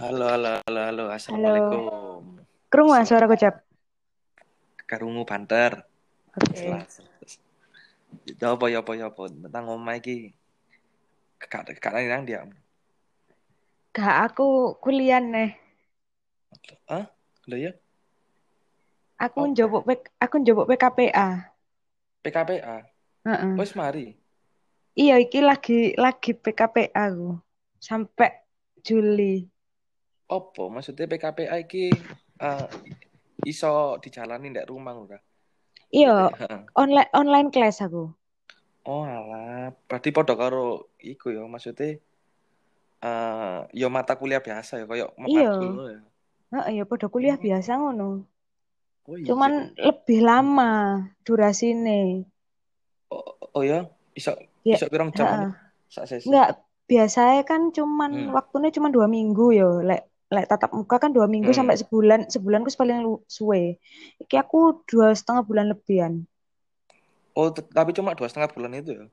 Halo, halo, halo, halo. Halo, Assalamualaikum. ah Selamat suara Cap? karungu banter. Oke. Jelas. Ya apa ya apa ya apa tentang omah iki. Kak kak nang dia. Gak aku kuliah nih. Hah? Lho ya? Aku njupuk P- aku njupuk PKPA. PKPA. Heeh. Wis mari. Iya, iki lagi lagi PKPA aku. Sampai Juli. Apa maksudnya PKPA iki eh, iso dijalani ndak rumah ora? Iya, online online class aku. Oh alah, berarti padha karo iku ya maksudnya eh ya mata kuliah biasa ya kayak Iya. ya. Heeh, ya pada kuliah biasa ngono. Oh iya. Cuman lebih lama durasine. Oh, oh ya, iso Ya, iso pirang jam. Enggak, biasanya kan cuman Hmm. waktunya cuma dua minggu yo. Lek lek tatap muka kan dua minggu Hmm. sampai sebulan. Sebulan ku paling lu- suwe. Iki aku dua setengah bulan lebihan. Oh, tapi cuma dua setengah bulan itu ya.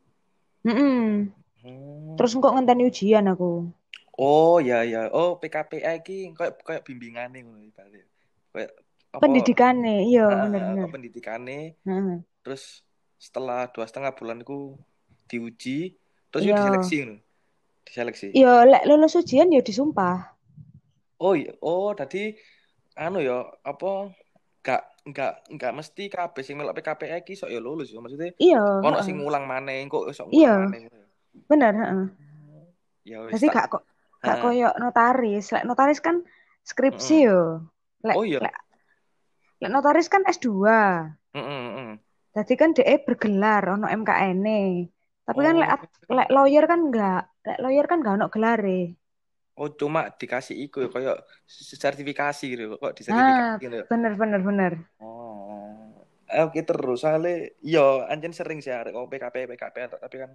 Mm-mm. Hmm. Terus kok ngenteni ujian aku. Oh ya ya. Oh PKPA iki kayak kayak bimbingane ngono ibaratnya. Kayak apa? Pendidikannya, iya apa pendidikane. Heeh. Terus setelah dua setengah bulan ku diuji, terus yo Iya. diseleksi ngono. Diseleksi. Iya, lek lulus ujian ya disumpah. Oh iya. Oh, tadi anu ya apa? Gak nggak nggak mesti kabeh sing melok PKPA iki sok ya lulus ya maksudnya Iya, ono sing ngulang maneh kok sok Iya. ngulang maneh ngono ya. Bener, heeh. Ya wis tak. gak kok gak koyo notaris. Lek notaris kan skripsi Heeh. yo. Lek Oh iya. lek lek notaris kan S2. Heeh, heeh. Jadi kan DE bergelar ono MKN-e. Tapi kan lek Oh. ad- lek lawyer kan enggak. Lek lawyer kan enggak ono gelare. Oh, cuma dikasih iku ya kayak sertifikasi gitu kok Nah, disertifikasi gitu. bener bener bener. Oh. Eh, Oke terus soalnya yo anjen sering sih arek kok PKP PKP tapi kan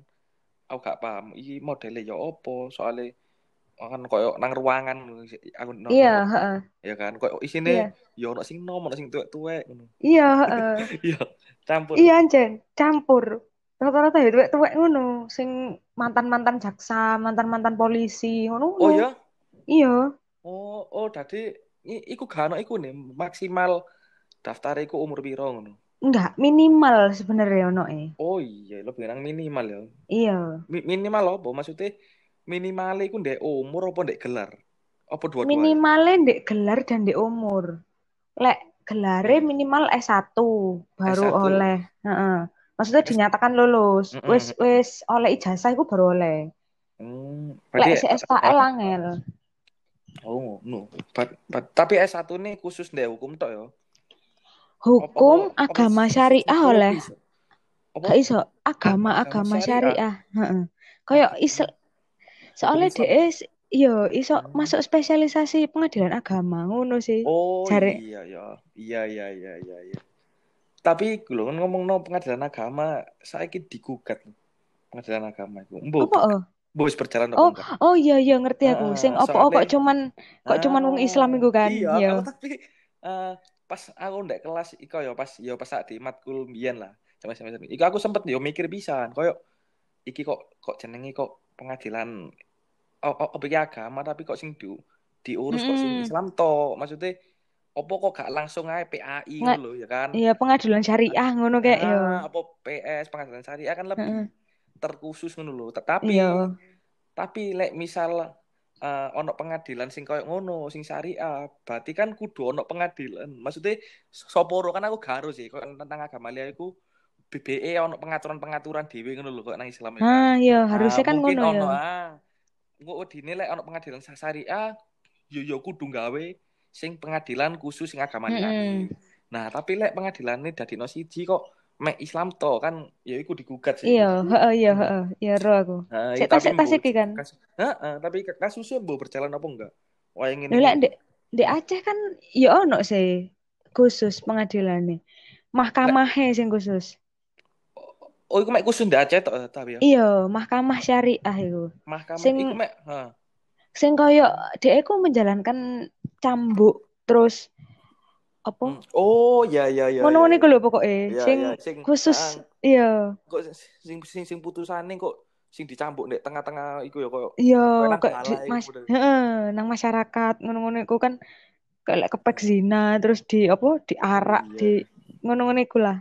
aku gak paham iki modelnya ya opo soalnya kan koyo nang ruangan aku nonton Iya, heeh. ya kan koyo isine Iya. yo ono sing nom ono sing tuwek-tuwek ngono. Iya, heeh. Iya, campur. Iya anjen, campur. Rata-rata ya tuwek-tuwek ngono, sing mantan-mantan jaksa, mantan-mantan polisi, ngono. Oh ya? Iya. Oh, oh dadi i- iku gak ono iku nih maksimal daftar iku umur piro ngono. Enggak, minimal sebenarnya ono e. Oh iya, lebih nang minimal ya. Iya. Mi- minimal apa? Maksudnya minimal iku ndek umur apa ndek gelar? Apa dua-duanya? Minimalnya ndek gelar dan ndek umur. Lek gelare Hmm. minimal S1 baru S1. oleh. Heeh. Maksudnya dinyatakan lulus. Mm-mm. Wis wis oleh ijazah iku baru oleh. Hmm, Lek si SKL angel. Oh, no. But, but, tapi S1 ini khusus ndek hukum tok ya. Hukum, Apa- apa- agama apa- syariah oleh. Gak iso, agama Agama agama syariah. syariah. Kayak isel soalnya Hukum DE s- iya iso Hmm. masuk spesialisasi pengadilan agama ngono sih. Oh Jare- iya ya. Iya iya iya iya iya. Tapi lho kan ngomong no pengadilan agama saiki digugat loh. Pengadilan agama itu. Mbok oh? mbok wis berjalan Oh, enggak? oh iya iya ngerti aku. Ah, Sing opo oh, kok cuman kok cuman wong Islam iku kan. Iya, Iya. aku tapi eh, pas aku ndek kelas iku ya pas ya pas saat di matkul mbiyen lah. Sama sama Iku aku sempet yo mikir pisan koyo iki kok kok jenenge kok pengadilan oh, oh, oh agama tapi kok sing di, diurus kok sing. Islam to. Maksudnya opo kok gak langsung ae PAI Nggak- ngono lho ya kan. Iya pengadilan syariah ngono kayak yo. Ah, apa PS pengadilan syariah kan lebih Heeh. terkhusus ngono lho. Tetapi Iya. tapi lek misal eh, ono pengadilan sing koyo ngono sing syariah berarti kan kudu ono pengadilan maksudnya soporo kan aku gak harus sih kok tentang agama liya iku BBE ono pengaturan-pengaturan dhewe ngono lho kok nang Islam itu Ah, iya harusnya kan mungkin ngono ono ya. ah engko wedine lek ono pengadilan syariah yo yo kudu gawe sing pengadilan khusus sing agama Mm-mm. nah tapi lek pengadilannya dadino siji kok mek Islam to kan ya iku digugat sih Iya, heeh iya heeh. Iya ro aku. Nah, Sik tasik tapi tasik mbok- iki kan. Heeh, tapi kasusnya mau berjalan apa enggak? Wah yang ini. Lek ndek ndek Aceh kan ya ono sih khusus pengadilannya. Mahkamahnya sing khusus. Oh, iku mek khusus ndak Aceh tok tapi ya. Iya, mahkamah syariah itu. Mahkamah Sing- iku mek, heeh. Sing koyo dhek iku menjalankan cambuk terus apa? Hmm. Oh, ya ya ya. Ngono ya, iku lho pokoke. Ya, Sing ya, sing khusus ah, iya. kok sing sing sing putusane kok sing dicampuk ndek tengah-tengah iku ya koyo Iya, kok di, mas, heeh, nang masyarakat ngono-ngono iku kan kayak kepek zina terus di apa diarak Iya. di ngono-ngono iku lah.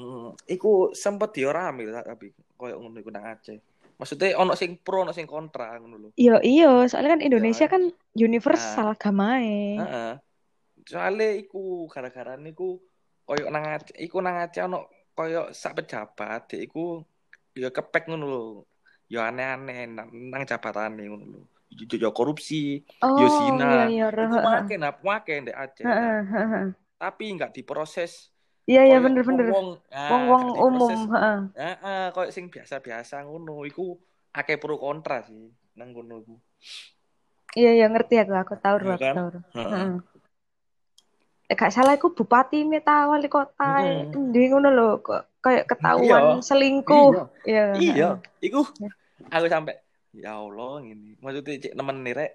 Hmm, iku sempet lah, tapi koyo ngono iku nang Aceh. Maksudnya ono sing pro ono sing kontra ngono lho. Iya, iya, soalnya kan Indonesia Iya. kan universal agamae. Heeh. Soale iku gara-gara niku koyo nang iku nang Aceh ono koyo sak pejabat dek iku ya kepek ngono lho. Ya aneh-aneh nang, nang jabatane ngono lho. Ya ya korupsi, Oh, ya zina. iya, iya, make nah, make ndek Aceh. Nah, tapi nggak diproses Iya, iya koyo bener-bener. wong-wong ah, Wong-wong gak umum, heeh. Heeh, koyo sing biasa-biasa ngono iku akeh pro kontra sih nang ngono iku. Iya, iya ngerti aku, aku tahu, Iya aku kan? tahu. Heeh. Eh, gak salah iku bupati ini tahu wali kota Heeh. endi ngono lho kok kayak Iya. ketahuan selingkuh. Iya. Iya. Iya, iku aku sampai ya Allah ini. Maksudnya cek nemen nih rek.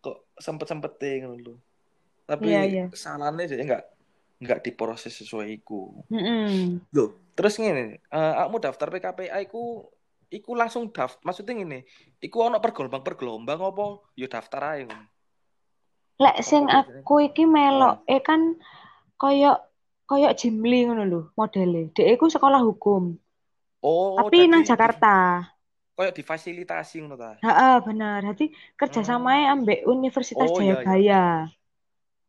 Kok sempet-sempet ngono lho. Tapi Iya, iya. salahnya dia nggak nggak diproses sesuai iku. Heeh. Loh, terus ngene, eh aku daftar PKPA iku iku langsung daftar. Maksudnya ngene, iku ono pergelombang-pergelombang apa yo daftar ae ngono. Lek sing aku iki melok eh kan koyo koyo Jimli ngono lho modele. Dek iku sekolah hukum, Oh, tapi nang Jakarta. koyo difasilitasi ngono ta. Heeh, bener. Jadi kerjasamae Hmm. ambek Universitas Oh iya iya. Jayabaya.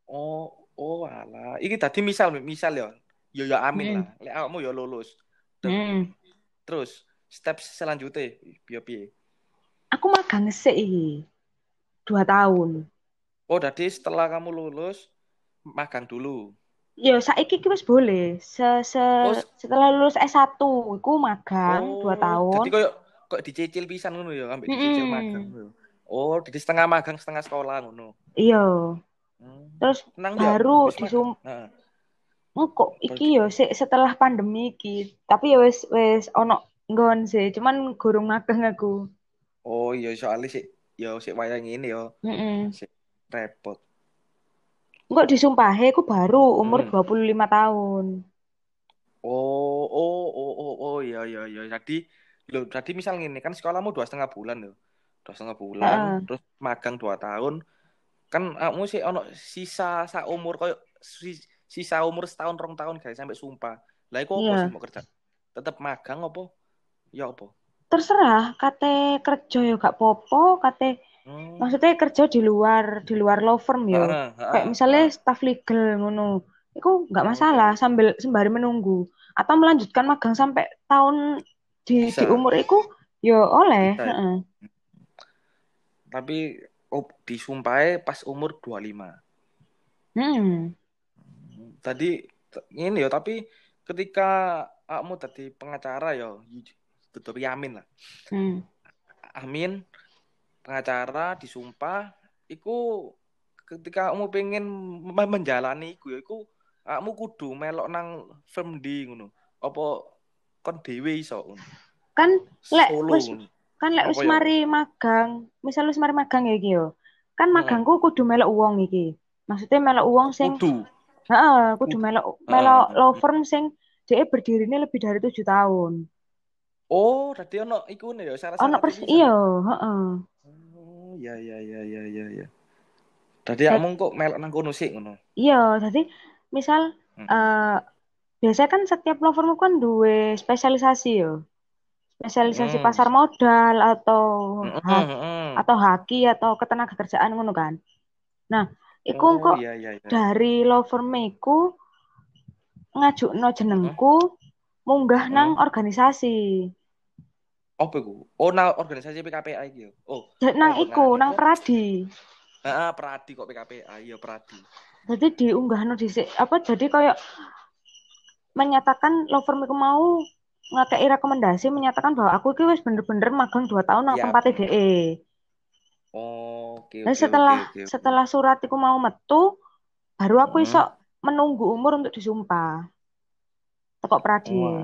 Oh, oh alah. Iki tadi misal misal ya. Yo ya amin Heeh. lah. Lek awakmu ya lulus. Ter- Heeh. Terus step selanjutnya piye piye? Aku magang sik iki. Dua tahun. Oh, jadi setelah kamu lulus magang dulu. Ya, saiki ki wis boleh. Se, se, Oh, s- setelah lulus S1, iku magang dua oh, tahun. jadi koyo kok dicicil pisan ngono ya, ambek dicicil magang Mm-mm. ngono. Oh, jadi setengah magang setengah sekolah ngono. Iya. Hmm. Terus Tenang ya, baru magang. disum kok iki yo sik setelah pandemi iki. Tapi ya wis wis ono nggon sih, cuman gurung magang aku. Oh, iya soalnya sih ya sik wayang ini ya, Heeh. sik repot. Kok disumpahe aku baru umur Hmm. 25 tahun. Oh, oh, oh, oh, oh, iya, iya, iya. Jadi, lo, jadi misal gini, kan sekolahmu dua setengah bulan loh. Dua setengah bulan, Heeh. terus magang dua tahun. Kan kamu sih ono sisa sa umur koyo si- sisa umur setahun rong tahun guys sampai sumpah. Lah iku Iya. sih mau kerja? Tetap magang apa? Ya apa? Terserah, kate kerja yo gak popo, kate Hmm. maksudnya kerja di luar di luar law firm yo. Kayak misalnya staff legal ngono. Itu nggak Oh, masalah sambil sembari menunggu atau melanjutkan magang sampai tahun di di Bisa, umur itu yo oleh. bisa. ya. Tapi oh, disumpahe pas umur 25. Hmm. Tadi ini ya, tapi ketika kamu tadi pengacara ya, tutup yamin lah. Hmm. Amin, pengacara disumpah, iku ketika kamu pengen me- menjalani iku ya, iku kamu kudu melok nang firm di ngono. Apa kon dhewe iso ngono. Kan lek wis. Kan lek wis ya? mari magang, misal wis mari magang ya iki yo. Kan Heeh. magangku kudu melok uang iki. Maksudnya melok uang sing Kudu. heeh, kudu melok melok law firm sing dia berdirinya lebih dari tujuh tahun. Oh, tadi ono iku nih ya Ono syarat-syaratnya pers pisan. iya, heeh. Oh, ya ya ya ya ya ya. Tadi kamu kok melok nang kono sih ngono. Iya, jadi misal Heeh. eh biasanya kan setiap law firm kan dua spesialisasi yo. Spesialisasi Hmm. pasar modal atau hak heeh. atau haki atau ketenaga kerjaan ngono kan. Nah, iku Oh, kok iya iya iya. dari law firm iku ngajukno jenengku munggah nang Heeh. organisasi. Apa iku? Oh, nang organisasi PKPA iki yo. Oh, Nang oh, iku, nang nang? Pradi. Heeh, Pradi kok PKPA. Iya, Pradi. Jadi diunggahno dhisik apa jadi kayak menyatakan law firm iku mau ngakei rekomendasi menyatakan bahwa aku wis bener-bener magang 2 tahun nang Iya, bener. DE. Oh, oke Nah, oke oke setelah oke oke. setelah surat iku mau metu, baru aku iso Heeh. menunggu umur untuk disumpah. Tekok Pradi. Oh,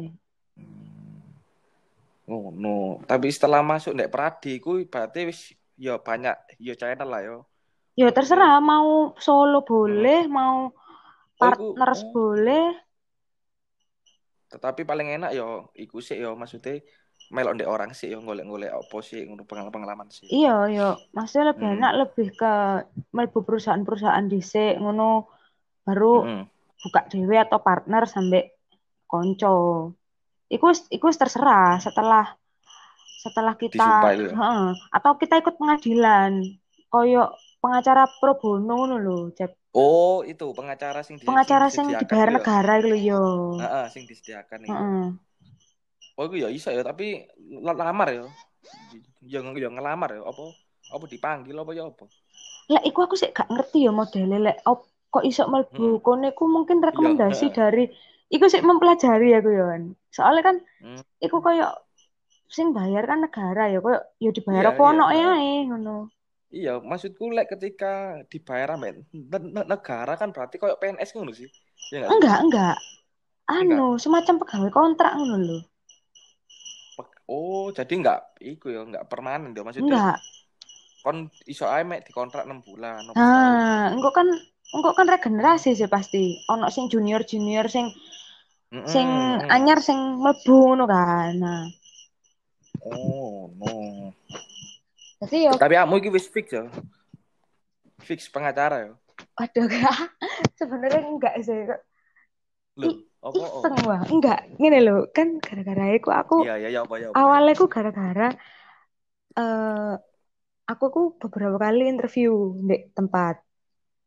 oh no. Tapi setelah masuk nek Pradi ku berarti wis ya banyak ya channel lah yo. Ya terserah mau solo boleh, mau Oh, iku partners oh. boleh. Tetapi paling enak yo iku sih yo maksudnya melok ndek orang sih yo golek-golek opo sih ngono pengalaman-pengalaman sih. Iya, iya. Maksudnya lebih Hmm. enak lebih ke mlebu perusahaan-perusahaan dhisik ngono baru Mm-mm. buka dhewe atau partner sampai konco. Iku iku terserah setelah setelah kita ya? Heeh. atau kita ikut pengadilan koyo pengacara pro bono ngono lho. Oh, itu pengacara sing di Pengacara sing sing dibayar itu ya? negara iku lho yo. Heeh, sing disediakan itu. Heeh. Oh, itu ya iso ya, tapi lamar ya. Ya ya ngelamar ya, apa apa dipanggil apa ya apa? Lek iku aku sih gak ngerti ya modele lek op- kok iso mlebu Hmm. kono iku mungkin rekomendasi heeh. dari iku sih mempelajari aku ya kan. Soalnya kan Hmm. iku koyo sing bayar kan negara ya koyo ya dibayar Iya, apa iya, ono ae ngono. Iya, maksudku lek ketika dibayar ne- negara kan berarti kayak PNS ngono sih. Ya nggak sih? Enggak, enggak. Anu, semacam pegawai kontrak ngono lho. Oh, jadi nggak iku ya, nggak permanen ya maksudnya. Enggak. Kon iso ae mek dikontrak 6 bulan, Nah, engko kan engko kan regenerasi sih pasti. Ono sing junior-junior sing Mm-mm, sing mm-mm. anyar sing mlebu ngono kan. Nah, Oh, no. Jadi yo Tapi kamu iki wis fix ya. Fix pengacara ya. waduh kak sebenarnya enggak sih. Loh, apa? Iseng wah. Enggak, ngene lho, kan gara-gara iku aku Iya, iya, ya apa ya awalnya ku gara-gara eh aku ku beberapa kali interview di tempat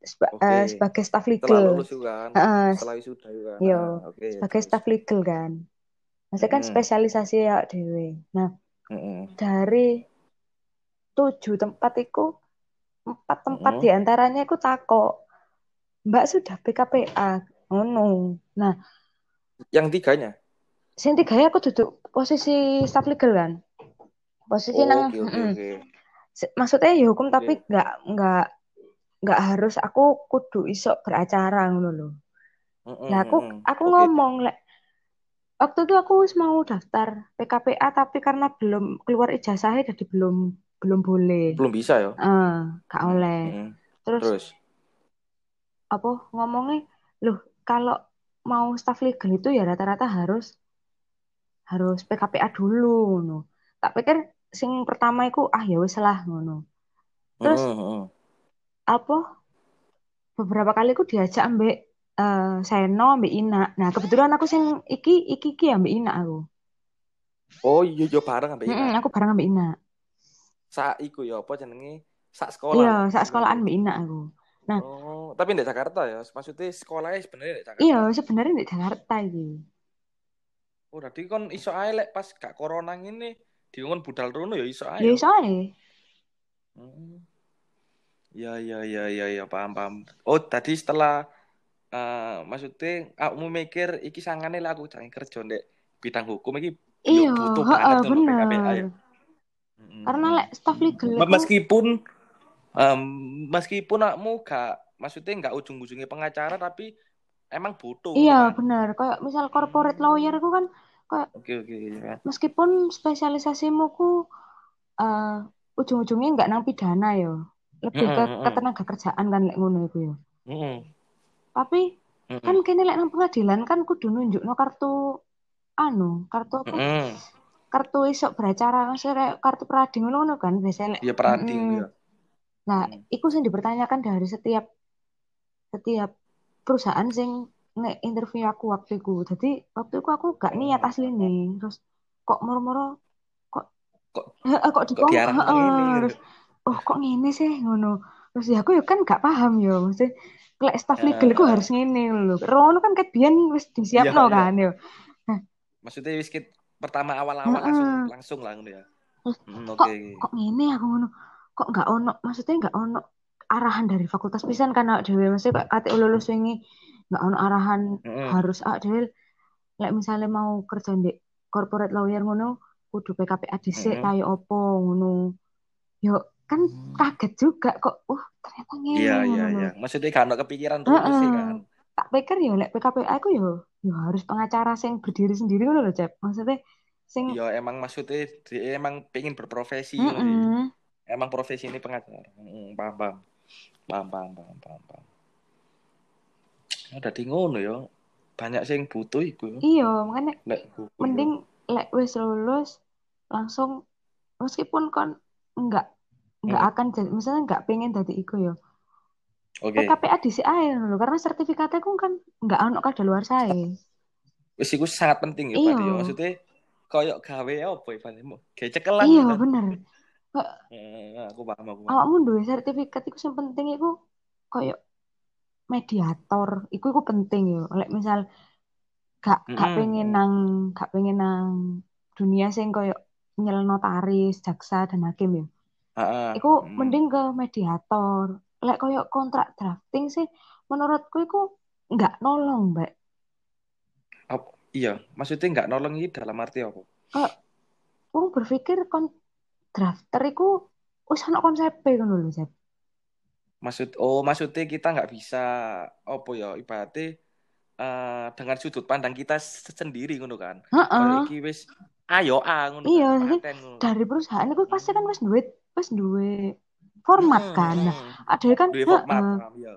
seba- eh, sebagai staff Setelah legal. lulus juga kan. Heeh, Setelah wisuda juga kan. Iya, Ah, Oke. sebagai terus. staff legal kan. Maksudnya kan Mm-mm. spesialisasi ya dewe. Nah, Mm-mm. dari tujuh tempat itu empat tempat Mm-mm. di antaranya aku takok Mbak sudah PKPA ngono. Nah Yang tiganya. sing tiga aku duduk posisi staff legal kan? Posisi Oh, nang oke, oke, mm, maksudnya ya hukum tapi nggak nggak nggak harus aku kudu iso beracara ngono loh Lah aku aku Oke. ngomong lek waktu itu aku mau daftar PKPA tapi karena belum keluar ijazahnya jadi belum belum boleh Belum bisa ya. eh gak oleh Mm-mm. terus Terus. apa ngomongnya loh kalau mau staff legal itu ya rata-rata harus harus PKPA dulu ngono tak pikir sing pertama itu ah ya wis lah ngono terus Mm-mm, mm-mm. apa beberapa kali aku diajak ambek eh Seno ambek Ina nah kebetulan aku sing iki iki iki ambek Ina aku Oh iya iya bareng ambek Mm-mm, Ina. aku bareng ambek Ina Sak iku ya apa jenenge? Sak sekolah. iya saat sekolahan ambek Ina aku nah Oh, tapi di Jakarta ya. Maksudnya sekolahnya sebenarnya di Jakarta. iya sebenarnya di Jakarta iki Oh, berarti kon iso ae lek pas gak corona ngene dikon budal rono ya iso ae. ya ya? iso ae Hmm. Ya ya ya ya ya paham paham. Oh, tadi setelah eh maksudnya kamu mikir iki sangane lah aku jangan kerja ndek bidang hukum iki iya butuh banget bener ya. Karena lek staff legal Me- itu Meskipun em, meskipun kamu gak maksudnya nggak ujung-ujungnya pengacara tapi emang butuh Iya kan. benar, kayak misal corporate lawyer itu kan kayak Oke oke ya. meskipun spesialisasimu ku eh, ujung-ujungnya nggak nang pidana ya, lebih ke Mm-mm, mm-mm. ketenaga kerjaan kan lek ngono iku ya. Tapi kan kene lek nang pengadilan kan kudu nunjukno kartu anu, kartu apa? mm-mm. Kartu iso beracara, kartu peradi ngono kan biasanya lek. Dia peradi Mm-mm. ya. Nah, Mm. iku sing dipertanyakan dari setiap setiap perusahaan sing nge-interview aku waktu itu. Jadi waktu itu aku gak niat asli nih. Terus kok moro-moro kok Kok eh, eh, kok kok diarang heeh, ini gitu. terus oh kok ngene sih ngono. Terus ya aku ya kan gak paham ya. Maksudnya lek staff legal iku Eh, harus ngene lho. Rono kan ket biyen wis Iya disiapno iya. kan ya. Nah, Maksudnya wis pertama awal-awal langsung heeh. langsung lah ngono ya. Terus Mm, kok oke. kok ngene aku ngono. Kok gak ono, maksudnya gak ono arahan dari fakultas pisan kan awake dhewe. Maksudnya kok kate lulus wingi gak ono arahan Mm-mm. harus awake dhewe lek misalnya mau kerja di corporate lawyer ngono kudu PKPA dhisik Mm-mm. kaya opo ngono. Yo kan Hmm. kaget juga kok. Uh, ternyata ngene Iya iya iya. Maksudnya kan kepikiran terus sih kan. Tak pikir yo lek PKPA aku yo yo harus pengacara sing berdiri sendiri lho, Cep. Maksudnya sing Iya emang maksudnya dia emang pengen berprofesi sih. heeh. Emang profesi ini pengacara. Mm, paham paham. Paham paham paham paham. paham. Ya, Dadi ngono ya. Banyak sing butuh iku ya. Iya, makanya Lek ya. mending lek wis lulus langsung meskipun kon nggak nggak Hmm. akan jadi misalnya nggak pengen jadi iku yo Oke. PKPA di ae lho karena sertifikatnya ku kan nggak ono luar saya Wis iku sangat penting ya Iya. berarti ya. Maksudnya koyok gawe apa ibaratnya? Kayak cekelan iya kan. bener Eh, aku paham aku paham. awakmu duwe sertifikat iku sing penting iku koyo mediator iku iku penting yo lek misal gak gak Mm-mm. pengen nang gak pengen nang dunia sing koyo nyel notaris jaksa dan hakim yo Heeh. iku Mm. mending ke mediator lek koyo kontrak drafting sih menurutku iku nggak nolong mbak iya, maksudnya nggak nolong ini dalam arti apa? Wong berpikir kon drafter iku wis ana konsepe ngono lho. Maksud oh maksudnya kita nggak bisa apa ya ibaratnya eh, dengan sudut pandang kita se- sendiri ngono kan. Iki wis ayo ah ngono Iya, kan, dari perusahaan itu pasti kan wis duwe wis duwe format Mm, kan. Nah, mm. ada kan Duwe format, heeh, paham ya.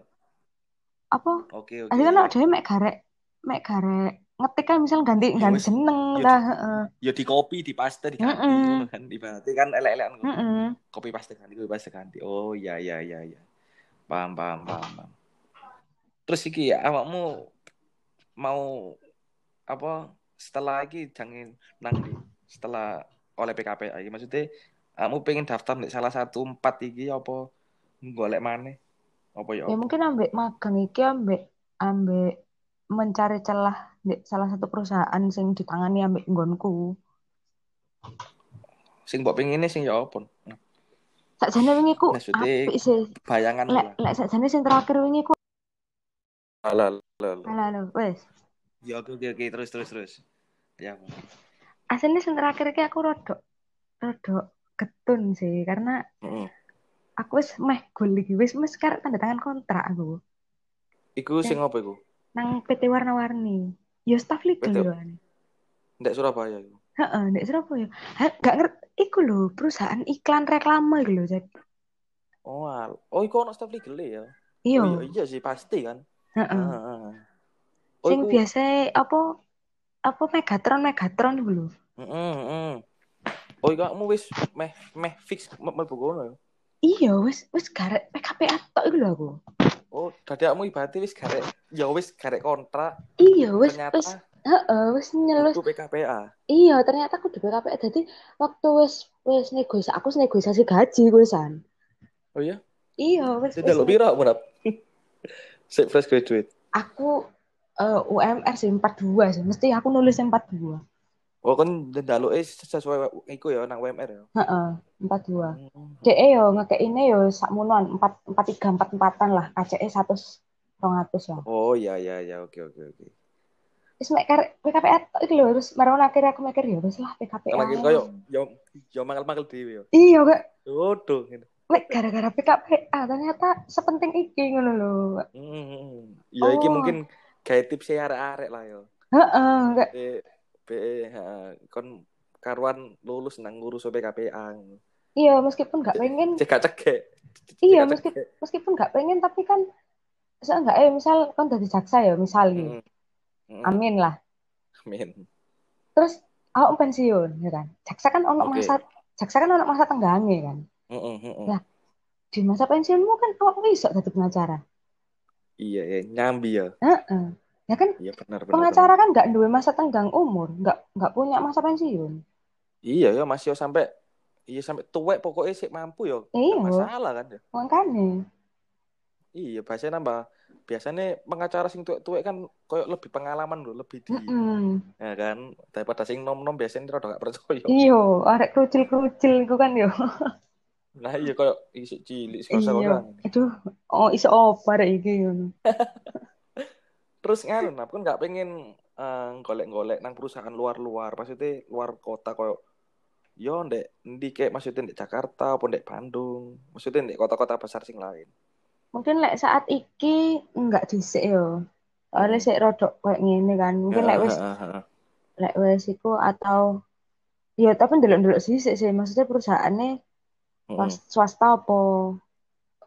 apa? Oke, Ada kan oke. ada mek garek mek garek ngetik kan misal ganti Ya ganti wis, jeneng ya lah, di, ya di copy, di paste, diganti Heeh. ngono kan. Ibaratnya kan elek-elek ngono. Heeh. Copy paste ganti, copy paste ganti. Oh iya iya iya iya. Paham paham paham. paham. Terus iki ya awakmu mau apa setelah iki jangan nang ndi? setelah oleh iki maksudnya kamu pengen daftar nih salah satu empat iki apa golek maneh apa ya Ya mungkin ambek magang iki ambek ambek mencari celah di salah satu perusahaan sing ditangani ambek nggonku. sing mbok pengine sing ya apa Sakjane wingi ku apik sih. bayangan Lek lah lek sakjane sing terakhir wingi ku halo halo halo halo wes. ya oke oke oke terus terus terus ya? Aslinya sing terakhir iki aku rodok rodok ketun sih karena aku wis meh gol iki wis wis karek tanda tangan kontrak aku iku sing apa iku nang PT warna-warni. Yo staff legal PT ane. ndek Surabaya iku Heeh, ndek Surabaya. Ha, gak ngerti iku lho perusahaan iklan reklame iku lho, Zat. oh oh iku ono staff legal ya Iya. oh iya iya sih pasti kan Heeh. Heeh. oh Sing iku biasa apa apa Megatron Megatron iku lho. Heeh, heeh. Oh, iya kamu wis meh meh fix mlebu kono ya. Iya, wis wis garek PKPA tok iku lho aku. Oh, dadakmu ibaratnya wis garek ya wis garek kontrak Iya, wis ternyata wis heeh, wis nyelus. kudu PKPA. Iya, ternyata aku di PKPA jadi waktu wis wis negosiasi aku negosiasi gaji kuwisan. Oh iya? Iya, wis Tidak lo pira menap. Sik fresh graduate. aku eh, UMR sih 42 sih. Mesti aku nulis 42. Oh, kan ndaluke sesuai iku ya nang WMR ya. Heeh, 42. Hmm. DE yo ngekekine yo sakmonoan 4 43 44-an lah. KCE 100 200 lah. Oh, iya iya iya oke oke oke. Wis mek PKPA tok iki lho, terus marang akhirnya aku mikir ya wis lah PKPA. Karena koyo yo yo mangkel-mangkel dhewe ya. Iya, kak. Waduh ngene. Mek gara-gara PKPA ternyata sepenting iki ngono lho. Hmm. Ya iki Oh. mungkin kayak tips arek-arek lah yo. Heeh, kak. Heeh, kon karuan lulus nang ngurus PKPA. Iya, meskipun gak pengen, Cek iya Cek gak meskipun meskipun gak pengen tapi kan misal enggak eh misal kan dari jaksa ya misal gitu. Mm, mm, Amin lah. Amin. Terus aku pensiun ya kan. Jaksa kan ono Oke. masa jaksa kan ono masa tenggange kan. Mm, mm, mm, mm. Lah. Di masa pensiunmu kan awak bisa jadi pengacara. Iya, ya, nyambi ya. Heeh. Ya kan Iya benar benar. pengacara benar. kan nggak duwe masa tenggang umur, nggak nggak punya masa pensiun. Iya ya masih yo sampai iya sampai tuwek pokoknya sih mampu yo. Iya. Masalah kan ya. Makanya. Iya, biasanya nambah biasanya pengacara sing tuwek-tuwek kan koyo lebih pengalaman loh, lebih di Mm-mm. ya kan daripada sing nom-nom biasanya rada gak percaya. Iya, arek kerucil-kerucil iku kan yo. Nah, iya koyo isik cilik Iya. sekolah Aduh, oh iso apa arek iki ngono. Terus nganu, kan nggak pengen eh, golek-golek nang perusahaan luar-luar, maksudnya luar kota koyo yo ndek ndi kayak maksudnya ndek Jakarta apa ndek Bandung, maksudnya ndek kota-kota besar sing lain. Mungkin lek saat iki enggak dhisik yo. Hmm. sik rodok kayak ngene kan. Mungkin lek wis lek wis iku atau ya tapi ndelok-ndelok sisik sih maksudnya perusahaannya swas- swasta apa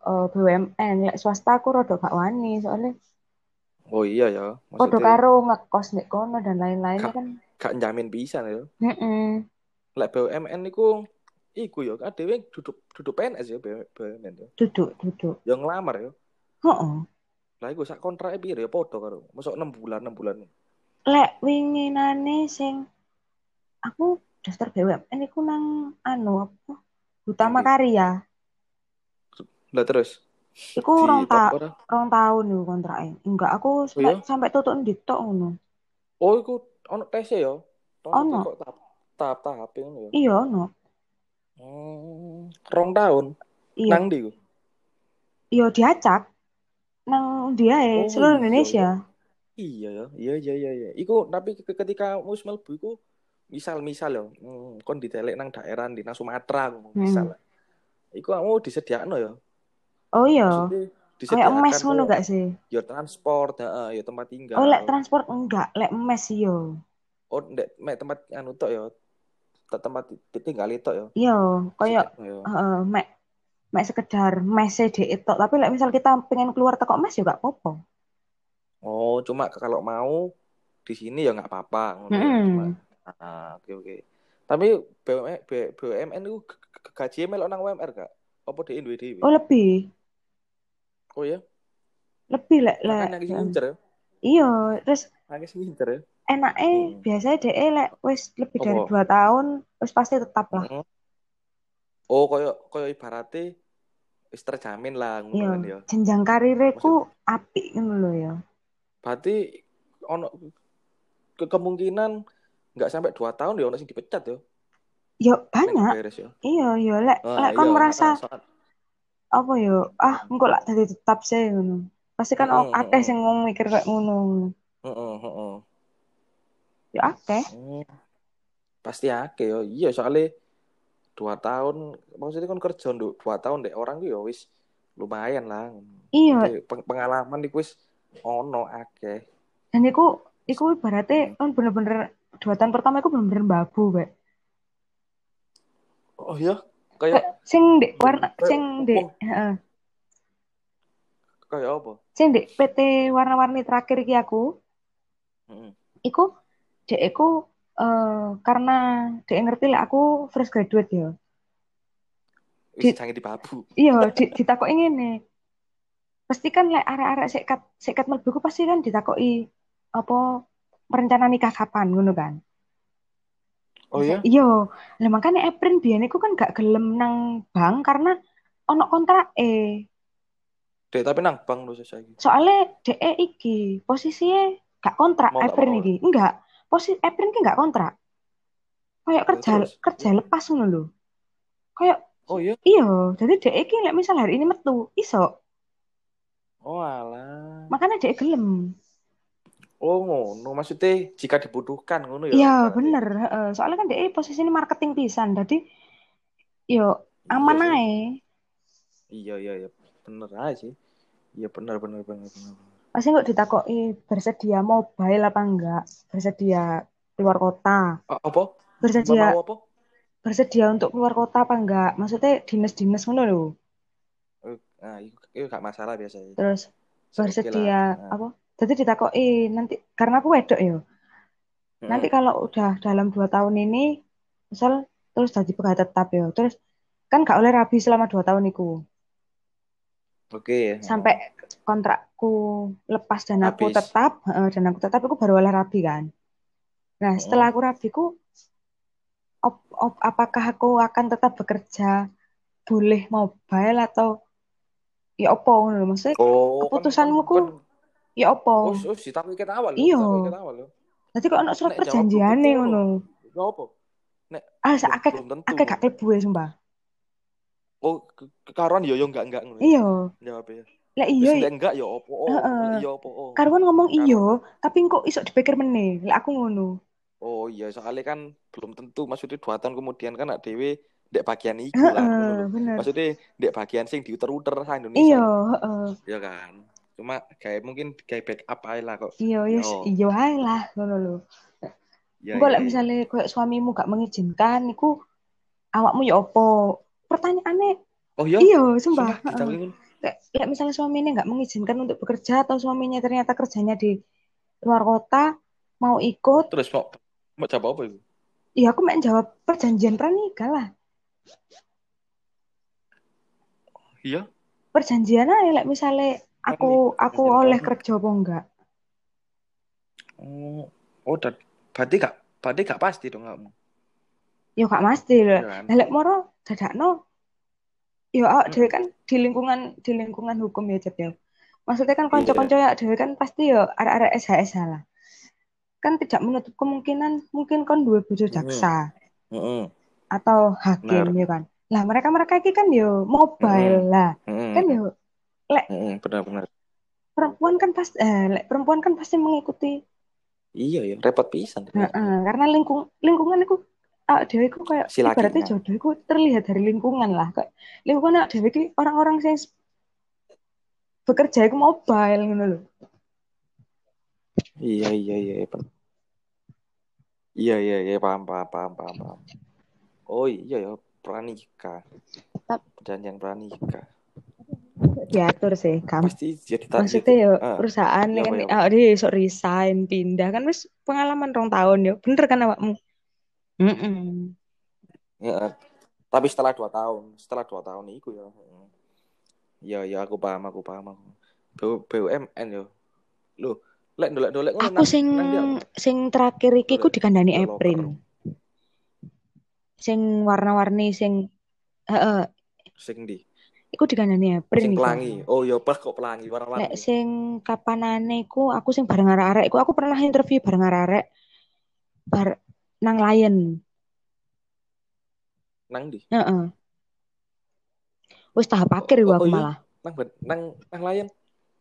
eh, BUMN lek swasta aku rada gak wani soalnya Oh iya ya, padha maksudnya karo ngekos nek kono dan lain-lainnya Kak. kan gak njamin bisa ya. heeh lek BUMN niku iku yo dhewe duduk duduk PNS ya BUMN yo. Duduk, duduk. Yo ngelamar yo. Heeh. Lah iku sak kontrake piro ya padha karo. Masuk 6 bulan 6 bulan. Lek winginane sing aku daftar BUMN iku nang anu apa? Utama? Karya. Lah terus Iku di rong ta rong tahun iku kontraknya. Enggak, aku Oh iya? sampai sampai tutup ndit tok ngono. Oh iku ono tes ya. Ono. kok tahap tahap tahap ngono ya. Iya, no. Hmm, rong tahun. Iya. Nang ndi ku? Iya diacak nang dia Oh, seluruh iya, Indonesia. Iya ya, iya iya iya iya. Iku tapi ke- ketika wis mlebu iku misal misal ya, hmm, kon ditelek nang daerah di nang Sumatera ngomong, Hmm. misal. Iku kamu disediakno ya. Oh iya. Kayak emes ngono gak sih? ya transport, heeh, ya tempat tinggal. Oh, lek transport enggak, lek emes iya. Oh, ndek mek tempat anu tok ya. Te- Tempat ti- tinggal itu ya. Iya, kayak Disediakno ya. heeh, mek mek sekedar mes dhek tok. Tapi lek misal kita pengen keluar teko mes ya gak apa-apa. Oh, cuma kalau mau di sini ya nggak apa-apa ngono. Cuma ah, oke oke. Tapi BUMN BUMN itu gaji melok nang UMR gak? Apa di duwe dhewe? Oh, lebih. Oh ya, Lebih lek lek. lagi ngincer ya. Iya, terus Lagi ngincer ya. enake Hmm. biasanya dhek lek wis lebih dari dua tahun wis pasti tetap lah. Mm. Oh, koyo koyo ibaratnya wis terjamin lah ngono Iya, kan ya. jenjang karirnya ku apik ngono lho ya. Berarti ono ke kemungkinan nggak sampai dua tahun ya ono sing dipecat ya. Ya banyak. beres ya. Iya, iya lek Ah, lek kon iya, merasa apa yo ah engko lak dadi tetap sih ngono. Pasti kan Mm-mm, akeh sing ngomong mikir kayak ngono. Ya akeh. Hmm, pasti akeh yo. Iya, soalnya dua tahun, maksudnya kan kerja nduk dua tahun deh orang ya wis lumayan lah. Iya, peng- pengalaman iku wis ono akeh. dan iku iku ibaratnya kan bener-bener dua tahun pertama iku bener-bener babu kayak. Oh iya, kayak Kayak sing di warna Kayak sing di heeh. kayak apa? Sing di PT warna-warni terakhir iki aku Heeh. iku dek iku eh, karena dek ngerti lah aku fresh graduate ya. Di- jangan dibabu. Iya, di, ditakoki ngene. Pasti kan lek arek-arek sekat sekat mlebu pasti kan ditakoki apa perencanaan nikah kapan ngono kan. Oh iya? Iya, lah makanya April biyen iku kan gak gelem nang bank karena ono kontrak eh. Dek, tapi nang bank saiki. Soalnya DE iki posisinya gak kontrak Mau mau? iki. Enggak. Posisi April iki gak kontrak. Kayak Ya, kerja terus? kerja lepas ngono lho. Kayak Oh iya? iya, jadi DE iki lek misal hari ini metu, iso. Oh alah. Makanya DE gelem. Oh ngono, maksudnya jika dibutuhkan ngono ya. Iya, bener. Soalnya kan DE posisinya marketing pisan. Jadi yo aman Iya sih. ae. Iya iya iya. Bener aja sih. Iya bener bener bener bener. Pasti nggak ditakoki bersedia mobile apa enggak, bersedia keluar kota, apa? bersedia Mau apa? bersedia untuk keluar kota apa enggak. Maksudnya dinas-dinas ngono lho. Eh, Nah, itu, itu gak masalah biasanya. Terus bersedia apa? Jadi ditakoki nanti karena aku wedok ya. Nanti kalau udah dalam dua tahun ini, misal terus jadi pegawai tetap ya. Terus kan gak oleh rabi selama dua tahun itu. Oke. Sampai kontrakku lepas dan aku Habis. tetap, heeh, dan aku tetap aku baru oleh rabi kan. Nah, setelah aku rabi ku op- op- apakah aku akan tetap bekerja boleh mobile atau ya opo. Maksudnya Oh, kan keputusanmu kan ku kan ya opo. oh si tapi kita awal Iya. Jadi kok ono surat perjanjiane betul, ngono. Ya apa? Nek Ah, tentu. akeh gak klebu ya sumpah. Oh, kekaruan yo yo enggak enggak ngono. Iya. Jawab ya. Lah Wis iya, nek enggak yo opo oh. Iya opo oh. karuan ngomong iya, tapi kok iso dipikir meneh. Lah aku ngono. Oh iya, soalnya kan belum tentu maksudnya dua tahun kemudian kan nak dewe dek bagian iku lah lho. bener. Maksudnya dek bagian sing diuter-uter sa Indonesia. Iya, heeh. Ya kan. Cuma kayak mungkin kayak backup aja lah kok. Iya, ya Oh. iya ae lah ngono lho. Ya, Engko ya, ya. misalnya koyo suamimu gak mengizinkan iku awakmu ya opo? Pertanyaannya Oh iya. iya, Sumpah sumpah. Lek lek misalnya suaminya nggak mengizinkan untuk bekerja atau suaminya ternyata kerjanya di luar kota mau ikut, Terus mau mau jawab apa itu? Iya, aku main jawab perjanjian pranikah lah. Iya. Perjanjian aja, like misalnya aku aku oleh kerja apa enggak. Oh, oh dan berarti gak berarti gak pasti dong kamu. Ya gak lho. Iya kan? Lah lek moro dadakno ya awak Mm. dhewe kan di lingkungan di lingkungan hukum ya Cep ya. Maksudnya kan kanca-kanca ya dhewe kan pasti ya arek-arek SHS lah. Kan tidak menutup kemungkinan mungkin kon duwe bojo Mm. jaksa Heeh. atau hakim Benar. ya kan. Lah mereka-mereka iki kan yo mobile lah. Heeh. Kan yo Heeh, benar-benar. perempuan kan pasti eh, lek perempuan kan pasti mengikuti Iya ya, repot pisan. Heeh, karena lingkung lingkungan itu ah dewe iku kayak Si ibaratnya jodoh itu terlihat dari lingkungan lah kayak lingkungan awak dewe iki orang-orang yang bekerja itu mobile ngono lho. Iya iya iya pen- Iya iya iya paham paham paham paham paham. Oh iya ya pranikah. Tap- Perjanjian pranikah. Diatur sih, Kam. Pasti jadi Maksudnya ya Ah, perusahaan iya, kan ah dia iso resign pindah kan wis pengalaman rong tahun ya. Bener kan awakmu? Mm ya, tapi setelah dua tahun, setelah dua tahun itu ya. heeh. Iya iya aku paham aku paham aku. B- BUMN yo. Loh, lek dolek-dolek ngono Aku nang- sing nang sing terakhir iki ku dikandani. April. Sing warna-warni sing heeh, Sing di iku dikandani April sing pelangi. Oh iya pas kok pelangi Lek warna-warni. sing kapanane iku aku sing bareng arek-arek iku aku pernah interview bareng arek-arek bar nang Lion. Nang di. Heeh. Wis tahap akhir iku Oh, aku oh iya? malah. Nang nang nang layan.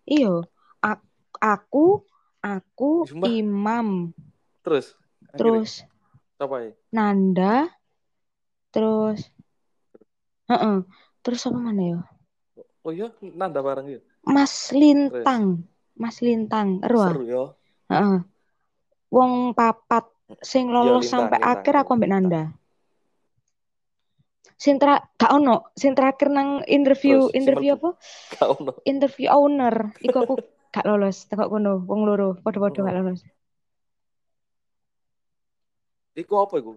Iya. A- aku aku Sumpah. Imam, Terus terus ya? Nanda, terus heeh. Terus apa mana ya? Oh iya, nanda bareng ya. Mas Lintang. Mas Lintang, ero. Seru ya. Heeh. Wong papat sing lolos Lintang, sampai Lintang, akhir aku ambek. Nanda. Sing tra gak ono, sing terakhir nang interview Terus, interview apa? Kau no. Interview owner. Iku aku gak lolos, tekok kono, wong loro, padha-padha Oh. gak lolos. Iku apa iku?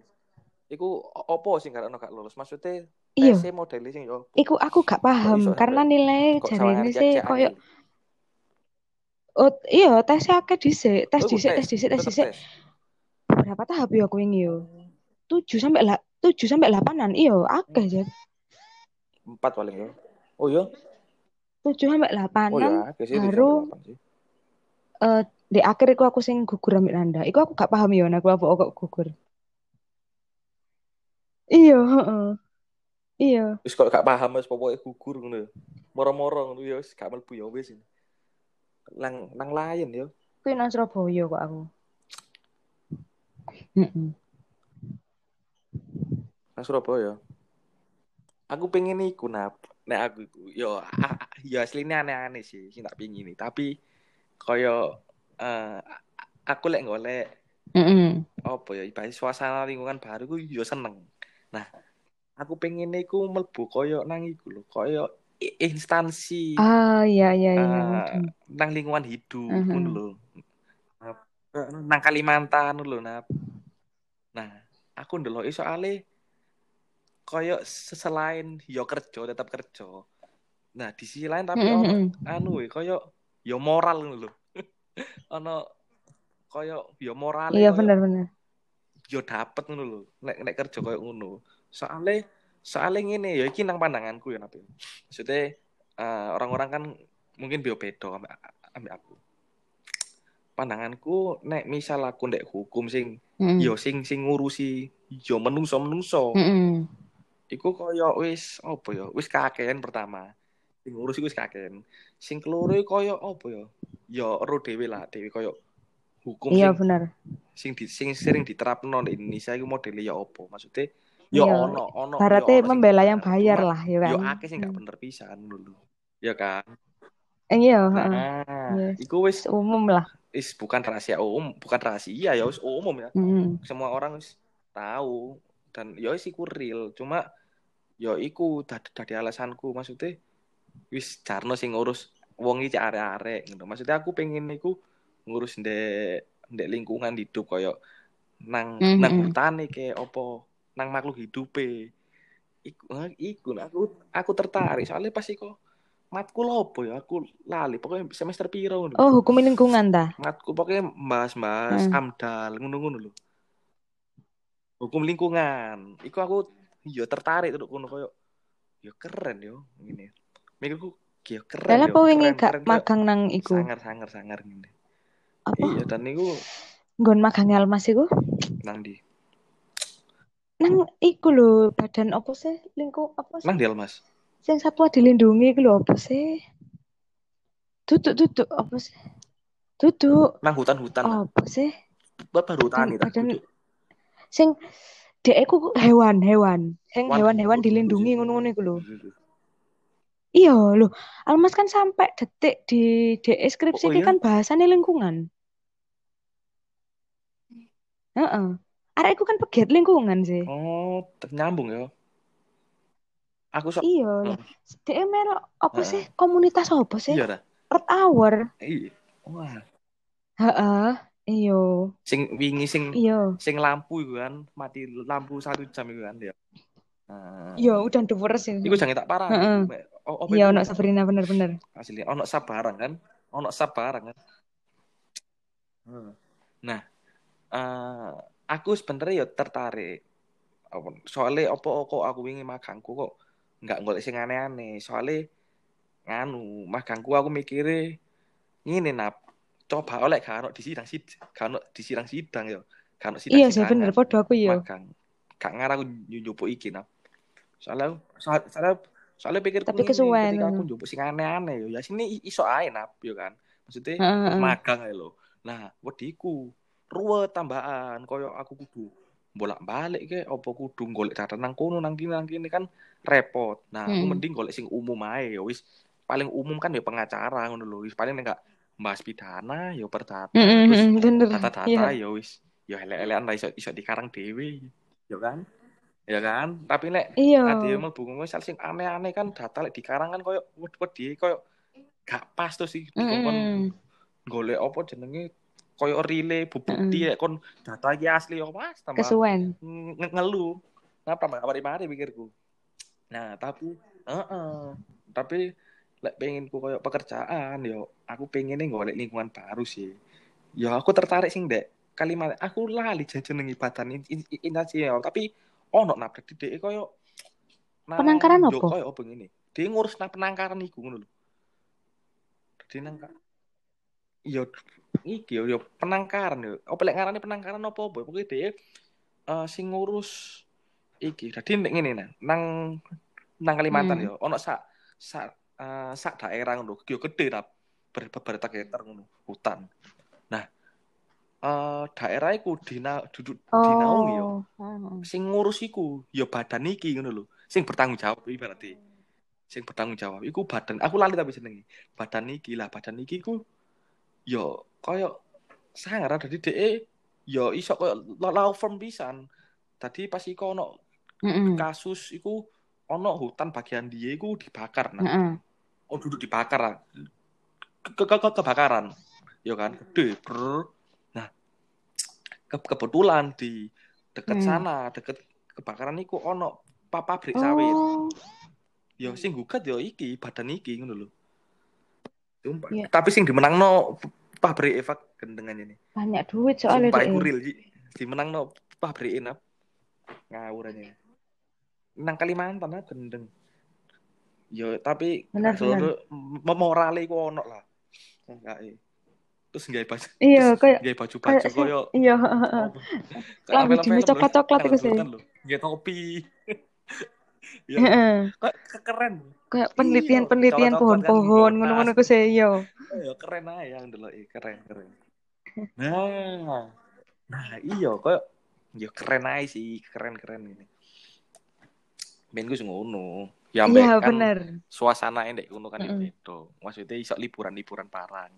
Iku apa sing karena gak lulus? Maksudnya Iya, tes sing yo. iku aku gak paham karena nilai sama sih koyo oh iya tesnya akeh dhisik, tes dhisik, tes dhisik, tes dhisik. Berapa tahap ya aku ini yo? 7 sampai lah 7 sampai 8-an. Iya, akeh ya. Empat paling yo. Oh iya. 7 sampai Oh 8-an. ya, ke sih baru- eh di akhir iku aku sing gugur ambek Nanda. Iku aku gak paham ya nek aku apa kok gugur. Iya, heeh. Iya. Wis kok gak paham wis pokoke gugur ngono yo. Moro-moro ngono yo wis gak mlebu yo wis. Nang nang lain yo. Kuwi nang Surabaya kok aku. Heeh. Nang Surabaya. Aku pengen iku nap. Nek aku iku yo ah, ah, yo aslinya aneh-aneh sih sing tak pingin ini. Tapi koyo eh aku lek golek Heeh. apa ya ibarat suasana lingkungan baru ku yo seneng. Nah, aku pengen iku mlebu koyo nang iku lho, koyo instansi Ah, iya iya iya. Waduh. nang lingkungan hidup Mhm. ngono lho. Eh, nang Kalimantan lho, Nap. Nah, aku ndelok soalnya koyo selain yo kerja tetap kerja. Nah, di sisi lain tapi Mm, ono mm, anu e, koyo yo moral ngono lho. ono koyo yo moral Iya benar-benar. yo dapet ngono lho nek nek kerja koyo ngono soalnya soalnya ngene ya iki nang pandanganku ya Nabil maksudnya eh, orang-orang kan mungkin bio beda ambek ambek aku pandanganku nek misal aku ndek hukum sing Heeh. yo sing sing ngurusi yo menungso menungso Heeh. iku koyo wis apa ya wis kakean pertama sing ngurusi wis kakean sing keloro iku koyo apa ya yo ero dhewe lah dhewe koyo hukum Iya sing benar. sing di, sing sering diterapno di Indonesia iku modele ya apa? Maksudnya ya Iya. ono ono Berarti membela yang bayar lah ya kan. Yo akeh sing gak Hmm. bener pisan dulu. Ya kan? Eh, Iya. Nah, Yes. iku wis Umum lah. is bukan rahasia umum, bukan rahasia ya wis umum ya. Heeh. Semua orang wis tahu dan ya wis iku real. Cuma ya iku dadi alasanku maksudnya wis jarno sing ngurus wong iki arek-arek gitu. Maksudnya aku pengen iku ngurus ndek ndek lingkungan hidup koyo nang Mhm. nang hutane ke opo nang makhluk hidupe iku eh, iku aku aku tertarik soalnya pas iku matkul opo ya aku lali pokoknya semester piro ngono Oh, hukum lingkungan ta? matkul pokoknya bahas-bahas Heeh. amdal ngono-ngono lho hukum lingkungan iku aku yo tertarik tuh kono koyo yo keren yo ngene mikirku yo keren Lah apa wingi gak magang nang iku? sangar sangar sangar ngene Apa? iya dan niku Nggon magang Almas iku? nang di Nang iku lho, badan apa sih? Lingkup apa sih? nang di Almas Sing satwa dilindungi iku lho apa sih? Duduk duduk apa sih? Duduk. nang hutan-hutan lah Apa sih? baru hutan itu badan- Sing dek iku hewan-hewan. Sing Wan- hewan-hewan duduk, dilindungi duduk. ngono-ngono iku lho. Iya lho, Almas kan sampai detik di deskripsi Oh, iya? kan bahasane lingkungan. Heeh. Arek iku kan pegiat lingkungan sih. oh nyambung ya aku sok Iya. Dek melok apa sih? Komunitas apa sih? iya Earth Hour. iya wah Heeh. Iya. sing wingi sing Iya. sing lampu itu kan mati lampu satu jam itu kan ya nah, Iya, udah duper sih. Iku jangan tak parah. Heeh. Oh, Iya, ono Sabrina bener-bener. asli ono sab barang kan ono sab barang kan Hmm. nah eh, aku sebenernya ya tertarik. Soalnya opo kok aku wingi magangku kok nggak golek sing aneh-aneh. Soalnya nganu magangku aku mikirnya ini nap coba oleh gak ono di sidang sid gak ono di sidang sidang ya. Gak ono sidang Iya sih bener, podo aku iya. magang. Gak ngarah aku nyujup iki nap. Soalnya soalnya soalnya, soalnya pikirku Tapi kesuwen, ketika aku njupuk sing aneh-aneh yo ya sini iso ae nap yo kan. Maksudnya Heeh, heeh. magang ae lho. Nah wediku ruwet tambahan koyo aku kudu bolak-balik ke opo kudu golek data nang kono nang kini nang kini kan repot nah aku Hmm. mending golek sing umum ae ya wis paling umum kan ya pengacara ngono lho wis paling enggak bahas pidana ya perdata Heeh, terus heeh, bener. data-data Iya. ya wis ya elek-elekan lah iso iso dikarang dhewe ya kan ya kan tapi lek ade mlebu misal sing aneh-aneh kan data lek dikarang kan koyo wedi koyo gak pas tuh sih dikongkon Heeh. golek apa jenenge koyo relay bukti lek kon data iki asli ya mas tambah Kesuwen. nge- ngeluh. Ngapa mari mari mari pikirku? Nah tapi heeh. Tapi lek pengen ku koyo pekerjaan yo aku pengennya golek lingkungan baru sih. Ya aku tertarik sing dek. Kalimat aku lali jenenge badan in- in- in- instansi ya tapi ono nang dadi dhek koyo nang Penangkaran yo apa? koyo apa ngene? Dia ngurus nang penangkaran iku ngono lho. Dadi nang yo iki yo, yo penangkaran yo. Apa lek ngarani penangkaran apa apa pokoke dia eh sing ngurus iki. Dadi nek ngene nang nang nang Kalimantan Hmm. yo ono sak sak eh, sak daerah ngono. Yo gede ta ber beberapa hektar ngono hutan. Nah eh daerah iku dina duduk dinaungi yo. Oh. Heeh. sing ngurus iku ya badan iki ngono lho. Sing bertanggung jawab ibaratnya. Sing bertanggung jawab. Iku badan aku lali tapi jenenge badan iki lah badan iki ku yo koyo sangar dadi dhek yo iso koyo law firm pisan tadi pas iku ono kasus iku ono hutan bagian dia iku dibakar nah Heeh. oh duduk dibakar lah. ke, ke, ke- kebakaran ya kan gede Brr. nah ke- kebetulan di deket Hmm. sana deket kebakaran iku ono pa- pabrik sawit Oh. ya sing gugat ya iki badan iki ngono lho Sumpah. Iya. tapi sing dimenangno pabrik Eva gendengan ini Banyak duit soalnya sumpah iku real Ji. dimenangno pabrik Enap ngawur aja nang Kalimantan lah gendeng. Yo tapi Bener, seluruh morale iku ono lah. Enggak eh. terus nggak baju Iya, kayak nggak baju baju koyo iya, heeh. Lambe jenis coklat-coklat iku sih. nggak topi. Ya kok keren Kayak Iya, penelitian-penelitian pohon-pohon di ngono-ngono sih iya. ya keren aja yang dulu keren keren nah nah iya kok ya keren aja sih keren keren ini Ben gue ngono ya Iya, kan bener. suasana endek ngono kan Mm-mm. itu maksudnya iso liburan liburan parang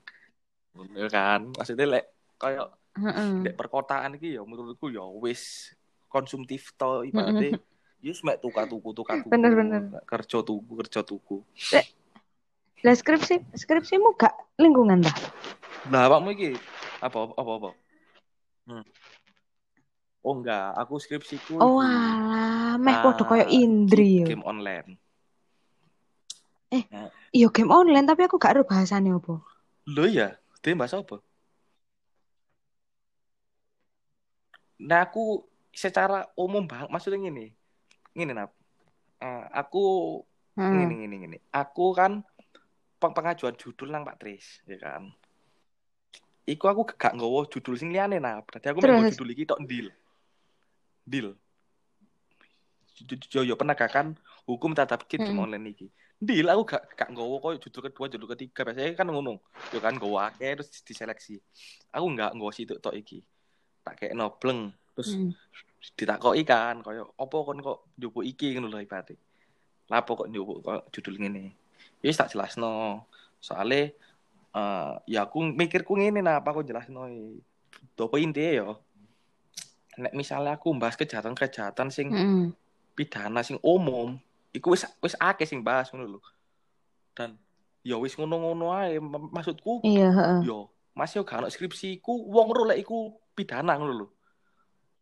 ngono kan maksudnya lek kayak Heeh. Dek perkotaan iki ya menurutku ya wis konsumtif to ibaratnya ya mek tuka tuku tuka tuku. Bener, bener. kerja tuku kerja tuku. Lah skripsi skripsimu gak lingkungan dah. nah awakmu iki apa apa apa? Oh enggak, aku skripsiku Oh alah, meh ah, podo koyo Indri game online. Eh, Nah, Iya game online tapi aku gak ero bahasane opo. Lho ya, dia bahasa apa? Nah, aku secara umum bang, maksudnya gini, gini nap, Eh, aku Heeh. gini gini gini, aku kan peng- pengajuan judul nang Pak Tris, ya kan. Iku aku gak nggawa judul sing liyane nah, berarti aku Terus? judul iki tok deal. Deal. Yo yo penegakan hukum tata pikir game Mm-mm. online iki. Deal aku gak gak nggawa koyo judul kedua, judul ketiga. Biasanya kan ngono. Yo kan nggawa akeh terus diseleksi. Aku enggak nggawa situ tok iki. Tak kayak nobleng terus Mm. ditakoki kan koyo opo kon kok njupuk iki ngono lho ibaratnya. Lapo kok njupuk kok judul ngene. Ya wis tak jelasno. Soale eh ya aku mikirku ngene nah apa aku jelasno. Dopo intinya yo. Nek misalnya aku bahas kejahatan-kejahatan sing Mm-mm. pidana sing umum, iku wis wis akeh sing bahas ngono lho. Dan ya wis ngono-ngono ae maksudku Iya, heeh. yo masih yo gak ono skripsiku wong ro lek iku pidana ngono lho.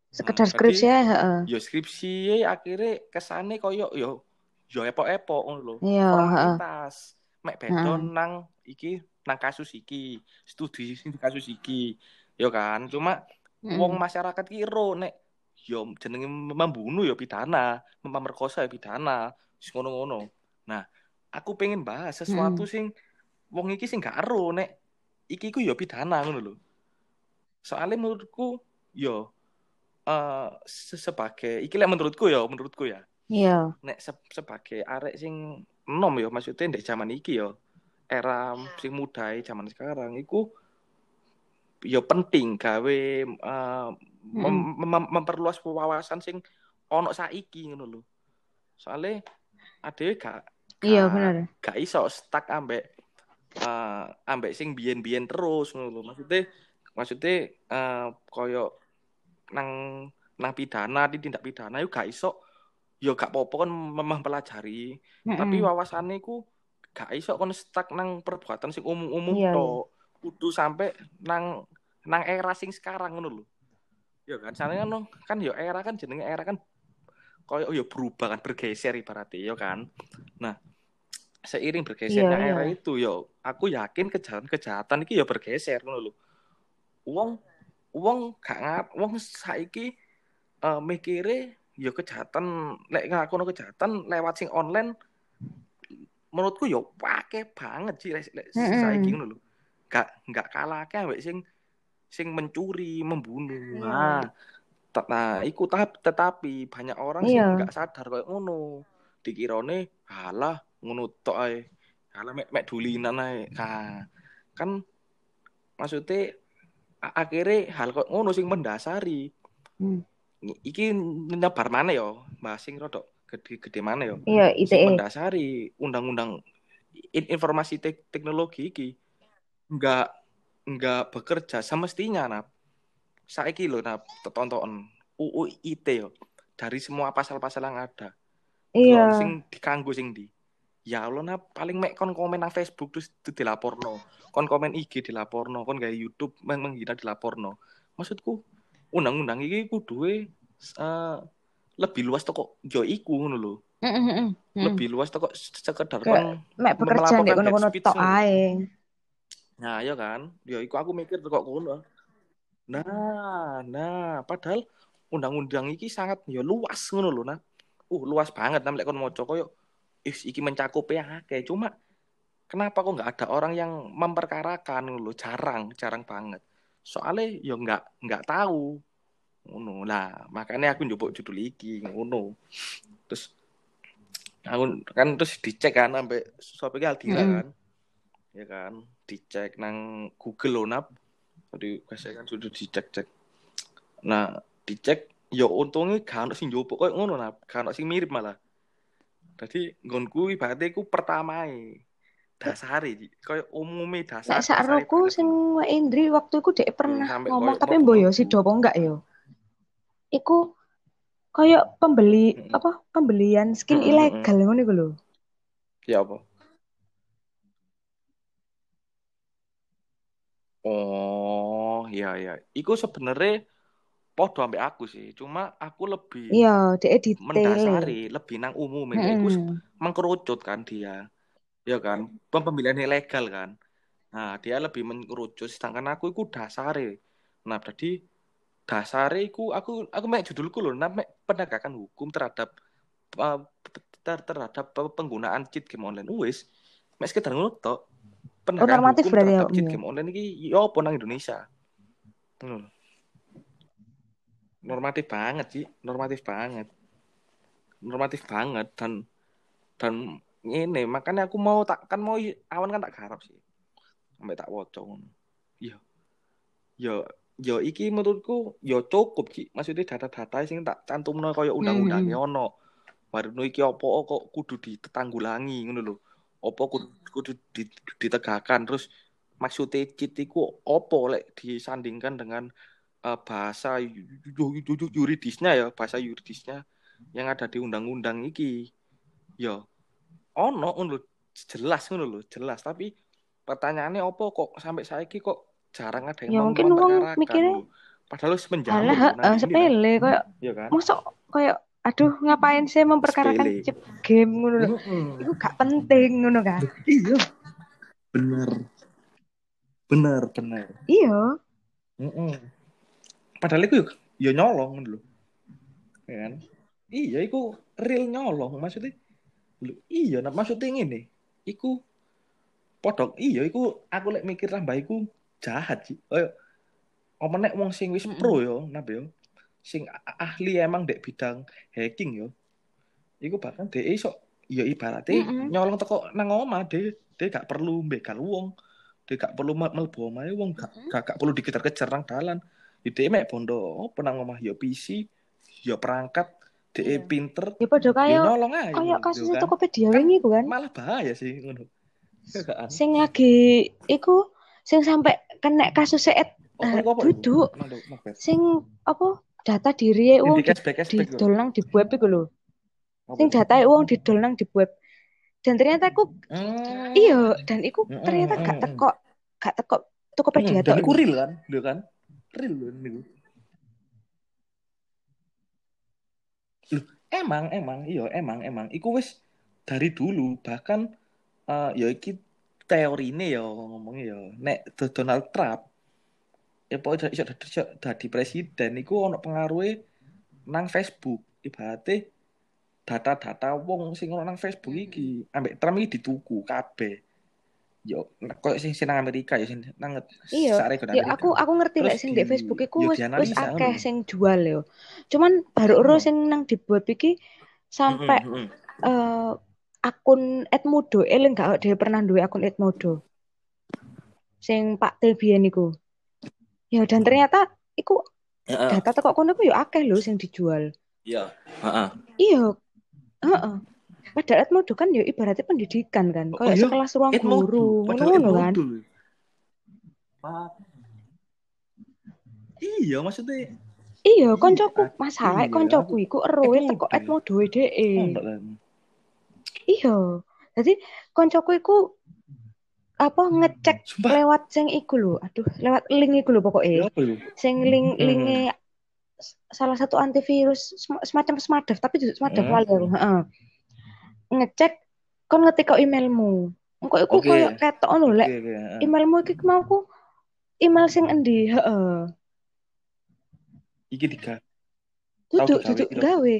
Sekedar Hmm, skripsi ae, heeh. Yo skripsi akhirnya kesane koyo yo yo epok-epok ngono lho. Iya, Formalitas. Mek Heeh. nang iki nang kasus iki, studi kasus iki. Yo kan, cuma Mm-mm. wong masyarakat ki ero nek yo jenenge membunuh yo pidana, memperkosa yo pidana, ngono-ngono. Nah, aku pengen bahas sesuatu sing wong iki sing gak ero nek iki ku yo pidana ngono lho. Soalnya menurutku yo se- sebagai iki lek menurutku ya, menurutku ya. Iya. Nek se- sebagai arek sing enom yo maksudnya ndek zaman iki yo era sing muda zaman sekarang iku yo penting gawe eh, mem- mem- memperluas wawasan sing ono saiki ngono lho. Soale adewe gak Iya, bener. gak iso stuck ambek eh ambek sing biyen-biyen terus ngono lho. Maksudnya maksudnya eh koyo nang nang pidana di tindak pidana yo gak iso yo gak apa-apa kan mem- mempelajari tapi Mm-mm. wawasannya ku gak iso kon stuck nang perbuatan sing umum-umum Iya, tok. Kudu sampai nang nang era sing sekarang ngono lho. Ya kan, soalnya kan kan yo era kan jenenge era kan koyo yo berubah kan bergeser ibaratnya ya kan. Nah, seiring bergesernya Iya, era iya. itu yo aku yakin kejahatan-kejahatan iki yo bergeser ngono lho. Wong wong gak ngat wong saiki eh mikire yo kejahatan lek ngelakuin kejahatan lewat sing online menurutku yo pake banget sih lek lek saiki ngono lho. Gak gak kalah akeh ambek sing sing mencuri, membunuh. Iya. Nah, nah iku tahap tetapi banyak orang sing Iya. gak sadar kayak ngono. Dikirone halah ngono tok ae. Halah mek mek dulinan ae. Nah, kan maksudnya akhirnya hal kok ngono sing mendasari. Hmm. Iki nyebar mana yo? Bahas sing rodok gede gede mana yo? Iya, ITE. mendasari undang-undang in- informasi tek- teknologi iki nggak nggak bekerja semestinya nap saiki lho nap tonton UU ITE yo dari semua pasal-pasal yang ada Iya. Sing dikanggo sing di ya Allah nap paling mek kon komen nang Facebook terus itu dilaporno kon komen IG dilaporno kon gawe YouTube men- menghina dilaporno maksudku undang-undang iki kuduwe eh, lebih luas toko yo iku ngono lho Mm-mm, mm-mm, mm. lebih luas toko sekedar kon Mek kono-kono hate speech tok ae. Nah, ya kan? Ya iku aku mikir kok ngono. Nah, nah, padahal undang-undang iki sangat ya luas ngono lho, nah. Uh, luas banget nah lek kon maca koyo iki mencakup ya akeh. Cuma kenapa kok nggak ada orang yang memperkarakan lho? Jarang, jarang banget. Soalnya ya nggak nggak tahu. Ngono. Lah, makanya aku njupuk judul iki ngono. Terus aku kan terus dicek kan sampai sopir Aldira Mm-mm. kan. Ya kan, dicek nang Google loh nap. Tadi saya kan sudah dicek-cek. Nah, dicek ya untungnya ono sing njupuk koyo ngono nap, ono sing mirip malah. Jadi nggonku ibaratnya ku pertamae dasare koyo umume dasar. Nek sakroku sing Indri waktu iku dek pernah sampai ngomong tapi mlebu- mboyo si dopo enggak yo. Iku koyo pembeli Mm-mm. apa pembelian skin Mm-mm, ilegal ngono iku lho. Ya apa? Oh, iya iya. Iku sebenarnya podo ambek aku sih. Cuma aku lebih Iya, dia detail. mendasari, lebih nang umum ya. Iku mengkerucut kan dia. Ya kan? Pem- Pemilihan ilegal kan. Nah, dia lebih mengerucut sedangkan aku iku dasare. Nah, berarti dasare iku aku aku mek judulku loh, nah, mek penegakan hukum terhadap uh, ter- terhadap penggunaan cheat game online. Wis, mek sekedar ngono tok. Penegakan normatif hukum berarti terhadap ya, cheat ya? game online iki yo apa nang Indonesia. Hmm. Normatif banget sih, normatif banget. Normatif banget dan dan ini makanya aku mau tak kan mau awan kan tak garap sih. Sampai tak wocok ngono. Iya. Yo yo iki menurutku yo cukup sih. Maksudnya data-data sing tak cantumno kaya undang-undangnya ono. Baru iki apa kok kudu ditetanggulangi ngono lho. Apa kudu, kudu di- ditegakkan terus maksudnya cheat iku apa lek disandingkan dengan eh, bahasa yu- yu- yu- yu- yuridisnya ya, bahasa yuridisnya yang ada di undang-undang iki. Ya ono ngono jelas ngono lho, jelas tapi pertanyaannya apa kok sampai saiki kok jarang ada Ya yang mungkin wong memperkarakan mikirnya. Padahal wis menjamur Alah, eh, lah. sepele kayak Ya kan? mosok kayak aduh ngapain sih memperkarakan chip game ngono lho. Iku gak penting ngono kan. Iya. Bener. Bener, bener. Iya. Mm-mm. Padahal itu ya nyolong lho. Ya kan? Iya, iku real nyolong maksudnya. Lho, iya, nah, maksudnya ngene. Iku podok iya iku aku lek mikir tambah iku jahat sih. Kayak apa nek wong sing wis pro yo, napa yo. Sing ahli emang dek bidang hacking yo. Iku bahkan dhek iso ya ibaratnya Mm-mm. nyolong teko nang omah dhek dhek gak perlu begal wong. Dhek gak perlu mel- mlebu omahe wong gak, gak, gak perlu dikejar-kejar nang dalan. Dhek mek bondo apa nang omah yo PC, yo perangkat, dhek Iya. pinter, Ya padha nyolong ae kayak ngono, kasus kan. Tokopedia wingi ku kan. malah bahaya sih ngono. Ya kan? Sing lagi iku sing sampai kena kasus et Oh, iku? duduk Nang sing apa data diri Sing wong di di, didol nang di web iku lho. Sing data wong didol nang di web. Dan ternyata aku Hmm. iya dan iku Mm, ternyata gak mm, mm. teko gak teko Tokopedia Hmm, dan lho. real kan, lho kan, real lho niku. Loh, emang emang iya emang emang. Iku wis dari dulu bahkan eh ya iki teorine ya ngomongnya ya nek Do- Donald Trump ya pokoknya iso dadi presiden iku ono pengaruhe nang Facebook. Ibaratnya data-data wong sing ono nang Facebook iki ambek Trump iki dituku kabeh yo koyo sing sing nang Amerika ya sing nang Iya, ya aku aku ngerti lek sing di Facebook iku wis wis akeh sing jual yo. Cuman baru ero Ono. sing nang di web iki sampai mm-mm. eh, akun Edmodo, eling gak dia pernah duwe akun Edmodo. Sing Pak T biyen iku. Ya dan ternyata iku data teko kono iku yo akeh lho sing dijual. Iya. Heeh. Iya, heeh. Padahal Edmodo kan yo ibaratnya pendidikan kan, Oh kayak iya, sekelas ruang Edmodo. guru, ngono-ngono kan. Iya, maksudnya Iya, iya, koncoku masalah iya, koncoku iku eroe teko Edmodo. Edmodo dhek. Mondok kan. Iya. Jadi koncoku iku apa ngecek Sumpah, lewat sing iku lho. Aduh, lewat link iku lho ya itu? Sing link Hmm. linke s- salah satu antivirus sem- semacam Smadaf tapi itu Smadaf Hmm. wali aku. Heeh. Ngecek kon ngetik kok emailmu. Engko iku Oke. koyo ketok ngono lek oke. heeh. emailmu iki mau ku email sing endi? Heeh. Iki tiga. Duduk duduk gawe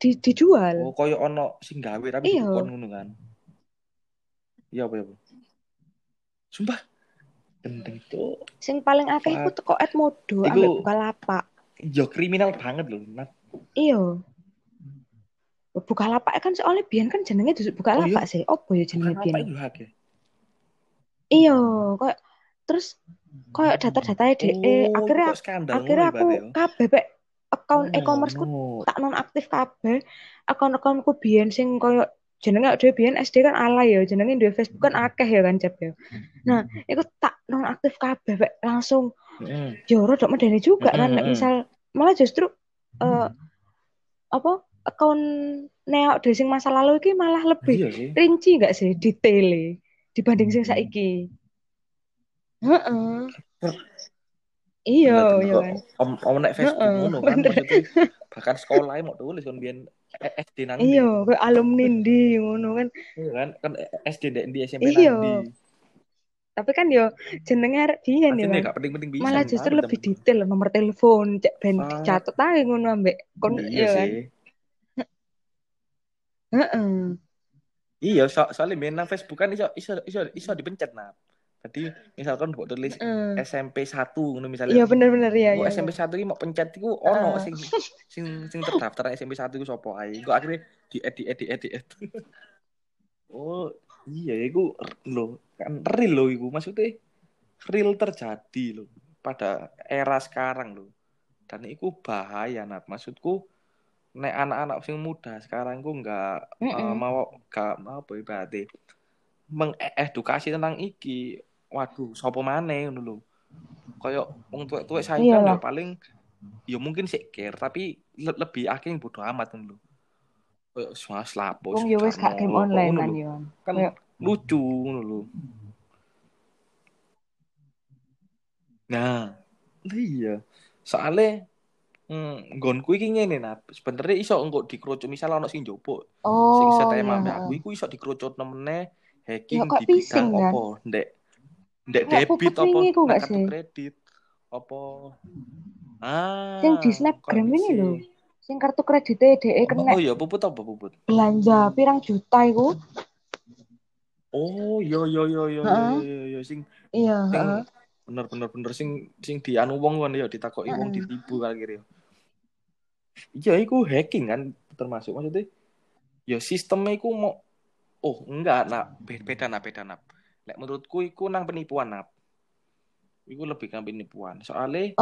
di dijual. Oh, koyo ono sing gawe tapi Iya. dikon ngono kan. Iya apa ya, Bu? Sumpah, gendeng tuh. Sing paling akeh iku teko Edmodo ambek Bukalapak. Ya kriminal banget loh. Nah, Iya. Bukalapak kan soalnya biyen kan jenenge duduk Bukalapak sih. Opo ya jenenge biyen? itu hake? Iya, kayak terus kayak data-data DE Oh, akhirnya kok akhirnya ngono aku ya? kabeh account Oh, e-commerce ku no. tak nonaktif kabeh. Akun-akunku biyen sing koyo jenenge dhewe biyen SD kan alay ya, jenenge duwe Facebook kan akeh ya kan Jep ya. Nah, iku tak nonaktif kabeh langsung Heeh. ya rada medeni juga kan nek misal malah justru eh apa akun neok dhewe sing masa lalu iki malah lebih Iya sih. rinci nggak sih detailnya dibanding sing saiki. Heeh. Iya, bener-bener iya kok kan. om om nek Facebook ngono kan bener. maksudnya bahkan sekolah mau tulis kan biyen SD nang Iya, ndi kayak alumni di ngono kan. Iya kan kan SD ndek ndi SMP nang Iya. ndi Tapi kan yo jenenge arek biyen ya Artinya kan. gak penting-penting bisa Malah justru lebih detail nomor telepon, cek ben Wah. dicatat ae ngono ambek kon iya iya kan. Heeh. iya so soalnya main nang Facebook kan iso iso iso iso dipencet nah jadi misalkan buat tulis Heeh. SMP 1 ngono misalnya Iya bener-bener ya, Kok ya, SMP ya. 1 iki mau pencet iku ono Heeh. sing sing sing terdaftar SMP 1 iku sapa ae. Kok akhirnya di edit edit edit. edit. oh, iya iku lho, kan real lho iku maksudnya real terjadi lho pada era sekarang lho. Dan iku bahaya nah maksudku nek anak-anak sing muda sekarang ku nggak eh, Mm-mm. mau gak mau apa ibaratnya mengedukasi tentang iki. Waduh maneh ngono lho. Kayak wong tuwek-tuwek saya kan ya paling ya mungkin sik care tapi le- lebih akeh yang bodo amat lho. Kayak mas lapo Wong yo wis gak game online kan yo. kan lucu ngono lho. Nah iya. Soalnya hmm, nggonku iki ngene nah sebenarnya iso engko dikerucut misal ono sing njupuk Oh. sing setema iya, aku iku iso dikerucut nemene hacking Ya, di bidang kan? apa? Ndek ndek debit nang nggak kartu kredit apa? Ah Sing di Snapgram ini lho. Sing kartu kreditnya DE oh, kena oh iya puput apa puput? belanja pirang juta iku. oh iya iya iya iya iya iya iya sing Iya, bener bener bener sing sing dianu wong kan ya ditakoki wong ditipu kali kira. ya iya iku hacking kan termasuk maksudnya. Ya sistemnya iku mau oh enggak nak Be- beda nak beda nak Lek menurutku iku nang penipuan nak iku lebih nang penipuan. Soalnya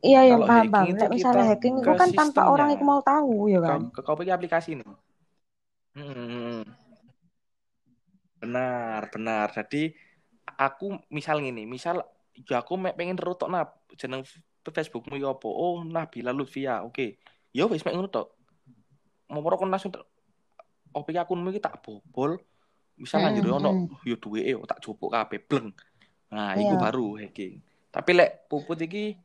Iya, yang paham, paham. Lek misalnya hacking itu ke kan tanpa orang itu mau tahu, ya kan? kau kau pakai aplikasi ini. Hmm, benar benar. Jadi aku misal gini misal ya aku pengen rutok nap. Jeneng Facebookmu ya apa? Oh Nabila Lutfia. Oke ya wis mek ngono tok. Mau kon langsung tek- OP akunmu iki tak bobol. Mm, lanjut ono mm. yo duweke yo tak jupuk kabeh bleng. Nah iku Iya. baru hacking tapi lek puput iki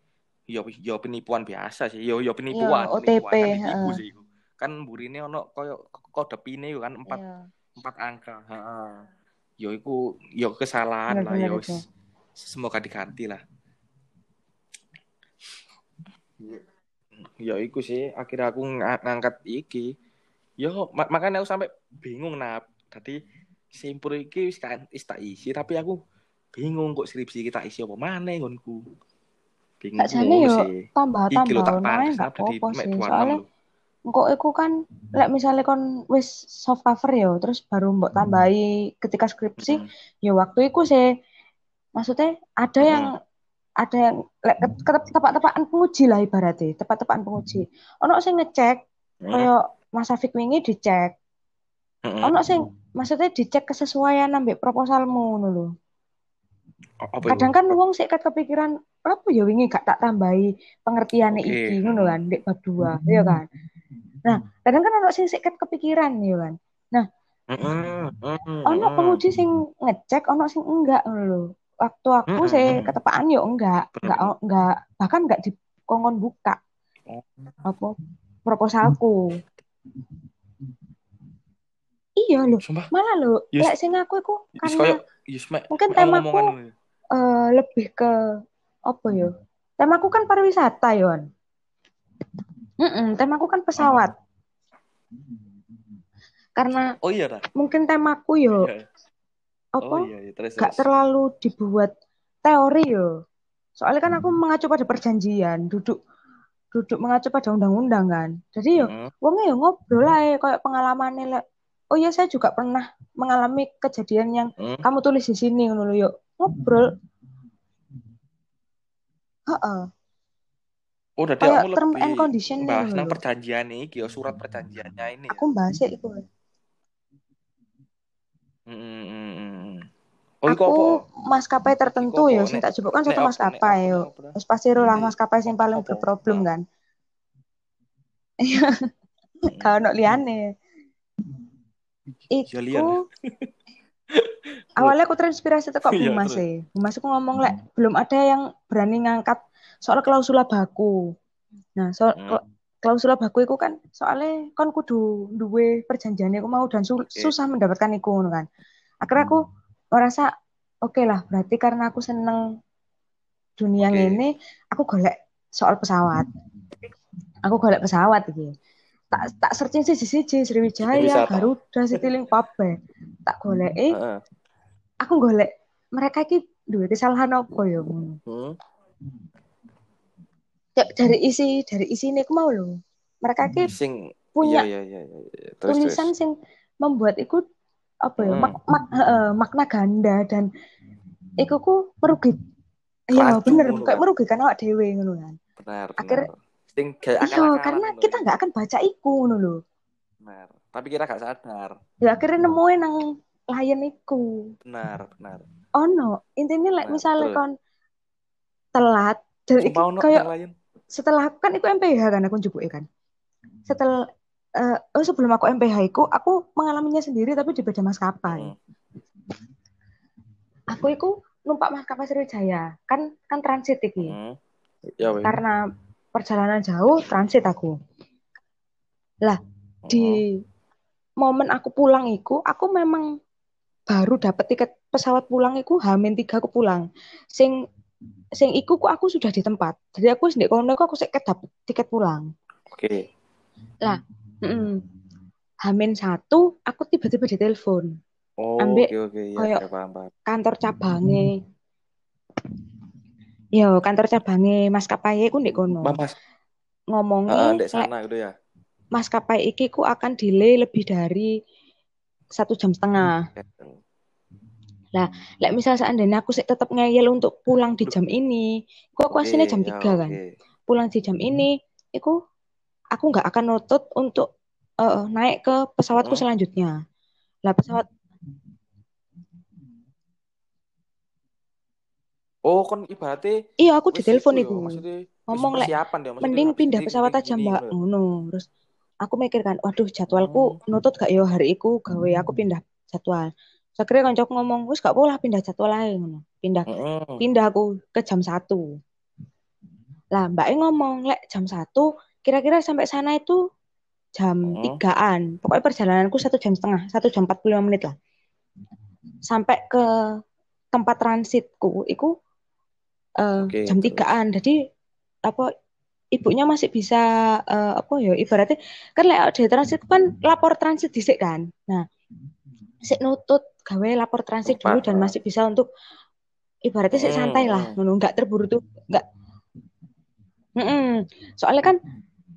yo yo penipuan biasa sih. Yo yo penipuan Iya, penipuan OTP, kan iku sih iku. kan burine ono koyo kode pine yo kan empat Iya. empat angka heeh. Yo iku yo kesalahan lah Bener-bener yo semoga diganti lah ya iku sih akhirnya aku ng- ngangkat iki. Yo mak- makanya aku sampai bingung nap. Tadi simpur iki wis kan tak isi tapi aku bingung kok skripsi kita isi apa mana ngonku bingung yo sih. iki lho tambah-tambah tak ono ae pangkas gak nap. Jadi apa-apa mek sih. 26 Soalnya engko iku kan lek misalnya kon wis soft cover ya, terus baru mbok tambahi ketika skripsi, Heeh. ya waktu iku sih maksudnya ada yang ada yang lek tepak-tepakan penguji lah ibaratnya, tepak-tepakan penguji. Ono sing ngecek kaya Mas Afik wingi dicek. Heeh. Ono sing maksudnya dicek kesesuaian ambek proposalmu ngono lho. apa iku? Kadang kan wong sik kepikiran apa ya wingi gak tak tambahi pengertiane Oke. iki ngono kan ndek bab 2, ya kan. Nah, kadang kan ono sing sik kepikiran ya kan. Heeh, heeh, Ono penguji sing ngecek, ono sing enggak ngono lho. Waktu aku Mm-mm, sih mm. ketepaan yo enggak, enggak Bener. enggak bahkan enggak dikongkon buka Oh. apa proposalku. Iya Sumpah, malah lho, Yes. lek sing aku iku karena mek mungkin temaku eh, lebih ke apa ya? Temaku kan pariwisata yon. Mm temaku kan pesawat. Karena Oh iya dah. mungkin temaku yo Iya. Apa Oh iya, iya. terus gak terus. terlalu dibuat teori yo. Soalnya kan aku mengacu pada perjanjian, duduk duduk mengacu pada undang-undang kan. Jadi yo Heeh. wongnya yo ngobrol aja kayak pengalamannya lek. Oh iya saya juga pernah mengalami kejadian yang Heeh. kamu tulis di sini ngono lho, yuk ngobrol. Heeh. Oh, udah kamu term lebih and condition bahas nang perjanjian iki, ya, surat perjanjiannya ini ya. Aku bahas iku. Oh, iku apa? Aku maskapai tertentu ya sing tak jebuk kan satu maskapai apa, yo. Wis pasti lah Iya. maskapai sing paling berproblem kan. Iya, Heeh. gak ono liyane. Ya lian. Iku awalnya aku terinspirasi teko Iya, Bumas terus. sih. Bumas aku ngomong lek belum ada yang berani ngangkat soal klausula baku. Nah, soal Hmm. kla- klausula baku itu kan soalnya kan kudu duwe perjanjian aku mau dan su- Oke. susah mendapatkan ngono kan. Akhirnya aku merasa oke lah berarti karena aku seneng dunia Oke. ini aku golek soal pesawat. Aku golek pesawat iki. Tak tak searching sih siji Sriwijaya. Garuda, Citylink, kabeh. Tak golek eh aku golek mereka iki duwe kesalahan apa ya ngono. Hmm. Ya, dari isi dari isi ini aku mau loh. Mereka iki Sing punya iya iya iya iya. Terus tulisan terus. sing membuat iku apa ya Hmm. mak, mak- heeh, makna ganda dan iku ku merugi iya bener kayak kan. merugikan awak dhewe ngono kan Benar, Akhirnya- benar. Sing iya karena kita kan. nggak akan baca iku ngono lho Benar. Tapi kita gak sadar. ya akhirnya nemuin nang layan iku Benar, benar. ono intinya like Nah, misalnya kon telat dan iki ono kayak. Setelah kan iku MPH kan aku njupuk kan. Setelah eh, oh sebelum aku MPH iku aku mengalaminya sendiri tapi di beda maskapai. Hmm. aku iku numpak maskapai Sriwijaya. Kan kan transit iki. Hmm. Ya karena perjalanan jauh transit aku. Di momen aku pulang iku aku memang baru dapat tiket pesawat pulang iku hamin tiga aku pulang. Sing sing iku ku aku sudah di tempat jadi aku sendiri kono aku seket dapet tiket pulang Oke. Mm-mm. hamin satu aku tiba-tiba ditelepon Oh, Ambek oke oke ya, koyo- ya, paham paham. kantor cabange yo kantor cabange maskapai ku ndek kono Mas, ngomongi ah, ndek sana gitu ya. maskapai iki ku akan delay lebih dari satu jam setengah. Lek misal seandainya aku sih tetap ngeyel untuk pulang di jam ini, ku aku aslinya jam Oke, ya, 3 kan. Pulang di jam ini, iku aku nggak akan nutut untuk eh, naik ke pesawatku Hmm. selanjutnya. Lah pesawat Oh, kon ibaratnya iya aku wis ditelepon iku iku. ya, maksudnya Ngomong lek persiapan ya, mending pindah pesawat aja mbak ngono terus aku mikir kan waduh jadwalku nutut gak yo hari iku gawe aku pindah jadwal akhirnya kancaku ngomong wis gak pola pindah jadwal ngono. Pindah Heeh. pindah aku ke jam satu. Lah mbaknya ngomong lek jam satu kira-kira sampai sana itu jam tigaan. Pokoknya perjalananku satu jam setengah satu jam 45 menit lah. Sampai ke tempat transitku itu eh, Oke, jam tigaan. Jadi apa ibunya masih bisa eh, apa ya ibaratnya kan lek di transit kan lapor transit dhisik kan. Nah sik nutut gawe lapor transit dulu dan masih bisa untuk ibaratnya sik santai lah. Hmm. nggak terburu tuh nggak. Mm-mm. soalnya kan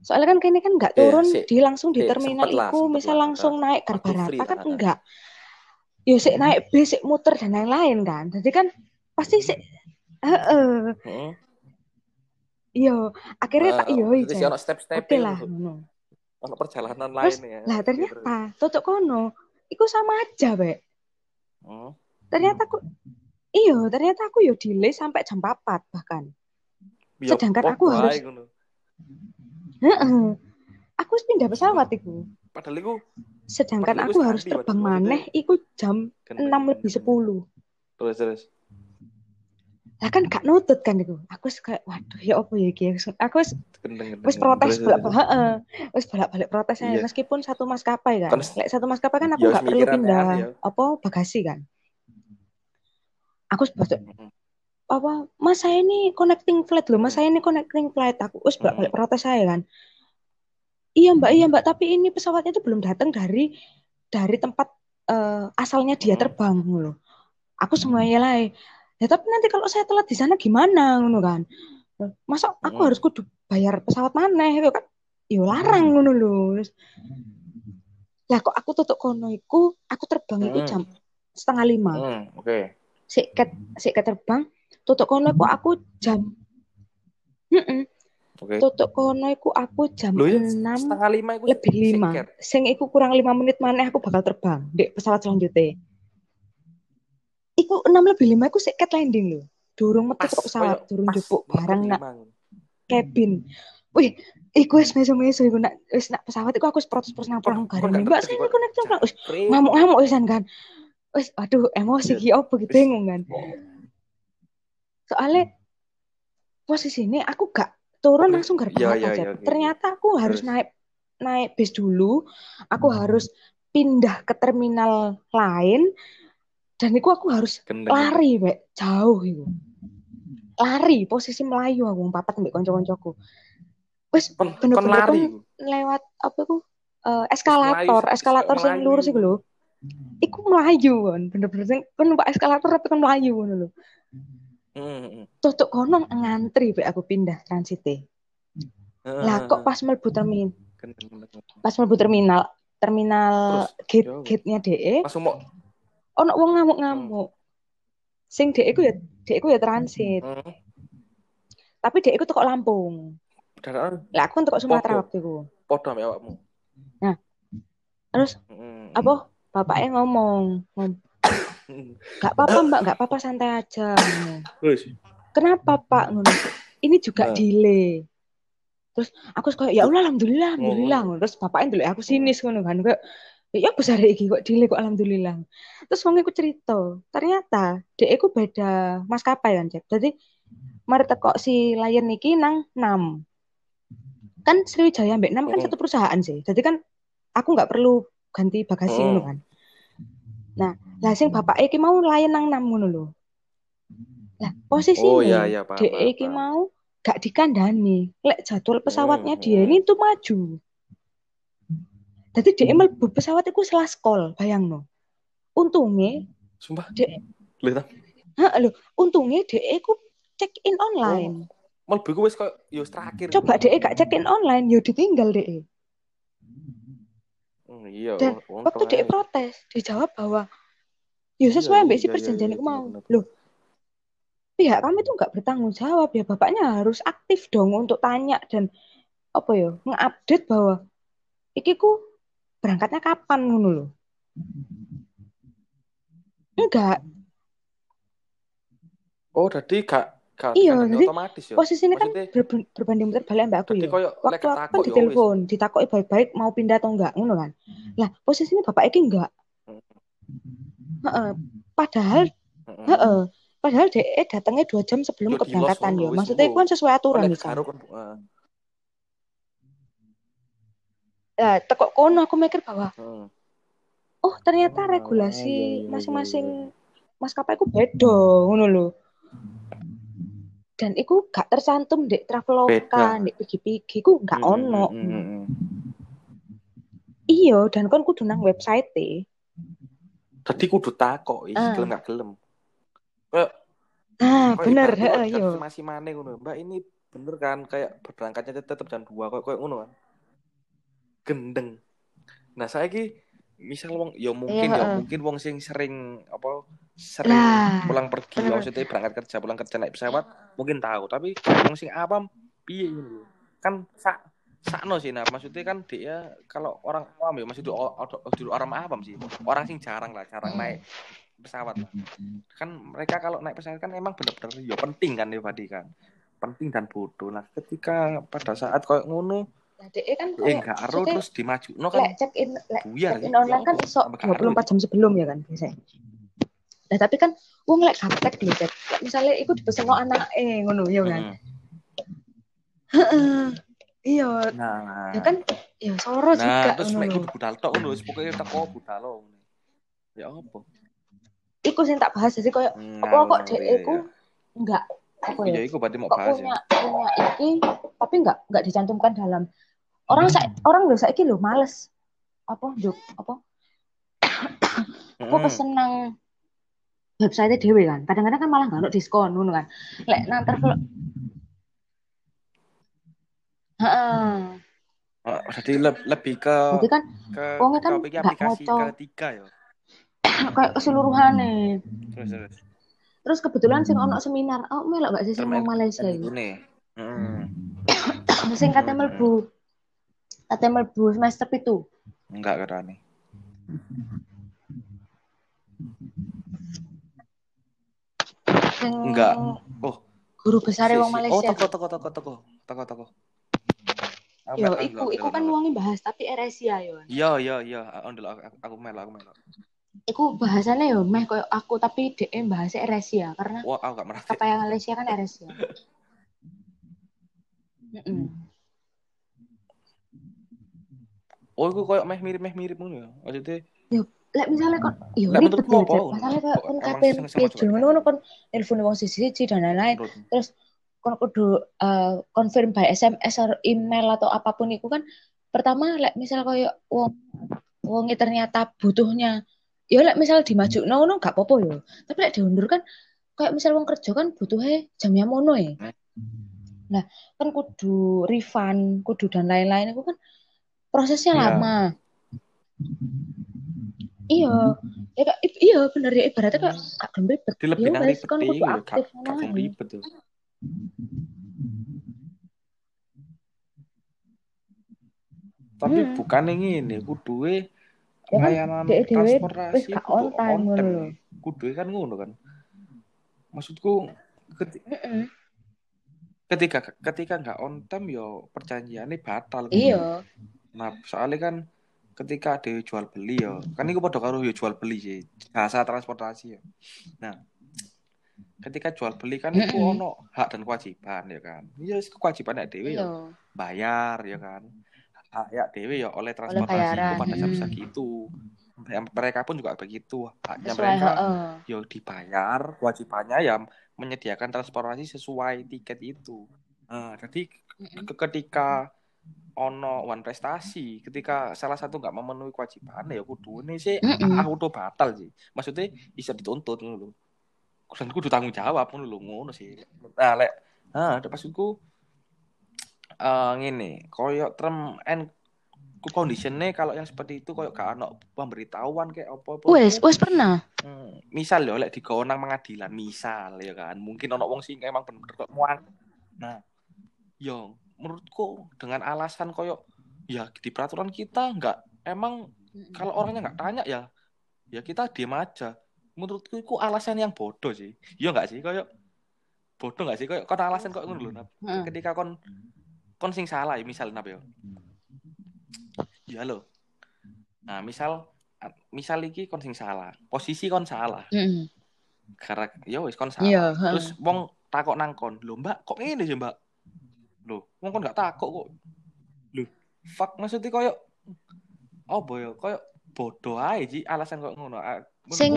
soalnya kan kini kan nggak Iya, turun sik- di langsung di sik, terminal lah, iku misal lah. langsung naik free Rata kan enggak yo sik naik bis sik muter dan lain-lain kan. Jadi kan pasti sik heeh. Yo akhirnya tak yo Jadi sih ono step-step oke lah gitu. ngono. Ono perjalanan Terus, lain ya. lah ternyata tutup kono. Iku sama aja be Hmm. ternyata aku iyo ternyata aku yo delay sampai jam 4 bahkan Ya, Sedangkan aku harus-. Heeh. aku wis pindah pesawat iku Padahal iku sedangkan Padahal aku harus terbang maneh iku jam 6 lebih. 10 Terus terus. Lah kan gak nutut kan iku. Aku kayak waduh ya apa ya iki? Aku wis gendeng. wis protes Terus, bolak terus. heeh. Wis bolak-balik protes Iya. meskipun satu maskapai kan. Kan- lek satu maskapai kan aku Ya, wis nggak perlu mikir pindah ya. apa bagasi kan. Aku sebut Heeh. apa mas saya ini connecting flight loh. Mas saya ini connecting flight. Aku wis bolak-balik Hmm. protes saya kan. Iya mbak iya mbak. Tapi ini pesawatnya itu belum datang dari dari tempat eh, asalnya dia Hmm. terbang loh aku semuanya lah ya tapi nanti kalau saya telat di sana gimana ngono kan masa aku Hmm. harus kudu bayar pesawat mana ya kan yo larang ngono lho Terus, lah kok aku tutup kono iku aku terbang iku Hmm. jam setengah lima Hmm, oke. sik ket sik ket terbang tutup kono iku aku jam Heeh, Oke. tutup kono iku aku jam ya 6 setengah lima iku lebih lima siket. sing iku kurang lima menit maneh aku bakal terbang di pesawat selanjutnya iku 6 lebih lima iku sik ket landing lho durung metu kok pesawat durung jupuk barang nak cabin wih iku wis meso-meso iku nak wis nak pesawat iku aku protes-protes nang pramugari gak mbak saya ini connecting Mbak." wis ngamuk-ngamuk wisan kan wis aduh emosi Iya. ki opo ki bingung kan. Soalnya posisi ini aku gak turun langsung gerbang atas iya, ya. iya, oke, Ternyata aku harus Terus? naik naik bis dulu. Aku harus pindah ke terminal lain dan itu aku harus Gendeng. lari mek jauh itu. Lari posisi melayu aku papat mbek kanca-kancaku. Wis Kon, kon bener-bener lari. lewat apa ku eh, eskalator, melayu, eskalator sing lurus iku lho. Iku melayu kan, bener-bener sing kon numpak eskalator tapi kon melayu ngono lho. Hmm, hmm. Tutuk kono ngantri mbek aku pindah transite. Lah kok pas mlebu termin, Gendeng, gendeng. pas mlebu terminal, terminal gate gate-nya DE, Langsung mau ono wong ngamuk-ngamuk. Sing DE ku ya DE ku ya transit, hmm. tapi DE ku teko Lampung. Dadak Lah aku kan teko Sumatera waktu itu. podo ambek awakmu. Terus Hmm. apa bapaknya ngomong, ngom- Hmm. gak apa-apa mbak, gak apa-apa santai aja. Wis. Kenapa pak? Ngono. Ini juga Nah. delay. Terus aku suka ya Allah alhamdulillah Oh. alhamdulillah. ngono. Terus bapaknya dulu aku sinis ngono kan kayak ya besar iki kok delay kok alhamdulillah. Terus wong iku cerita, ternyata dek iku beda maskapai kan, Cek. Jadi mari teko si Lion iki nang 6. Kan Sriwijaya mbek 6 kan satu perusahaan sih. Jadi kan aku nggak perlu ganti bagasi ngono kan. Nah, lah sing bapak iki mau Lion nang 6 ngono lho. Lah posisi Oh iya iya paham. dek paham, iki mau gak dikandani. Lek jadwal pesawatnya dia ini tuh maju. Jadi dia mlebu pesawat iku selas call, bayangno. Untungnya, Sumpah. Dek. Lho ta. ha lho, untungnya dia iku check in online. Mlebu ku wis koyo yo terakhir. Coba dia gak check in online, yo ditinggal dia. Hmm, iya. Dan Waktu dia protes, dijawab bahwa yo Iya, sesuai iya, mbak si iya, perjanjian iya, iku iya, mau. Loh, pihak kami tuh nggak bertanggung jawab ya bapaknya harus aktif dong untuk tanya dan apa ya nge-update bahwa iki ku berangkatnya kapan ngono loh enggak. Oh, jadi gak gak Iya, jadi otomatis ya. posisinya kan Maksudnya- ber- berbanding terbalik mbak aku ya. waktu aku kan ya ditelepon ditakoki baik-baik mau pindah atau enggak ngono kan? Lah posisinya bapak iki enggak. Hmm. Heeh. padahal Heeh. heeh. Padahal DE datangnya dua jam sebelum keberangkatan ya. maksudnya itu kan sesuai aturan lek bisa karo kan heeh. Nah, tekok kono aku mikir bahwa Heeh. oh ternyata iya, regulasi iya, iya, masing-masing iya, maskapai ku beda ngono lho. Dan iku gak tercantum di Traveloka, di Pigi-Pigi ku gak Mm, ono. mm, mm, mm. Iya, dan kon kudu nang website e. Tadi kudu takok iki Ah. gelem gak gelem. Kayak Nah, kayak bener, heeh, iya. dikonfirmasi maneh ngono. Mbak ini bener kan kayak berangkatnya tetep jam 2 kok kayak ngono kan. Gendeng. Nah, saiki misal wong ya mungkin Iya, ya mungkin wong sing sering apa sering Lah, pulang pergi bener. maksudnya berangkat kerja pulang kerja naik pesawat mungkin tahu. Tapi wong sing awam piye lho. kan sak sakno sih nah maksudnya kan dia kalau orang awam ya maksudnya o- orang awam sih. Orang sing jarang lah jarang naik pesawat lah. Kan mereka kalau naik pesawat kan emang bener-bener ya penting kan ya Fadi kan? Penting dan bodoh nah ketika pada saat kayak ngono Lah, DE kan eh kayak enggak maksudnya terus dimaju no lek kan check in lek buyar check in online kan iso Tambah gak aro 24 jam sebelum ya kan biasanya. Nah, tapi kan wong lek gaptek lho, Cek. Lek Misalnya iku dipesen anake ngono ya kan. Heeh. Iya, nah ya kan ya soro juga Nah, terus ngono lho. kudu budal tok ngono, wis pokoke teko budal lo. Ya apa? Iku sing tak bahas jadi koyo Nah, apa kok nah, DE iya, ku iya. enggak apa Ya ya iku berarti mau bahas punya ya. punya iki tapi enggak enggak dicantumkan dalam orang sa orang lho saiki lho males apa juk apa aku pesen nang website dhewe kan kadang-kadang kan malah nggak diskon ngono kan lek nang travel Heeh. Oh, jadi le- lebih ke Berarti kan ke wongnya kan nggak ngoco. ketiga ya. kayak keseluruhane Terus terus. terus kebetulan sing ono seminar oh melok gak sih mau Malaysia nih. Heeh. sing kate mlebu kate mlebu semester itu Enggak sing Enggak. Oh, guru besar wong Oh, Malaysia toko toko toko toko. Toko toko. yo iku iku kan wonge bahas tapi Eresia yo Iya, iya, iya. Aku aku, aku melu, aku melu. Iku bahasanya yo meh koyo aku tapi DM bahasa Eresia karena Wah, aku gak merhatiin. kapayang Malaysia kan Eresia. Mm-mm. Oh, iku koyo meh mirip-meh mirip ngono ya. Maksudnya Lek misalnya kon yo Lek ribet? Cep. Masalahnya koyo kon kabeh masuk ngono kon telepon wong siji-siji dan lain-lain. Terus kon kudu eh, confirm by SMS atau email atau apa pun itu kan pertama lek misal koyo wong wong ternyata butuhnya ya lek misal dimaju no no gak apa-apa yo. Tapi lek diundur kan kayak misal wong kerja kan butuhnya jamnya mono ya. Nah, kan kudu refund, kudu dan lain-lain itu kan prosesnya Iya. lama. Iya, ya kak, iya bener ya ibaratnya gak gelem ribet. Di lebih Ya nang ribet kan kudu gak aktif ae. ribet tuh. Tapi Hmm. bukan yang ini, kuduwe Ya kan, layanan dhewe transportasi kudu on time lho. Kuduwe kan ngono kan. Maksudku keti- Mm-mm. ketika ketika nggak on time yo perjanjiannya batal. Iya, Nah, soalnya kan ketika ada jual beli yo, kan itu pada karo jual beli sih, jasa transportasi ya. Nah, ketika jual beli kan itu ono hak dan kewajiban ya kan. Iya, kewajiban dewe iya. ya bayar ya kan. Hak ya dewe ya oleh Oleh transportasi bayaran. itu pada jam Mm. segitu. Ya, mereka pun juga begitu. Haknya Sesuai, mereka heeh. yo dibayar, kewajibannya ya menyediakan transportasi sesuai tiket itu. Nah, jadi ketika ono one prestasi. Ketika salah satu nggak memenuhi kewajiban ya kudu. Ini sih Mm-mm. auto batal sih. Maksudnya bisa dituntut lho dan kudu tanggung jawab ngono lho ngono sih. Nah lek nah maksudku eh ngene koyo term and conditionnya kalau yang seperti itu koyo gak ono pemberitahuan kayak apa apa Wes, wes pernah. Hmm, misal ya lek digawa nang pengadilan misal ya kan. Mungkin ono wong sing emang bener-bener kok muang nah yo menurutku dengan alasan koyo ya di peraturan kita nggak emang kalau orangnya nggak tanya ya ya kita diem aja. Menurutku itu alasan yang bodoh sih. Iya nggak sih koyo bodoh nggak sih koyo kon alasan kok ngono Nap. Heeh. ketika kon kon sing salah ya misal nap yo ya lo nah misal misal iki kon sing salah posisi kon salah. Mm-mm. karena ya wis kon salah. Iya, heeh. terus wong takok nang kon lho mbak kok ngene sih mbak lho wong kon gak takok kok lho fuck maksudnya koyo oh boy koyo bodoh aja alasan kok ngono Ah, Sing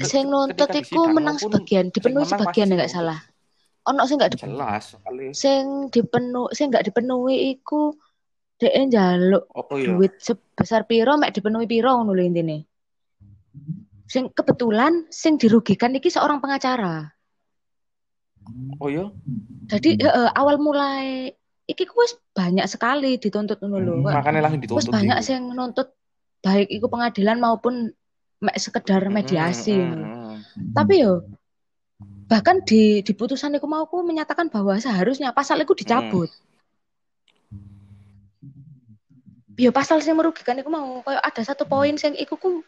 sing nuntut iku menang sebagian, dipenuhi sebagian pasti ya nggak nuntut. salah. Ono sing nggak dipenuhi. jelas kali Sing dipenuhi, sing nggak dipenuhi iku dhek njaluk apa ya duit sebesar piro mek dipenuhi piro ngono lho intine. Sing kebetulan sing dirugikan iki seorang pengacara. Oh ya Jadi heeh, awal mulai iki wis banyak sekali dituntut ngono lho. Kok makanya langsung Wis dituntut banyak gitu. sing nuntut baik iku pengadilan maupun mek sekedar mediasi Mm, mm, ngono. mm, mm. Tapi yo bahkan di di putusan iku mau ku menyatakan bahwa seharusnya pasal itu dicabut. Ya pasal yang merugikan iku mau kayak ada satu poin sing iku ku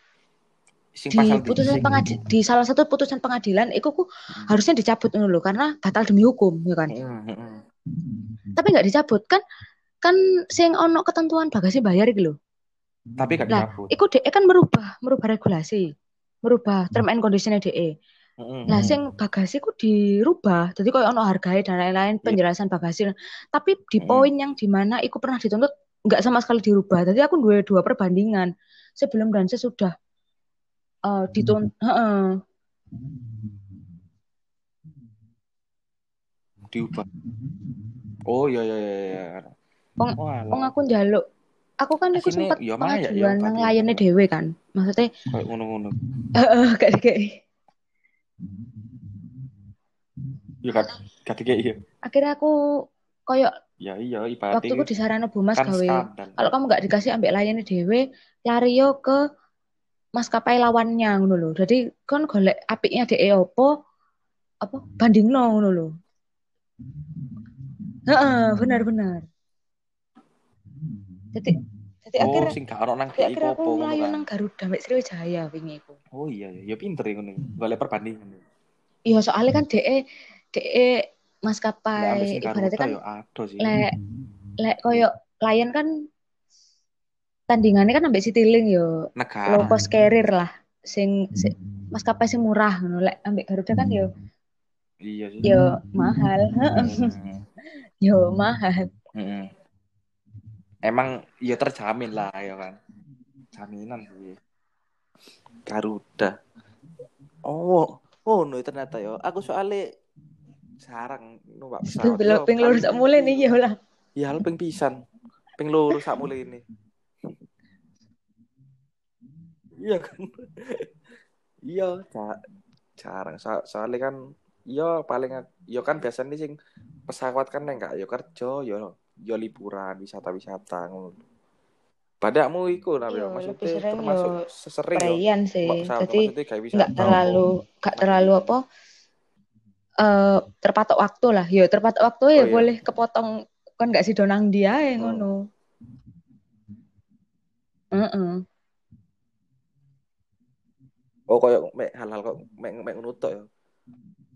sing di pasal putusan sing- pengadi- di salah satu putusan pengadilan iku ku harusnya dicabut lho karena batal demi hukum ya kan. Mm, mm, mm. Tapi nggak dicabut kan kan sing ono ketentuan bagasi bayar iki lho. tapi gak dicabut Iku DE kan merubah merubah regulasi, merubah term and conditionnya DE. Mm, mm, Lah mm. sing bagasi ku dirubah. Jadi koyo ono harganya dan lain-lain, penjelasan bagasi. Tapi di Mm. poin yang di mana iku pernah dituntut nggak sama sekali dirubah. Jadi aku dua dua perbandingan sebelum dan sesudah eh dituntut. heeh. diubah oh iya iya iya iya Wong- oh. Wong aku njaluk. Aku kan Asine, sempat ya ya, pengajuan nang layane dhewe kan. Maksudnya kayak ngono-ngono heeh gak dikei. ya kan gak kayak iya Akhirnya aku koyo ya iya ibaratnya waktu aku di sarana Bu Mas kan gawe kalau kamu nggak dikasih ambil layani dewe lari yo ke maskapai lawannya ngono lho. Jadi kon golek apiknya DE opo apa bandingno ngono lho. Heeh, benar-benar. Jadi jadi oh akhirnya sing gak ono nang DI aku popo ngono melayu kan nang Garuda mek Sriwijaya wingi iku. oh iya iya ya pinter ya ngono golek perbandingan Iya, soalnya kan DE DE Lek ambek maskapai ibaratnya kan ya lek lek koyo Lion kan tandingannya kan ambek Citylink yo negara low cost carrier lah sing, sing maskapai sing murah ngono lek ambek Garuda kan yo Iya sih. yo mahal. Hmm. yo mahal. Hmm. Emang ya terjamin lah ya kan. Jaminan sih. Garuda. Oh, oh no ternyata yo. Aku soalnya sarang numpak pesawat. Belum ping lurus mulai nih yo lah. Ya lu ping pisan. Ping sak mulai ini. Iya kan. Iya, ca- jarang so soalnya kan iya paling yo kan biasanya sing pesawat kan enggak yo kerja yo yo liburan wisata-wisata ngono. Padakmu iku nah Iya, yo maksudnya sering termasuk yo sesering yo. Sih. Jadi nggak terlalu nggak terlalu apa eh terpatok waktu lah. Yo terpatok waktu ya Oh, iya. boleh kepotong kan nggak sih donang dia ya Hmm. ngono. Heeh. Oh koyo mek hal-hal kok mek mek ngono tok yo.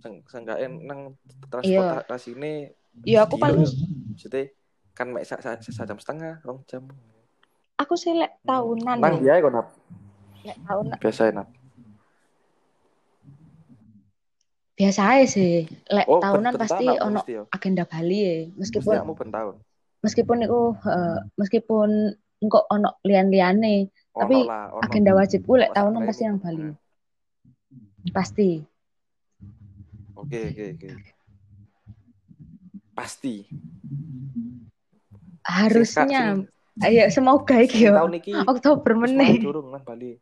Seng seenggaknya nang Iya. transportasi ini Yo aku paling maksudnya kan mek sa, sa, jam setengah, rong jam. aku sih lek tahunan Nang ya. dia kok nap. Lek tahunan Biasa nap. biasa sih. Lek Oh, tahunan pasti ono yo. agenda Bali ya. Meskipun kamu ben tahun. meskipun itu eh, meskipun engko ono lian-liane, Ono Tapi lah, ono. agenda wajibku lek tahunan pasti yang Bali. Pasti. Oke, oke, oke. Pasti. Harusnya. Ayo semoga iki yo. tahun iki Oktober meneh. durung nang Bali.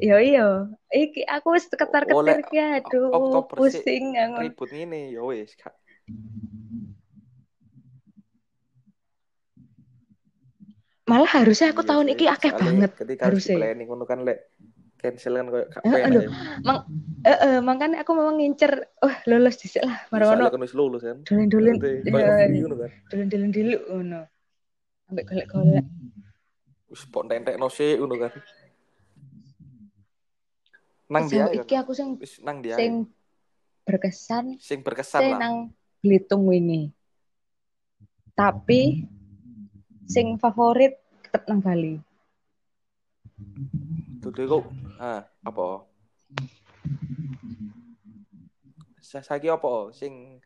Yo yo. Iki aku wis ketar-ketir ki aduh Oktober pusing aku. Ribut ngene ya wis. Kak. Malah harusnya aku Iya tahun iki akeh banget Ketika harus harusnya. planning ngono kan lek cancel kan Eh, penak aduh. ya. Mang eh eh, makanya aku memang ngincer oh lulus dhisik lah marono kan wis lulus kan. free ngono kan. dolen-dolen dulu ngono. Ambek golek-golek. Wis pok entek-entekno sik ngono kan. Nang dia kan. iki aku sing Wis nang dia. sing berkesan Sing berkesan sing lah. nang Belitung ini. Tapi sing favorit tetep nang Bali. Tuh kok ah apa? Sa saiki apa sing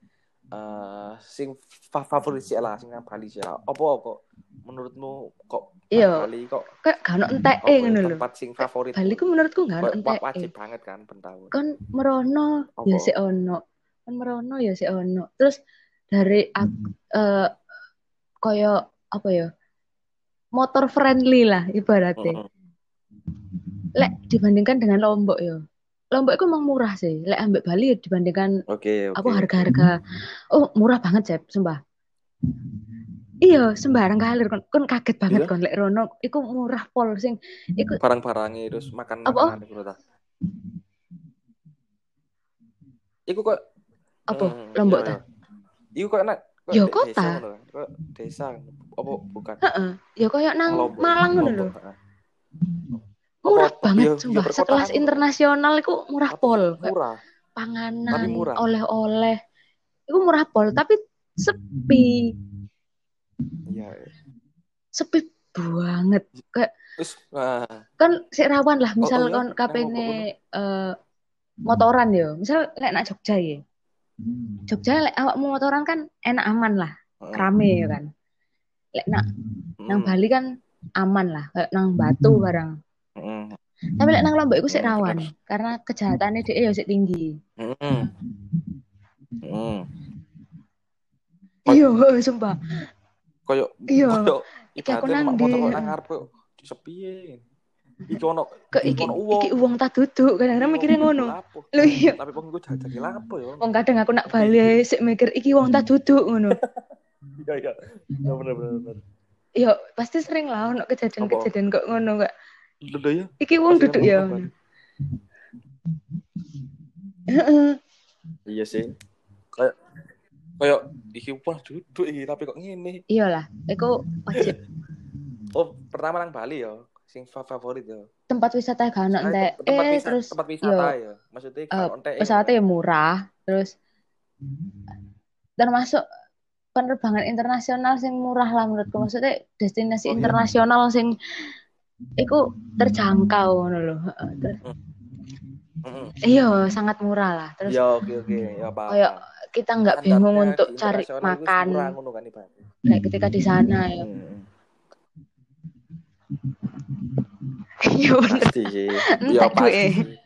eh sing fa- favorit sih lah sing nang Bali sih lah. Apa kok menurutmu kok Iya. Bali kok Kayak gak ono entek apa ya, ngono lho. tempat sing favorit Bali ku menurutku gak ono Wa- wa- entek. wajib banget kan pentahun. Kan merono Apa? ya sik ono. Kan merono ya sik ono. Terus dari aku eh koyo apa ya? Motor friendly lah ibaratnya. Heeh. Lek dibandingkan dengan Lombok ya. Lombok itu emang murah sih. Lek ambek Bali ya dibandingkan Oke, oke. aku harga-harga oh murah banget Cep, sumpah. Iya, sembarang kalir kon, kon kaget banget Iya? kon lek Rono iku murah pol sing iku barang-barangnya terus makan Apa? makanan ta. Iku kok apa Hmm, Lombok iya, ta? iya. Iku kok enak. Dek kota. Desa apa bukan? Heeh. Ya koyo nang Lombok. Malang ngono lho. Murah banget iya, sumpah. iya, perkotaan. Sekelas internasional iku murah pol. Murah. panganan, oleh-oleh. Iku murah pol, tapi sepi. Iya. Sepi banget. Kayak Terus nah, kan sik rawan lah misal Oh, oh iya? kon kapene eh motoran yo misal lek nak Jogja ya Jogja lek awakmu motoran kan enak aman lah heeh. rame ya kan lek nak nang Mm, Bali kan aman lah kayak nang Batu barang heeh. tapi lek nang Lombok iku sik Hmm, rawan karena kejahatannya dia ya sik tinggi Heeh. Heeh. iya heeh, sumpah Koyo iya Iki aku nang motor ndi? kok nang ngarep sepi. Iki ono ke iki iki uang tak duduk kadang-kadang mikirnya ngono. Lho, iya. Tapi wong iku jadi lapo ya. wong kadang aku nak Bali ae sik mikir iki uang tak duduk ngono Iya iya. Ya bener bener. Iya, pasti sering lah ono kejadian-kejadian kok ngono kok. Lho ya. Iki wong duduk ya. Iya sih. Kayak kayak iki wah duduk iki tapi kok ngene. Iyalah, iku wajib Oh, pertama nang Bali ya, sing fa- favorit ya. tempat wisata gak ono Ah, tempat Eh wisata, terus tempat wisata ya. Maksudnya eh, kalau entek pesawatnya ya murah, terus termasuk penerbangan internasional sing murah lah menurutku. Maksudnya destinasi Oh, iya. internasional sing iku terjangkau ngono lho. Iya sangat murah lah. Terus Ya oke oke ya apa. kayak kita nggak bingung untuk cari makan ngono kan kayak ketika di sana ya. Hmm. Iya bener. Pasti sih. Ya pasti.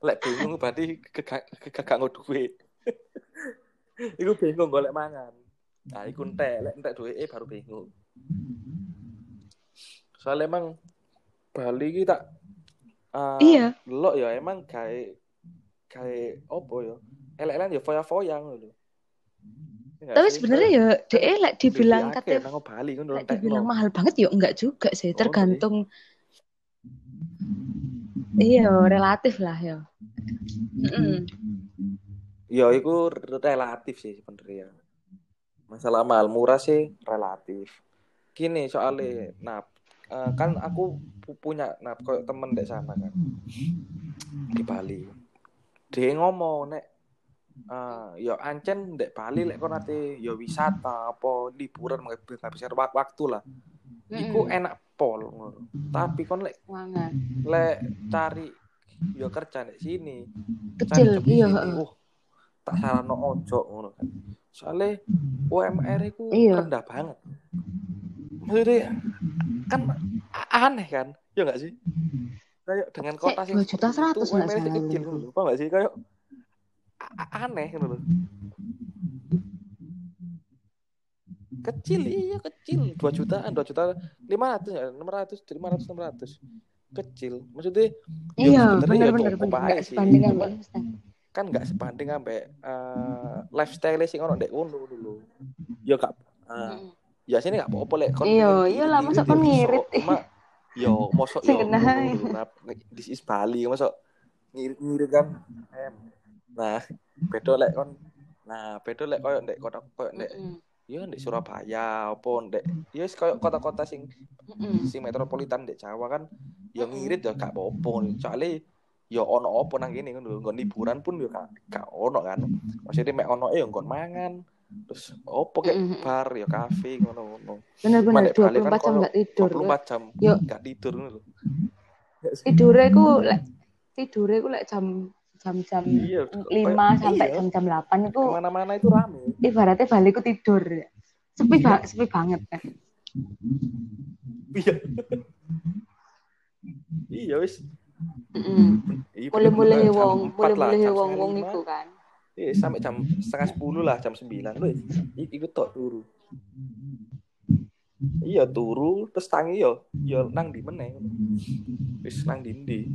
Lek bingung berarti kegak kegak duit. Iku bingung golek mangan. Nah, iku entek, lek entek duit eh baru bingung. Soalnya emang Bali iki tak ah, Iya. delok ya emang kayak kayak opo ya? Elek-elekan ya foya-foya ngono lho. Ya nggak Tapi sebenarnya ya DE lek dibilang nang Bali ngono lek dibilang mahal banget ya enggak juga sih, Oh, tergantung iya relatif lah ya. Mm-mm. Ya iku relatif sih sebenarnya. Masalah mahal murah sih relatif. Gini soalnya, nah kan aku pu- punya nah koyo temen dek sana kan di Bali. Dia ngomong nek eh ya ancen dek Bali lek kon ate ya wisata apa liburan menghabiskan wak- waktu lah. Iku Mm-mm. enak pol ngono. Tapi kon lek Mangan. lek cari ya kerja di sini Kecil, iya, uh, tak sarano ojo ngono kan soalnya UMR itu Iya. rendah banget maksudnya kan aneh kan ya nggak sih kayak dengan kota sing 2 juta seperti itu, 100 nggak UMR -nya salah kecil dulu. ngono lho. Paham nggak sih kayak aneh ngono. Kecil iya kecil 2 jutaan 2 juta 500 ya 600 500 600 kecil maksudnya ya Iya, ya aja Nggak sih. sebanding Einstein. kan nggak sebanding sampai eh, lifestyle sing ono ndek kono dulu. Ya gak eh, Mm-mm. ya sini gak apa-apa lek kon Iya, iyalah, ngirit-ngirit masa kon ngirit. Yo mosok yo this is Bali mosok ngirit-ngirit kan. Em. Nah, beda lek kon Nah, beda lek koyo ndek kota koyo ndek Mm-mm. ya ndek Surabaya apa ndek ya wis koyo kota-kota sing Mm-mm. sing metropolitan ndek Jawa kan ya Mm-mm. ngirit ya gak apa-apa. Soalnya ya ono apa nang kene ngono. Nggon liburan pun ya gak, gak ono kan. Maksudnya mek ono ya nggon mangan. Terus opo kayak Mm-mm. bar ya kafe ngono-ngono. Bener-bener di Bali 24 kan jam nggak tidur. 24 jam Yo. gak tidur ngono lho. Tidurnya ku lek tidurnya ku lek jam jam-jam Iya, 5 kayak- sampai iya. jam-jam 8 itu Ke mana-mana itu rame. ibaratnya balik ku tidur. Sepi ba- sepi banget kan. Iya. iya wis. Iya, Mulai-mulai wong, 4 lah, mulai-mulai wong-wong setengah itu lima. kan. Iya, sampai jam setengah sepuluh lah, jam sembilan. I- ikut tok turu. Iya turu terus tangi yo yo nang di meneh. Wis nang dindi.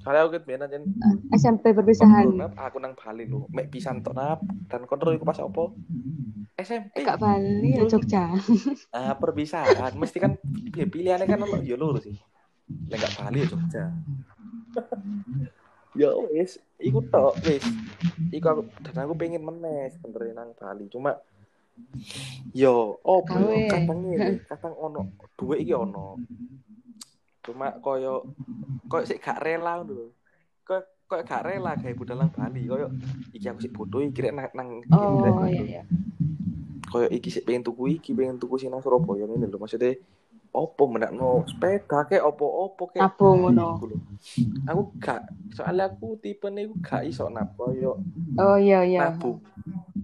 Soalnya aku ket biyen anjen SMP perpisahan. aku nang Bali lho, mek pisan tok nap dan kontrol iku pas apa? SMP. Kak Bali ya Jogja. Ah, perpisahan. Mesti kan pi- pilihannya kan ono yo loro sih. Lek gak Bali ya Jogja. yo wis, iku tok wis. Iku aku dan aku pengen meneh sebenarnya nang Bali. Cuma yo oh Gawe. kadang ngene, kadang ono duwe iki ono. Cuma koyo koyo sik gak rela lho. Koyo koyo gak rela gawe budal nang Bali. Koyo iki aku sik bodoh iki rek nang nang Oh iya iya. koyo iki sik pengen tuku iki pengen tuku sing nang Surabaya ngene lho maksudnya opo menakno sepeda ke opo-opo ke Nabung ngono. Aku gak soalnya aku tipe niku gak iso nap koyo Oh iya iya. nabung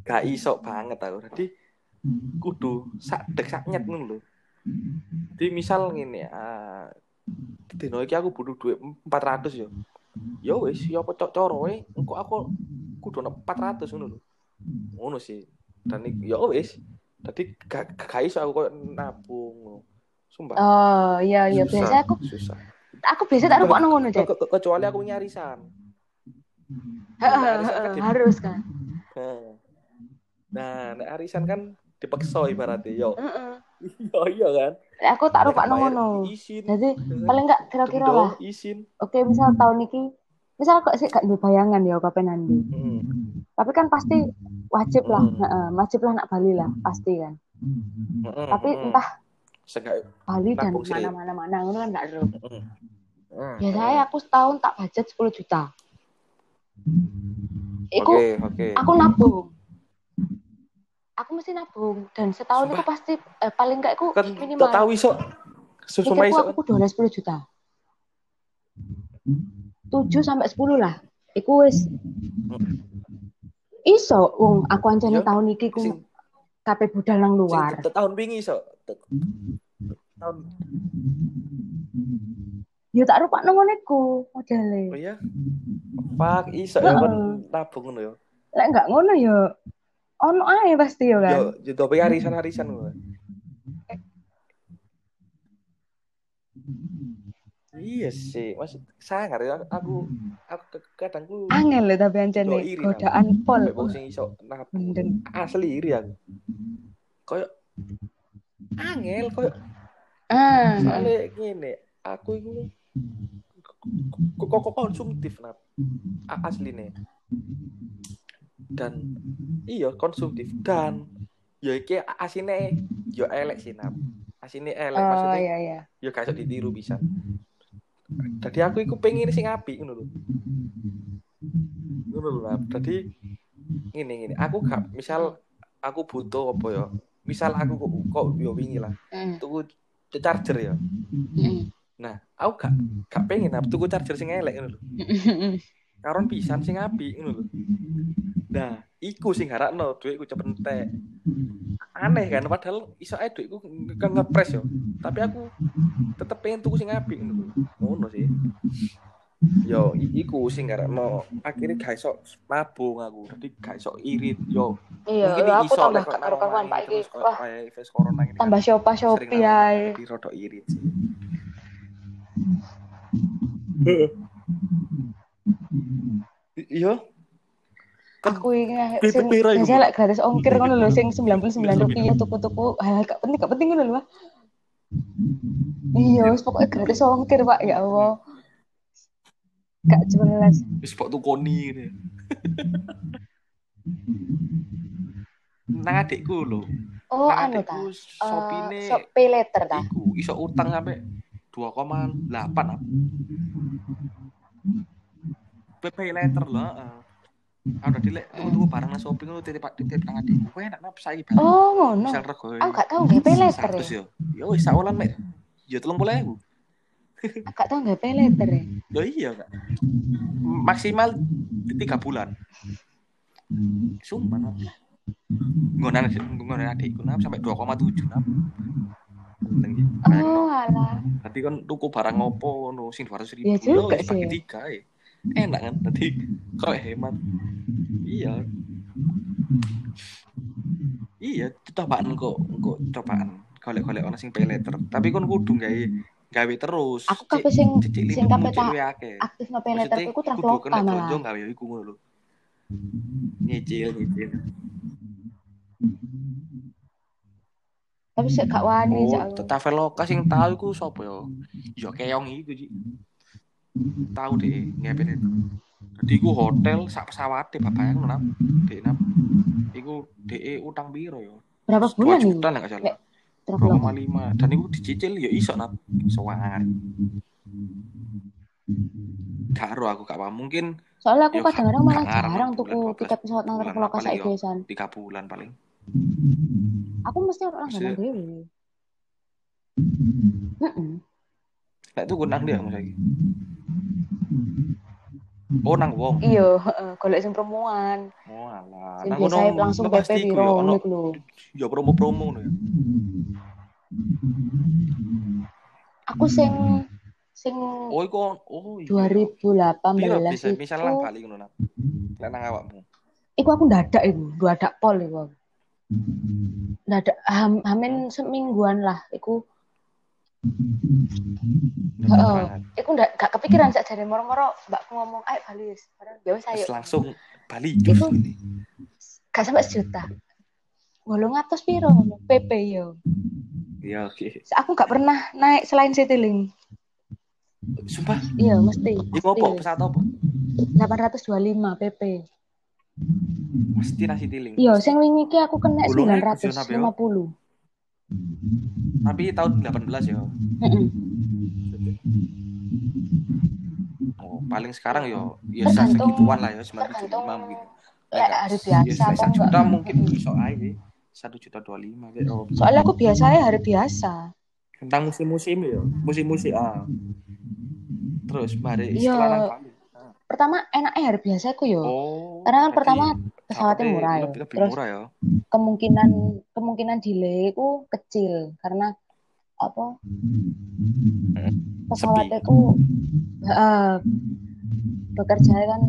gak iso banget aku jadi kudu sak dek sak nyet ngono lho jadi misal ngene ah dino iki aku butuh duit 400 yo. Ya wis ya apa coroe engko aku kudu ana 400 ngono lho. Ngono sih. Dan ya wis. Dadi gak gak iso aku koyo nabung sumpah. Oh iya iya. Biasa aku susah. aku biasa tak rupakno ngono, Cek. Ke- ke- kecuali aku nyarisan Heeh, kan Harus kan. Nah, nah arisan kan dipeksa ibaratnya yo Heeh. iya iya kan Aku tak Nek rupakno bayar ngono. izin Jadi paling enggak kira-kira lah. izin Oke, misal tahun ini misal kok sih gak bayangan ya kapan nanti. Hmm. Tapi kan pasti wajib lah, Hmm. heeh, wajib lah nak Bali lah, pasti kan. Tapi entah Bali dan mana-mana mana ngono kan gak. Mm. Biasanya aku setahun tak budget 10 juta. Iku Oke, oke. aku nabung. Aku mesti nabung dan setahun Sumpah. itu pasti eh, paling enggak aku Kan minimal tak tahu iso Sumpah Pikirku iso. aku oleh 10 juta. 7 sampai 10 lah. Iku wis iso wong aku ancane tahun iki ku Sing kabeh budal nang sing luar. te- tahun wingi iso. Tahun Yo tak rupakno ngono iku modele. oh iya. Fuck, iso ya kan Heeh. nabung ngono ya. Lek enggak ngono yo ono ae pasti yo kan. Yo, yo dope arisan-arisan ngono. Iya sih, mas sangar ya aku aku kadang ku Angel lho tapi iri godaan pol. Wong sing iso nabung. Asli iri aku. Koyo angel koyo Ah, soalnya gini aku itu kok kok konsumtif nap asli nih dan iya konsumtif. Dan ya iki asine yo elek sih nap. Asine elek oh maksudnya iya iya. yo gak iso ditiru bisa jadi aku iku pengen sing apik ngono lho. Ngono lho jadi ngene ngene. Aku gak misal aku butuh apa ya misal aku kok, kok yo wingi lah tuku charger ya. Heeh. Nah, aku gak gak pengen aku tuku charger sing elek ngono lho. Karon pisan sing apik ngono lho. Nah, iku sing harakno dhuwitku cepet entek. Aneh kan padahal iso ae dhuwitku nge- ngepres yo. Tapi aku tetep pengen tuku sing apik ngono lho. Ngono sih. Yo, iku sing harakno akhirnya gak iso nabung aku. Dadi gak iso irit yo. Iya, Mungkin aku iso tambah gak karu-karuan nang Pak iki. Wah, kan tambah siopi nang- ae. Jadi rodok irit sih. Iya. Kan Aku iki Pipi sing biasa lek gratis ongkir ngono lho sing 99 rupiah tuku-tuku hal gak penting gak penting ngono lho. Iya, wis pokoknya gratis ongkir, Pak. Ya Allah. Gak jelas. wis pok tukoni gitu. Nang adikku lho. Oh, Nang anu ta. adikku Shopee-ne Eh, Shop pay later ta. iku iso utang sampai 2,8 apa? PP letter lah. heeh. Ada di lek tuku barang nang Shopee ngono titip titip nang adikku. Kowe enak napa saiki barang? Oh, ngono. Misal rego. Aku gak tau nggak pay later 100 ya. yo. Ya wis sawolan mek. Ya 30.000. Aku gak tau nggak pay ya. Ya iya kak. Maksimal tiga bulan. Sumpah nap. Ngonan ngonan adikku nap sampai 2,7 nap. Tinggi. Oh, alah. Tadi kan tuku barang ngopo no sing 200 ribu. Iya juga Ya, bagi sih. tiga ya. Enak kan tadi kok hemat. Iya. Iya, itu cobaan kok, kok cobaan. Golek-golek ono sing pay letter. Tapi kon kudu gawe gawe terus. Aku kabeh sing sing kabeh tak aktif iku kudu traveloka kena malah. konco gawe iku ngono lho. Nyicil, nyicil. Tapi sik gak wani Oh, aku. Traveloka sing tahu iku sapa ya? Ya keong iku, Ci. Tahu deh, ngepin itu. Jadi iku hotel sak pesawate babayang nang Dek nap. Iku DE utang biro ya. Berapa 2 bulan juta nih? nek gak salah. Lek traveloka. 2,5 dan iku dicicil ya iso nap. Sowan. Karo aku gak paham. Mungkin Soalnya aku Yo, kadang-kadang malah jarang tuku 12, tiket pesawat nang saiki yo. san. 3 bulan paling. Aku mesti orang ngomong dhewe. Heeh. Nek tuku nang dia Mas. Oh nang wong. Iya, heeh, golek sing promoan. Oh alah. Sing Nang langsung PP iku piro ono ngono iku lho. ya promo-promo ngono ya. Aku sing sing Oh iku oh iya. 2018 Piro bisa itu misalnya nang Bali ngono nang. Lek nang awakmu. iku aku ndadak iku, ndadak pol iku. aku. Ndadak ham, hamin semingguan lah iku. Banget. Iku ndak gak kepikiran sak jare moro-moro mbakku ngomong, "Ayo Bali wis." Ya wis ayo. Langsung Bali ini. Gak sampai sejuta. Wolong atus piro ngono, PP yo. Iya oke. Aku gak pernah naik selain Citylink. Sumpah, Iya, mesti. iku apa Mesti. pesawat apa? 825 PP. Mesti nasi tiling. Iya, sing wingi iki aku kena Bolongnya 950. Tapi tahun 18 ya. Oh, paling sekarang yo ya segituan lah ya, 975 tergantung mungkin. ya, hari biasa ya, satu juta enggak. mungkin iso aja. Satu juta dua lima. Soalnya aku biasanya hari biasa. tentang musim-musim ya musim-musim ah terus mari Iya. setelah Ah. Pertama enaknya hari biasa aku yo. oh Karena kan pertama pesawatnya murah ya. lebih, lebih Terus murah ya kemungkinan kemungkinan delay ku kecil karena apa pesawatnya ku eh, bekerja kan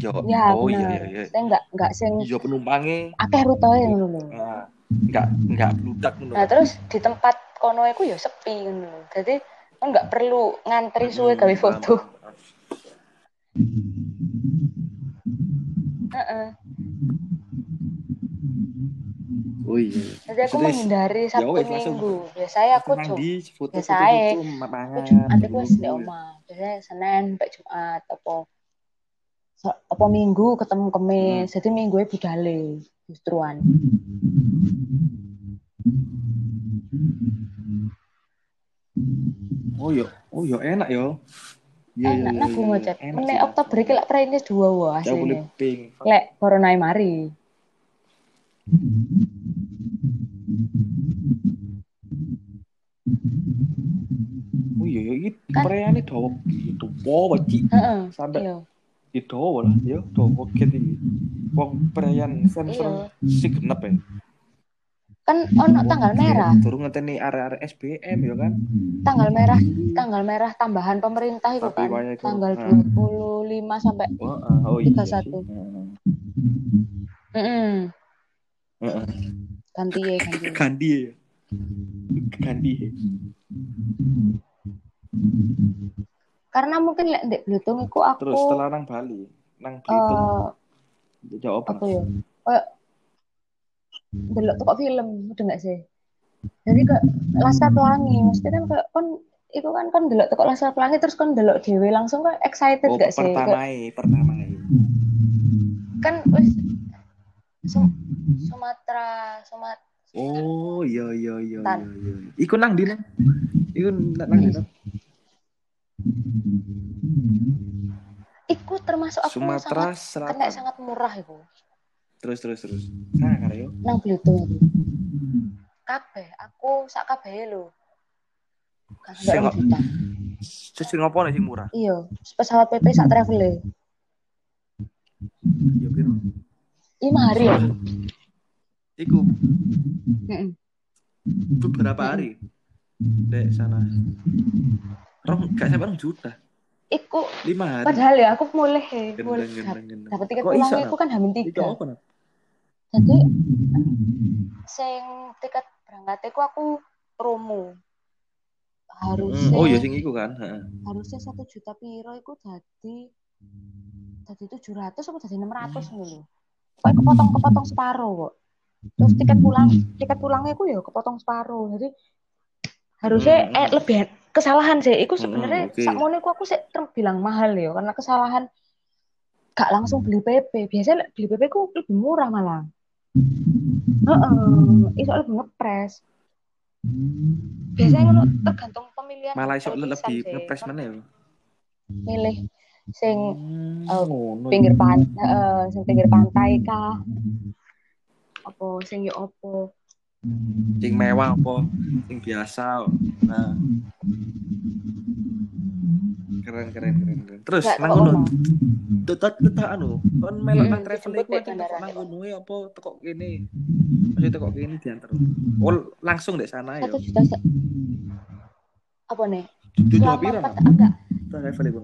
yo ya oh iya bener. iya iya Saya nggak nggak sing iya penumpangnya akeh rutenya ngono lho. nah, nggak nggak bludak ngono Nah terus di tempat kono iku ya sepi ngono. Jadi kan nggak perlu ngantri suwe Hmm, gawe paham, foto. Heeh. oh iya Jadi aku Maksudnya, menghindari ya Sabtu langsung- Minggu. Biasanya aku cuma di foto biasa foto ae. foto mangan aku Jumat aku wis di gitu. omah. Biasanya Senin sampai Jumat apa apa Minggu ketemu Kemis. Jadi Minggu e budale justruan. oh iya oh iya enak yo Iya, iya, iya, nah iya, iya. Meneh sih, Oktober iki lak praine dua boleh asline. Lek corona mari. Oh iya, iya, iki Kan- perayaan itu dawa gitu. Wow, cik. Heeh. Sampai Iya. itu dawa lah, ya, dawa ket iki. Wong perayaan Iya. November si genep ya. Kan ono tanggal merah. Turun ngeteni area-area SBM ya kan. Tanggal merah, tanggal merah tambahan pemerintah itu kan. Tanggal. 25 sampai Wah, oh iya. 31. sih. Heeh. Heeh. Heeh. Ganti ya, ganti. Ya. Gandhi. ya. Karena mungkin lek ndek Blutung iku aku Terus setelah nang Bali, nang Belitung, eh jawab apa ya? Kayak delok toko film, udah nggak sih? Jadi ke Laskar Pelangi, mesti kan kayak kon itu kan kon delok toko Laskar Pelangi terus kon delok dhewe langsung kan excited Oh, gak sih? Kayak- pertamai, pertamai. kan wis Sum- Sumatera, Sumat Oh iya iya iya iya iya. Iku nang di nang. Iku nang nang di nang. Iku termasuk aku Sumatera sangat sangat murah iku. Terus terus terus. Nah, kan yo. Nang Blutung iku. Kabeh, aku sak kabeh lho. Rong juta. Terus sing ngopo sing murah? Iya, pesawat PP sak travel e. Ya piro? Lima hari ya. Iku Heeh. beberapa hari. Dek sana. Rong gak sampai rong juta. Iku Lima hari. padahal ya aku mulai Gendeng, mulai dapat tiket pulang Nap? kan hamin Iku tiga. apa? Jadi sing tiket berangkat iku aku promo. Harusnya Hmm, Oh iya sing iku kan. Harusnya satu juta piro iku jadi jadi tujuh ratus apa jadi enam ratus dulu. Kok kepotong kepotong separuh kok. Terus tiket pulang tiket pulangnya iku ya kepotong separuh. Jadi harusnya Hmm. eh lebih kesalahan sih. Iku Hmm, sebenarnya oke. sakmono iku aku sih terbilang mahal ya karena kesalahan gak langsung beli PP. Biasanya beli PP ku lebih murah malah. Heeh, iso lebih ngepres. Biasanya ngono tergantung pemilihan Malah iso lebih ngepres mana ya? milih sing eh, ngono. pinggir pantai sing pinggir pantai kah apa sing yo opo Sing mewah apa? Sing biasa. Nah. Keren keren keren. keren. Terus nang ngono. Tetat tetat anu. Kon melok nang Mm-mm, travel iku tekok nang kok. ngono ya apa tekok kene. Maksudnya tekok kene diantar. Oh, langsung dek sana ya. juta apa nih empat nang enggak travel iku?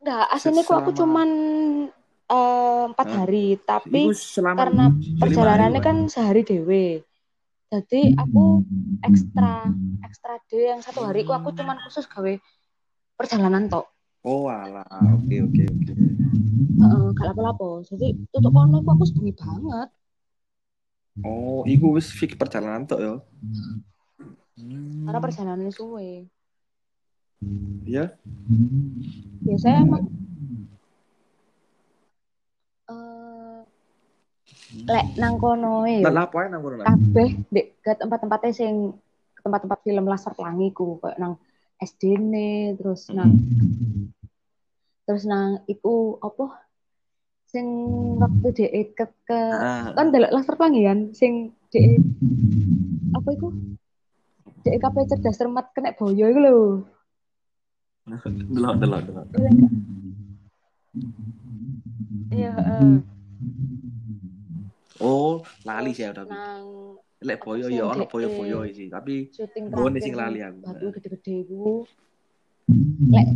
enggak aslinya aku aku cuman eh, empat hari tapi karena perjalanannya kan sehari dewe jadi aku ekstra ekstra day yang satu hari ku aku cuman khusus gawe perjalanan tok Oh alah, oke oke oke. Heeh, gak lapo-lapo jadi tutup kono aku sebengi banget Oh, iku wis fix perjalanan tok ya. Hmm. karena perjalanannya suwe ya. biasanya emang eh lek nang kono e lapo ae nang kono. Kabeh dek ke tempat-tempatnya sing ke tempat-tempat film laser pelangi ku kayak nang SD ne terus nang terus nang iku apa sing waktu dhek ke, ke Ah, kan delok laser pelangi kan sing dhek apa iku Dek kabeh cerdas cermat kena boyo iku lho. Delok delok delok. Iya, heeh. Oh, lali sih udah. Nang Lek boyo ya ono boyo-boyo sih, tapi Gue nih terakhir sing lali aku. Batu gede-gede iku. Lek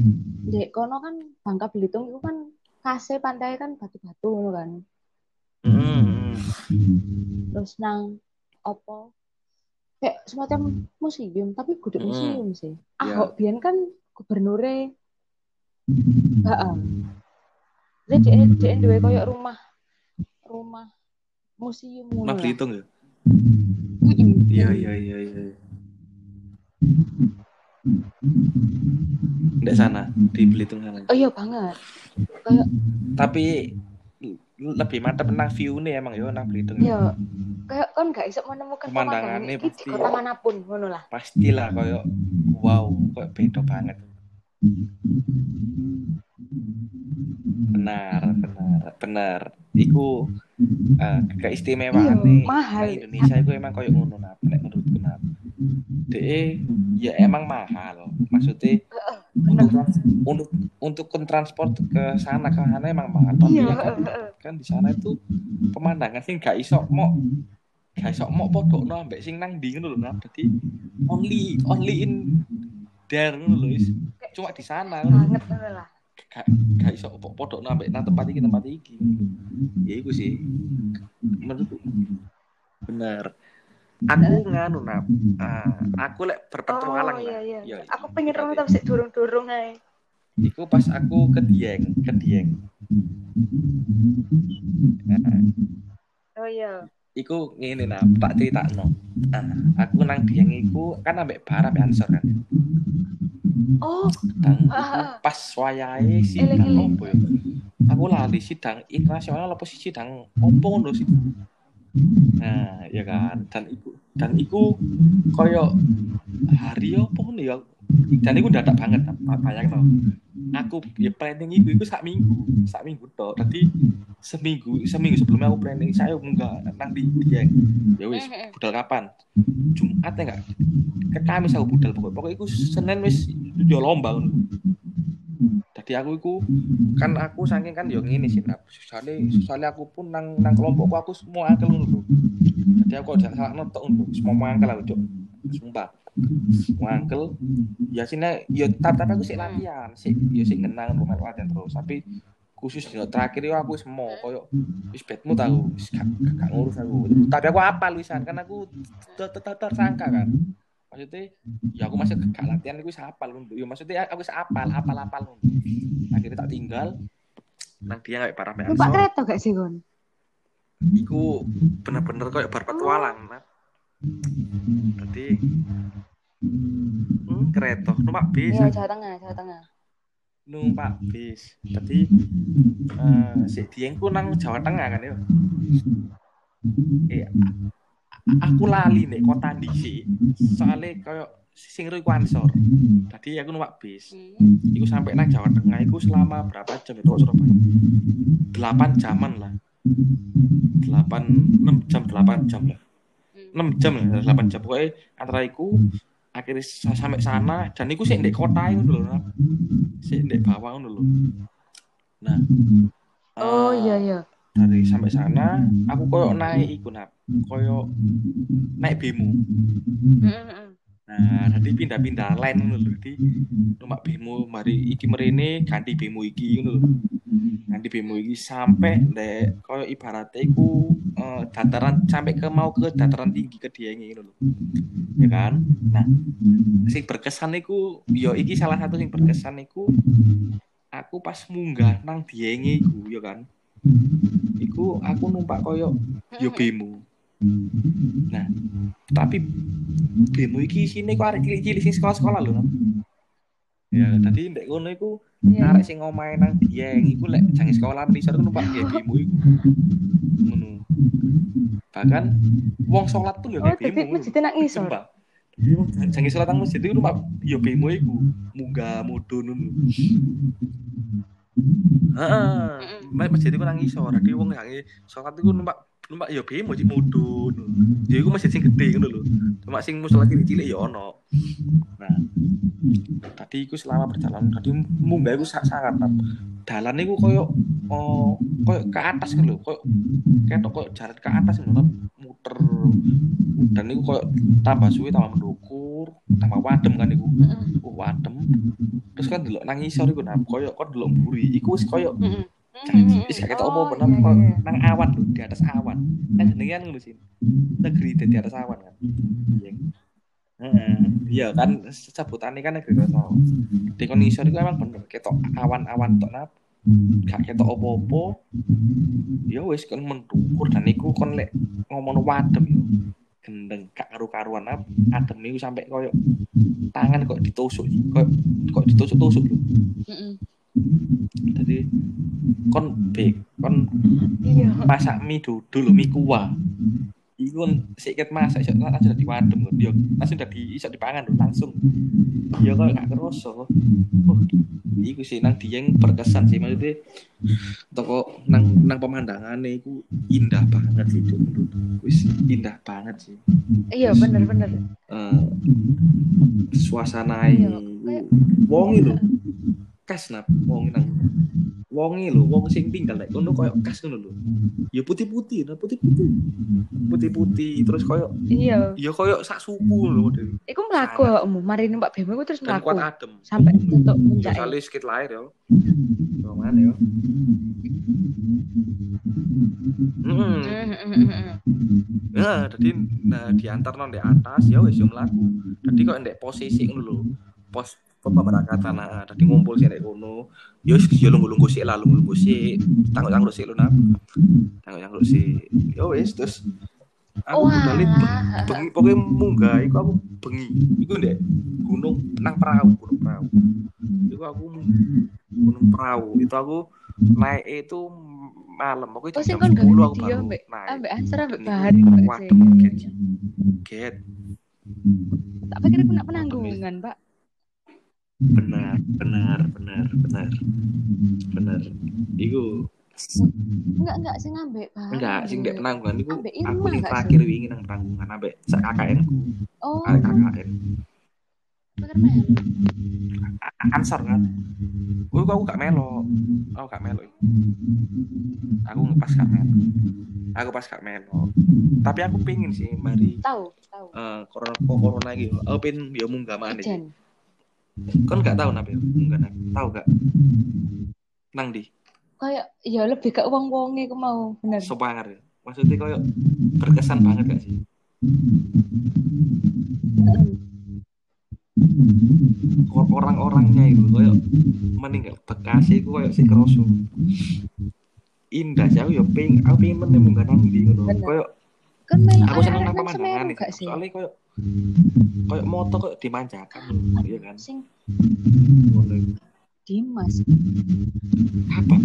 dek kono kan Bangka Belitung iku kan kase pantai kan batu-batu ngono kan. Mm, Terus nang opo kayak semacam museum tapi kudu Mm. museum sih. Iya. Ahok biyen kan gubernure Heeh. Jadi dia dia duwe koyo rumah rumah museum ngono Mah lah. Belitung ya. Iya iya iya iya. Di sana di Belitung sana. Oh iya banget. Kayak Tapi lebih mantep nang view nih emang yo nang Belitung. ya kayak kan gak bisa menemukan Pemandangannya pemandangan iki di pasti. kota mana pun ngono lah. Pastilah koyo wow, koyo beda banget. Benar, benar, benar. Iku eh, keistimewaan Iya, nih mahal. nang Indonesia itu emang koyo ngono nah, menurutku nah. DE ya emang mahal. Maksudnya Bener. untuk untuk untuk transport ke sana ke sana emang mahal. Tapi Iya, yang heeh, aku heeh. kan di sana itu pemandangan sing gak iso mau gak iso mau podokno ambek sing nang ndi ngono lho nah. Dadi only only in there ngono lho. Cuma di sana banget lah. Gak gak iso po- podokno ambek nang tempat iki tempat iki. Ya iku sih. Menurutku bener. Aku nganu nah, ah, aku lek berpetualang Oh nah. iya iya. Ya, Aku pengen rong tapi sik durung-durung ae. Iku pas aku ke Dieng, ke Dieng. Nah, Oh iya. iku ngene nah, tak critakno. Nah, aku nang Dieng iku kan ambek bar ambek ansor kan. Oh, pas wayahe sidang Eling-eling. opo ya. Aku lali sidang internasional apa sidang opo ngono sih. Nah, ya kan. Dan iku dan iku koyo hari opo ngono ya. Dan iku dadak banget, bayangno. Aku ya planning iku iku sak minggu, sak minggu tok. Dadi seminggu seminggu sebelumnya aku planning saya enggak nang di Dieng. Ya wis, Mhm. budal kapan? Jumat ya enggak? Ke Kamis aku budal pokoknya. Pokoknya iku Senin wis yo lomba Dadi aku iku kan aku saking kan yo ngene sih, Nap. Soale soale aku pun nang nang kelompokku aku semua angkel lho. Jadi aku kok salah notok ngono, semua mau angkel aku, Cuk. Sumpah. Mau angkel. Ya sini yo tapi aku sih latihan, sih yo sih ngenang rumah latihan terus. Tapi khusus dino terakhir yo aku semua koyo wis bedmu tahu wis gak, ngurus aku. Tapi aku apa luisan kan aku tersangka kan. Maksudnya ya aku masih gak latihan aku hafal ngono. Ya maksudnya aku wis hafal, hafal-hafal ngono. Akhirnya tak tinggal nang dia kayak para numpak ansor. kereta gak sih, Gon? Iku bener-bener kayak berpetualang, Nat. Jadi hmm, kereta numpak bis, Iya, Jawa Tengah, Jawa Tengah. numpak bis. Jadi eh si Dieng ku nang Jawa Tengah kan ya. Eh, a- aku lali nih kota disi. Soalnya kayak sing iku ansor. Tadi aku numpak bis. Hmm. Iku sampai nang Jawa Tengah iku selama berapa jam itu Surabaya? 8 jaman lah. 8 6 jam 8 jam lah. 6 jam lah, 8 jam pokoknya antara iku akhirnya sa- sampai sana dan iku sih ndek kota itu lho. Nat. Sik ndek bawah ngono lho. Nah. Oh eh, iya iya. Dari sampai sana aku koyo naik iku nap. Koyo naik bemo. Heeh. Nah, jadi pindah-pindah line ngono lho. Jadi numpak bemo mari iki merene ganti bemo iki ngono lho. Ganti bemo iki sampai ndek koyo ibaratnya iku eh, dataran sampai ke mau ke dataran tinggi ke Dienge ngono lho. Ya kan? Nah, sing berkesan iku yo iki salah satu sing berkesan iku aku pas munggah nang Dienge iku ya kan. Iku aku numpak koyo yo bemo. Nah, tapi bemo iki isine kok arek cilik-cilik sing sekolah-sekolah lho. Ya, tadi ndek ngono iku Iya. arek sing omahe nang Dieng iku lek jange sekolah nisor iku numpak nggih bemo iku. Ngono. Bahkan wong salat pun yo Oh, ngono. masjidnya nang isor. Sumpah. Jange salat nang masjid iku numpak yo bemo iku. Munggah mudun ngono. Heeh. Masjid iku nang isor. Dadi wong jange salat iku numpak numpak ya bemo cik mudun ya iku masih sing gede ngono lho. Cuma sing musola cilik-cilik ya ono. Nah tadi iku selama perjalanan tadi munggah iku sangat dalan iku koyo oh koyo ke atas kan lho. Koyo ketok koyo jalan ke atas ngono muter. Dan iku koyo tambah suwi tambah mendukur tambah wadem kan iku. Heeh. oh wadem. Terus kan delok nang isor iku Nap. koyo kok delok mburi. Iku wis koyo Heeh. Janji, wis gak ketok iya, nang nang awan di atas awan. Kan jenenge kan ngono sih. Negeri di atas awan kan. Iya. Heeh. Iya kan sebutane kan negeri di atas awan. Di kon isor iku emang bener ketok awan-awan tok nap. Gak ketok apa-apa. Ya wis kon mendukur dan iku kon lek ngomong wadem yo. Gendeng gak karu-karuan nap. Adem iku sampai koyo tangan kok ditusuk kok kok ditusuk-tusuk lho. Heeh. Jadi kon bek kon Iya. masak mie dudul mie kuah. Iku sikit masak iso langsung dadi wadem yo langsung dadi iso dipangan lho langsung. Ya kok gak kerasa. Oh iku sih nang dieng berkesan sih maksudnya toko nang nang pemandangane iku indah banget sih itu wis indah banget sih. Iya, bener bener. eh suasana Iya, wongi lho kas nap wongi nang wongi lho wong sing tinggal nek kono koyo kas ngono lho. Ya putih-putih nah putih-putih. Putih-putih terus koyo Iya. ya koyo sak suku lho model Iku mlaku awakmu, mari numpak bemo iku terus mlaku. kuat adem. Sampai ya puncak. sale sikit lahir ya mana ya Mm Ya, jadi nah diantar nang di atas ya wis yo mlaku. Dadi kok ndek posisi ngono lho. Pos pemberangkatan nah, dadi ngumpul sih ndek kono. Ya wis yo lungguh-lungguh sik lah, lungguh-lungguh sik. Tangguh-tangguh sik lho nap. Tangguh-tangguh sik. Ya wis terus aku budal bengi pokoknya munggah iku aku bengi. Iku ndek gunung nang perahu, gunung perahu. Iku aku gunung perahu. Itu aku naik itu malam. Pokoknya Oh, jam gawe 10 aku baru naik. ambek Ansar ambek Bahari kok Waduh, get. sih. Get. Tak pikir aku nak penanggungan, Pak. Benar, benar, benar, benar. Benar. Iku Enggak, enggak sing ambek Bahari. enggak sing ndek penanggungan iku Ambek aku Irma ning gak terakhir sih? wingi nang penanggungan ambek sak KKN ku, Oh, KKN. Ansor kan. Kuwi aku gak melo. Aku gak melo. Aku pas gak melo. Aku pas gak melo. Tapi aku pengen sih mari Tahu, tahu. eh corona corona iki. Aku pengen ya munggah maneh. Ijen. Kon gak tahu nabe munggah nang. Tahu gak? Nang di Kayak ya lebih ke wong-wonge ku mau, bener. Sopangar ya. Maksudnya koyo berkesan banget gak sih? Orang-orangnya itu koyo meninggal Bekasi itu koyo si keroso. Indah sih aku ya pengen aku pengen menemu munggah nang di ngono. Koyo Kan melu aku seneng nang pemandangan nih. Soalnya koyo koyo moto koyo dimanjakan iya kan. Sing. Dimas. Apa?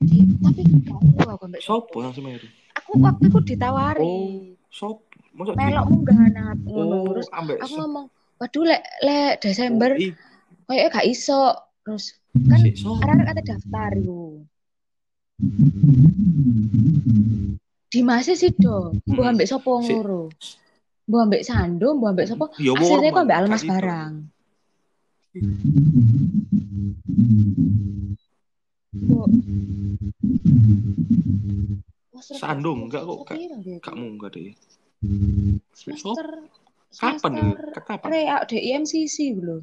Di, tapi gak tahu aku ambek Sopo nang Semeru? Aku waktu itu ditawari. Oh, Sopo? Masa di Melok munggah nat ngono. Oh, Terus aku so- ngomong, "Waduh lek lek Desember Oh, kayaknya gak iso." Terus kan si sopo? arek kata daftar iku. Dimas sih do, mbok Hmm. ambek sapa Si-. Mbok ambek Sando, mbok ambek sapa? Ya Hasilnya kok ambek Almas barang. Sandung, enggak kok, Kak. piro dia? Gak munggah deh. Semester Kapan semester nih? Kapan? Reak di IMCC lho.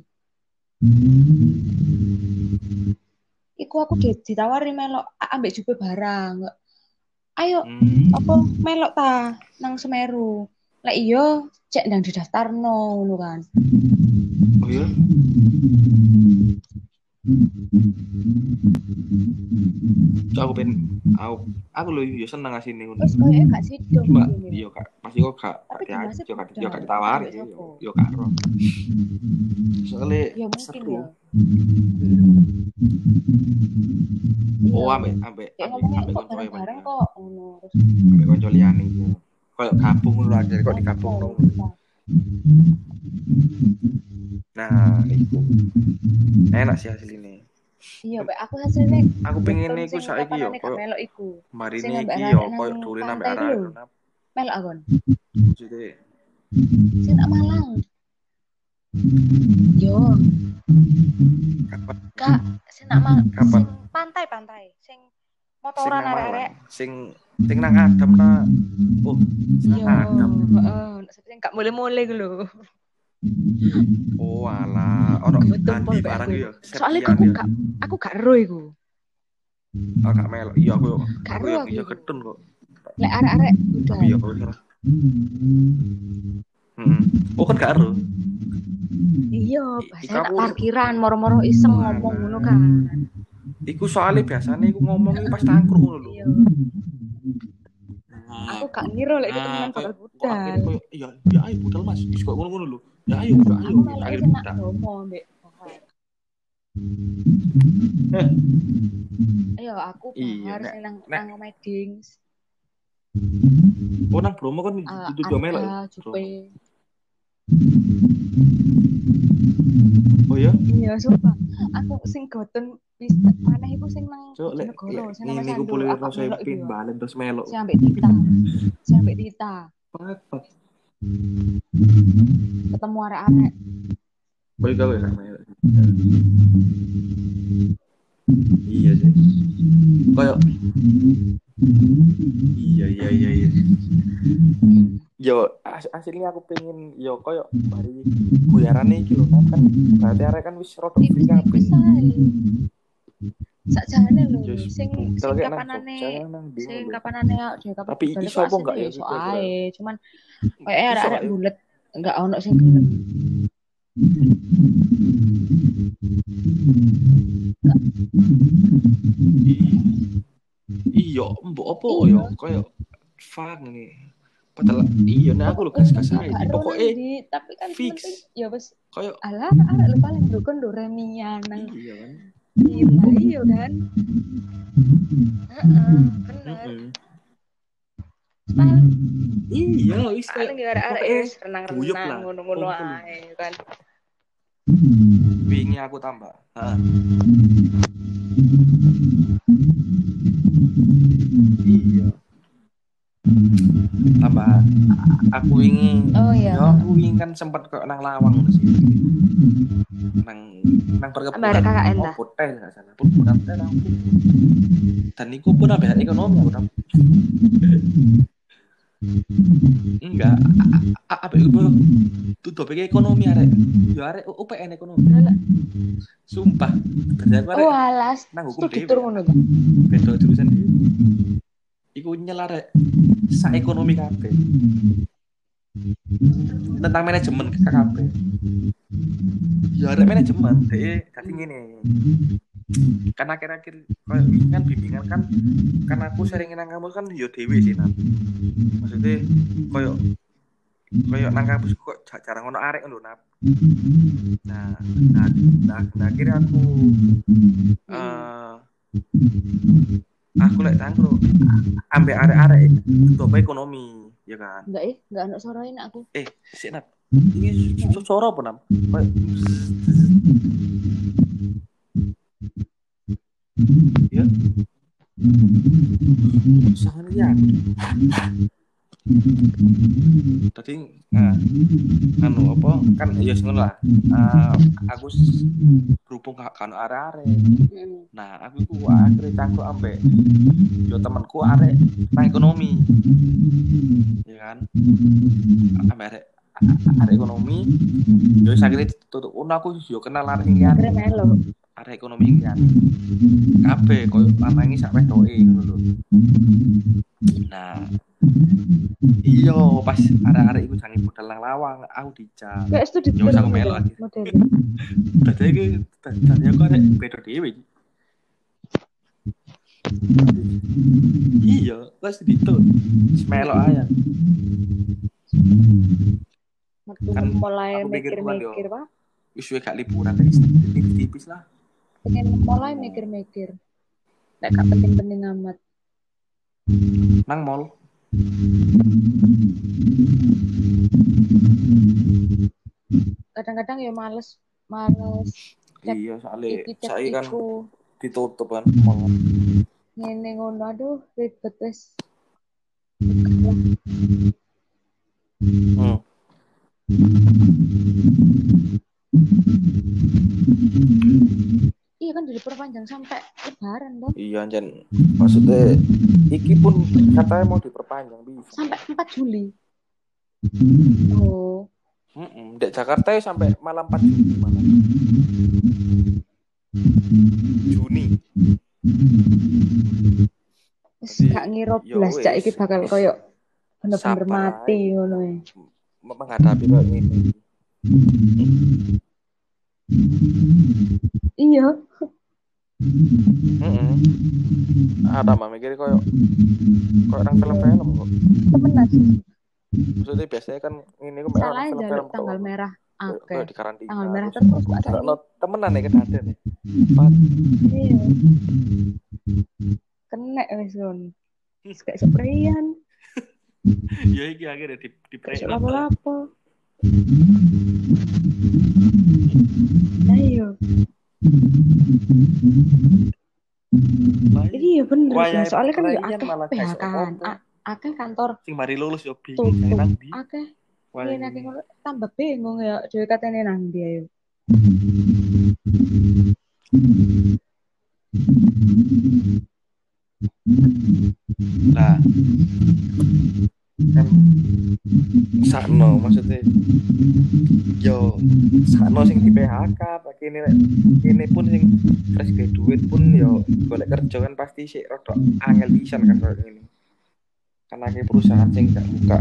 Iku aku di, ditawari melok "A- ambek jupe barang. Ayo, Hmm. apa melok ta nang Semeru. Lek iya, cek ndang didaftarno ngono kan. Oh iya? Aku pengen aku aku lho yo seneng asine ngono. Wis koyo gak sido Cuma ngene. yo gak pasti kok gak yo gak udah. yo gak ditawari yo gak ro. Soale Ya mungkin. Oh, Iya. ambek ambek ambek ambek ya. kok ngono. Terus Ambek konco liyane yo. Kayak gabung lho aja kok digabung Oh, dong. Nah, itu enak sih hasil ini. Iya, Pak, aku hasilnya Aku pengen iku saiki yo koyo melok iku. mari Sing iki yo arek koyo pantai arek lho. nap. Melok akon. Maksudnya Sing nak Malang. Yo, kapan Kak, sing nak Malang, Kapan? sing pantai-pantai, sing motoran arek-arek. Sing sing nang Adam na oh sing Yo, Adam. heeh, sing gak mulai-mulai ku lho. Oh alah, ono Andi barang aku. yo. Soalnya Septian aku yo. gak aku gak ero iku. Oh, gak melok. Iya aku yo. Gak Aku ero yo aku. iya iku. ketun kok. Lek arek-arek udah. Tapi yo aku salah. Hmm. Oh kan gak ero. Iya, bahasa nak aku- parkiran moro-moro iseng ngomong ngono kan. Iku soalnya biasanya iku ngomong pas tangkrut ngono lho. Iya. Aku gak ngira lek itu Nah, temenan bakal budal. iya ya ayo budal Mas. Wis kok ngono-ngono lho. Ya ayo, ya ayo. Nak budal. Eh. Ayo aku Iya, sing nang nang omahe Dings. Oh nang Bromo kan Uh, itu ya? Anda, Jupe. Oh ya? Iya, sumpah. Aku sing goten wis maneh iku sing nang Cuk lek ini ku saya iku pin ya. balen terus melok. Sing ambek Dita. Sing ambek Dita. Apa? Ketemu arek-arek. Boleh gawe gak melok. Iya sih. Kayak Iya iya iya iya. Yo as aslinya aku pengen yo koyo bari guyarane iki lho Nat, kan berarti arek kan wis rada free kabeh. Ae. Sakjane lho, sing sing kapanane sing kapanane ya kapan Tapi budal iso iku apa enggak ya iso ae, cuman kayak Iso arek-arek ya? bulet enggak ono sing gelem. Iya, mbok apa yo koyo fuck nih. Padahal iya nih aku lho gas-gas ae. Gak ero Pokoknya tapi kan fix. ya wis koyo alah arek lu paling dukun do remian nang iya kan. gila iya kan. Heeh, bener. Paling Iya, wis paling kayak ya arek-arek wis renang-renang ngono-ngono ae kan. wingi aku tambah. Heeh. Iya. Tambah aku wingi Oh iya. Ya aku wingi kan sempet kok nang lawang sih. Nang nang perkebunan. KKN dah. Oh, teh enggak salah. Perkebunan teh nang. Dan iku pun ambek ekonomi aku. Enggak, apa itu tutup iki ekonomi arek. Ya arek UPN ekonomi. Lah, Sumpah. Oh arek alas, nang hukum dhewe. Bang. Beda jurusan dhewe. Iku nyel arek sa ekonomi kabeh. Tentang manajemen KKP. Ya arek manajemen deh dadi ngene. Kan akhir-akhir kan bimbingan kan kan aku sering nang kampus kan yo dhewe sih nang. Maksudnya koyo koyo nang kampus kok ja- jarang ono arek lho. Nah, nah, nah, nah akhirnya aku eh aku lek tangkro ambek arek-arek coba ekonomi ya kan. Enggak eh, enggak ono suarain aku. Eh, sik nap. Ini suara apa? Kayak Ya. Sangat ya. Tadi nah, anu apa kan ya ngono lah. Eh, aku berhubung gak kan arek-arek. Heeh. Nah, aku iku akhirnya cangkruk ambek yo temanku arek nang ekonomi. Ya kan? Ambek arek arek ekonomi yo sakit tutup ono aku yo kenal arek Akhirnya melo. arek ekonomi yang kabeh koyo lanangi sak wedoke ngono lho. Nah, iya pas arek-arek iku jange budal nang lawang, aku dijak. Kayak studi tur aku melo model. Dadi iki dadi aku arek beda dhewe. Iya, wis ditu. Semelo aja. Kan mulai yo. mikir-mikir, Pak. Wis gak liburan tipis-tipis lah. Pengen mulai mikir-mikir. Nek gak penting-penting amat. Nang mall. Kadang-kadang ya males, males Iya, soalnya saya kan ditutup kan. ngene ngono aduh ribet wis kan diperpanjang sampai lebaran dong Iya, Jan. Maksudnya iki pun katanya mau diperpanjang bisa. sampai 4 Juli oh Mm-mm. Dek Jakarta ya sampai malam 4 Juni malam. Juni. wis Jadi, gak ngira ya blas cak iki bakal koyo bener-bener mati ngono ya menghadapi kayak ini. Iya Heeh. Ada mah mikir koyo koyo orang film-film kok. temenan Maksudnya biasanya kan ini kok film-film jaluk kok. tanggal merah oke kayak di karantina. tanggal merah terus. Sari. no, temenan ya kan ada nih. Pak, iya kena wis kon Wis kayak sprayan ya iki akhirnya di di kayak lapo-lapo ayo iya bener ya soalnya kan ya akeh malah PHK kayak kan. apa-apa. A- akeh kantor sing mari lulus yo bingung nang ndi. akeh. Iya, ngono. Tambah bingung ya, dhewe katene nang ndi ayo. Nah, kan sakno maksudnya yo sakno sing di PHK pak. Kene kene pun sing fresh graduate pun yo golek kerja kan pasti sih rada angel pisan kan kayak gini karena ke perusahaan sing gak buka.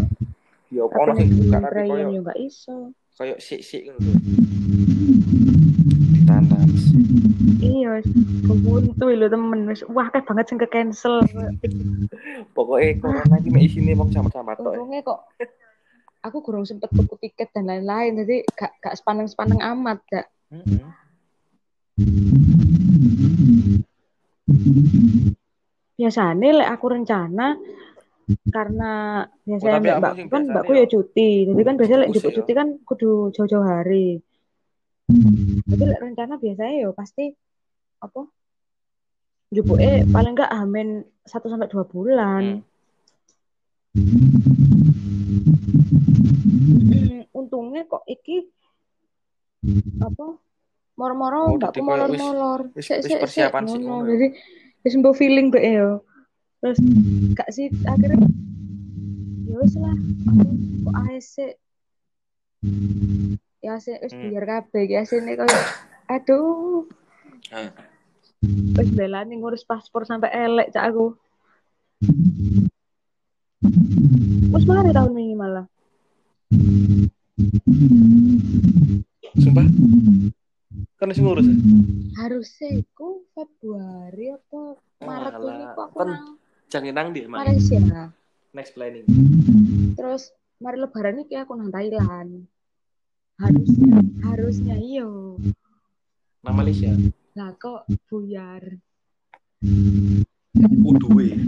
Yo ono nek sing buka tapi koyo yo gak iso. koyo sik-sik ngono lho. Ditahan Iya, wis buntu lho temen. Wis wah kayak banget sing ke cancel. pokoknya corona iki mek isine wong sama-sama tok. Ya. Untungnya kok aku kurang sempet tuku tiket dan lain-lain jadi gak gak sepaneng-sepaneng amat dak. Heeh. Biasanya lek aku rencana karena biasanya tapi mbak kan mbakku yo ya cuti jadi kan biasanya lek jemput ya. cuti kan kudu jauh-jauh hari jadi lek rencana biasanya ya pasti apa jemputnya paling enggak amin satu sampai dua bulan Hmm. Untungnya kok iki apa moro-moro Oh, wis- molor-molor. Sik, sik, sik, persiapan sih ngono. jadi wis mbok feeling mbak ya terus gak sih akhirnya ya wis lah aku kok ASC ya ASC wis Hmm. biar kabeh ya ASC ini koyo aduh. Wis belani ngurus paspor sampai elek cak aku. Wis mari tahun ini malah sumpah? Kan wis ngurus ya? harusnya iku Februari apa Maret ini kok aku kan nang jangan nang dia Malaysia next planning. Terus mari lebaran ini aku nang Thailand. Harusnya harusnya iyo nang Malaysia? Lah kok buyar? Kudu ya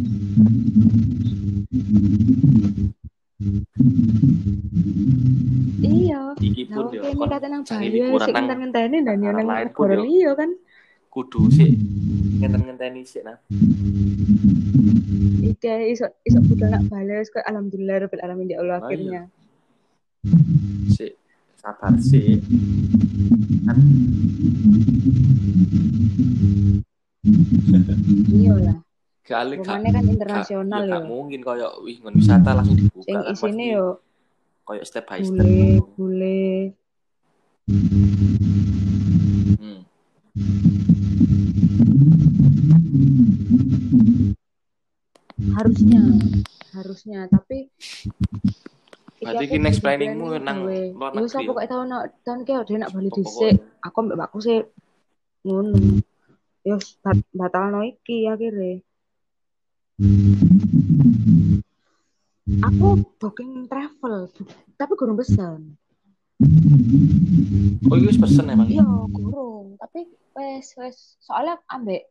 iya. Iki pun wong yo kon kate nang Bali sik nang ngenten-ngenteni dan yo nang negara yo. liya kan? Kudu sih ngenten-ngenteni sih nah. Iki iso iso budal nak Bali wis kok alhamdulillah rabbil alamin ya Allah Ayo. akhirnya. sih sabar sih kan iya lah kali kan internasional ya ya. gak mungkin koyo wih ngon wisata langsung dibuka sing kan isine yo koyo step by step. ngono. bule. Hmm. harusnya harusnya. Tapi Berarti ki aku next planningmu planning nang luar ya wis negeri. apa ya? kok tahun tahun ki ada nak Bali dhisik. Aku mbak mbakku sih ngono. Ya wis bat batalno iki akhirnya aku booking travel tapi kurang pesan oh iya pesen emang. Iya kurang tapi wes wes soalnya ambek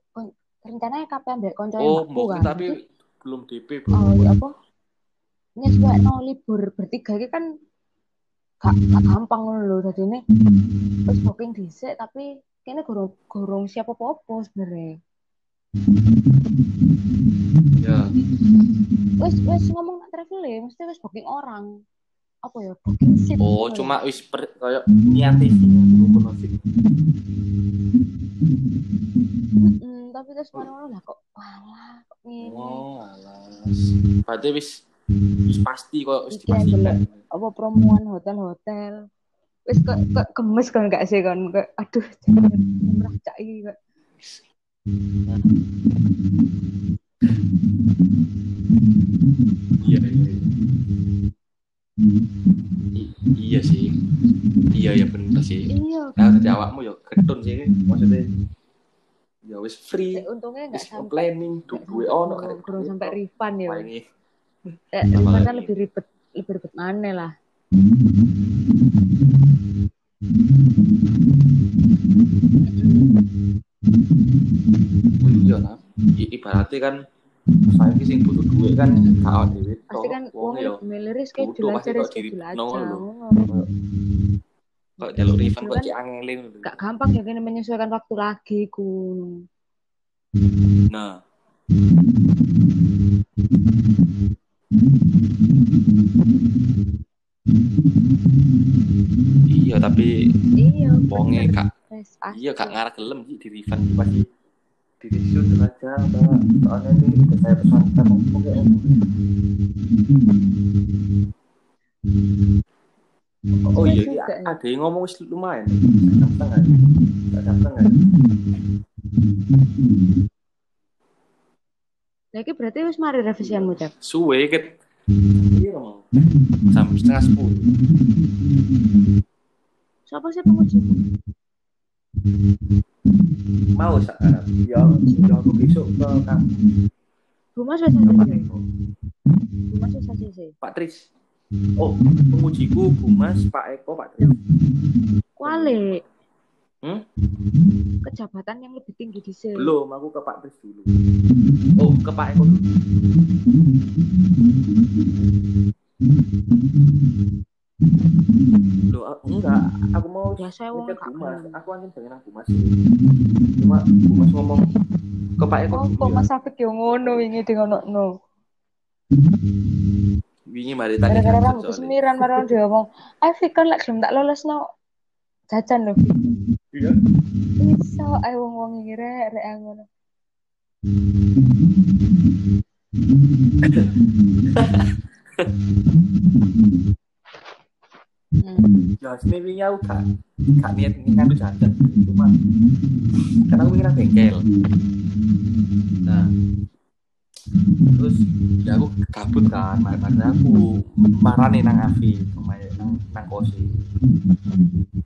rencananya kape ambek konco oh mungkin kan. tapi belum DP oh belum ya apa nyesuai no libur bertiga ini kan gak, gak gampang lho. Jadi ini terus booking dhisik tapi kayaknya gorong gorong siapa popo sebenarnya. Ya, Wes wes ngomong nak travel ya, mesti wes booking orang. Apa ya? Booking seat. oh gitu ya. cuma wis per kayak sih ngumpul sih. Mm-mm, tapi terus mana lah kok walah kok ngene. Oh, alas. Berarti wis wis pasti kok wis dipastikan. Apa promoan hotel-hotel. Wes kok kok gemes kan gak sih kan aduh jangan murah cak iki kok. Iya, iya. Iya sih. Iya ya bener sih. Iya. Nah, tadi awakmu ya ketun sih maksudnya. Ya wis free, Eh, untungnya nggak sampai planning, du nggak duwe sampai ono kurang- kurang sampai refund ya. Palingi. Eh, Apa refund kan lebih ribet lebih ribet mana lah. Oh iya lah. Ibaratnya kan saya sing butuh duit kan gak awak dhewe. Pasti kan wong uangnya ya miliris butuh, schedule pasti aja kok jalur refund kok Kan cek angelin. Gak gampang ya kini menyesuaikan waktu lagi ku. Nah, iya tapi Iya. wonge pasti. iya gak ngarah gelem di refund sih pasti di resume aja Mbak. soalnya ini udah saya pesankan oke Oh iya, juga iya, ya. ada yang ngomong wis lumayan. Gak setengah. Gak setengah. Lagi berarti wis mari revisianmu cek. Suwe ket. Iya mau. Sampai setengah sepuluh. Siapa sih penguji? Mau sekarang. Ya, ya aku besok ke Ke Pak sih. Eko. Rumah sudah sih. Pak Tris. Oh, pengujiku Bumas, Pak Eko, Pak Tris. Kuali. Hmm? Kejabatan yang lebih tinggi di sini. Belum, aku ke Pak Tris dulu. Oh, ke Pak Eko dulu. Loh, aku- enggak, aku mau Ngecek gak Bumas. gelem. Aku angin pengen nang Bumas. Cuma Bumas ngomong ke Pak Eko kok ya. Mas Afik yo ngono wingi di ngono no. Wingi mari tadi Gara-gara rambut semiran marang dia ngomong, "Ayo Fik kan lek gelem tak lolos no." Jajan lho. Iya. Iso ayo wong-wong iki rek rek ngono. Hmm. Ya, wingi aku gak niat ini kan jajan. Cuma karena aku nang bengkel. Nah, terus ya aku kabut kan, makanya aku marani nang Avi, pemain nang nang kosi.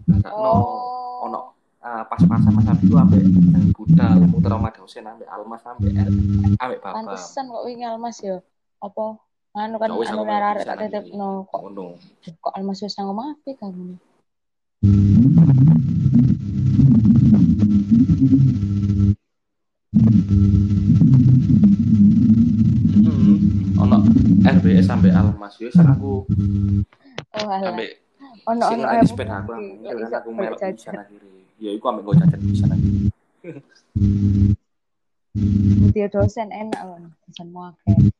Karena no, Oh. ono ah, pas-pasan Mas Abi itu ambek yang budal muter sama dosen ambek Almas ambek ambek Bapak. Pantesan kok wingi Almas yo. Apa anu kan anu tak nanti. titipno kok Ngono. kok Almas wis nang omah kan. Hmm, ono RBS sampai Almas aku Oh alah. sampai Ono ono sepeda aku aku melok bisa. Ya iku ambek go jajan bisa akhirnya. Dia dosen enak kan, dosen muake.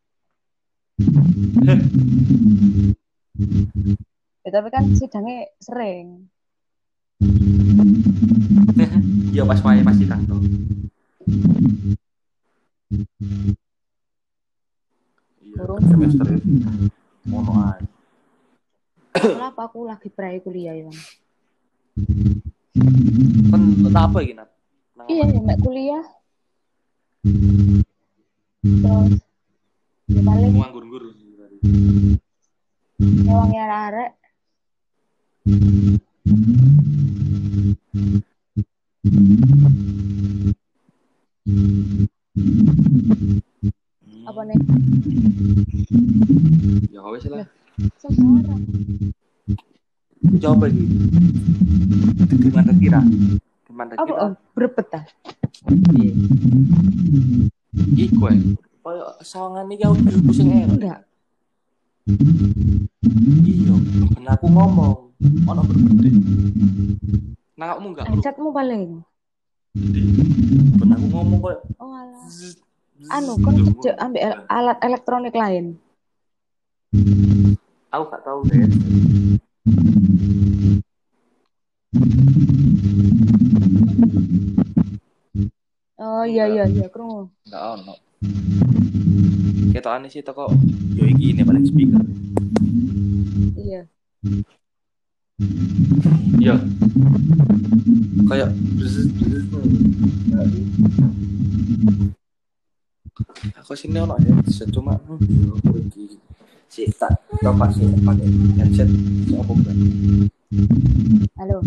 Ya, tapi kan sidangnya sering. Iya pas wae pasti kantor. Iya, Burung. kan semester mono ae. Kenapa aku lagi prai kuliah ya? Kan apa iki, Nat? Nang Iya, apa? ya, mek kuliah. Terus ya paling Nyewangnya arek apa nih? Ya wis lah. Sembarang. Coba iki. Gimana kira? Gimana Apa kira? oh, berebet ah? Iya. Iku ae. Kaya sawangan iki aku dulu sing enak. Enggak. Iya, ben aku ngomong ono berbeda. Nah, kamu enggak. Headsetmu paling. ben aku ngomong kok Oh alah. Anu kan cek ambil el- alat elektronik lain. aku gak tahu deh Oh iya iya iya krungu. Enggak ono. Ketokane sih toko yo iki ini paling speaker Iya. ya kayak aku sini ono ya cuma hmm, iki si tak coba sih pakai headset si Halo.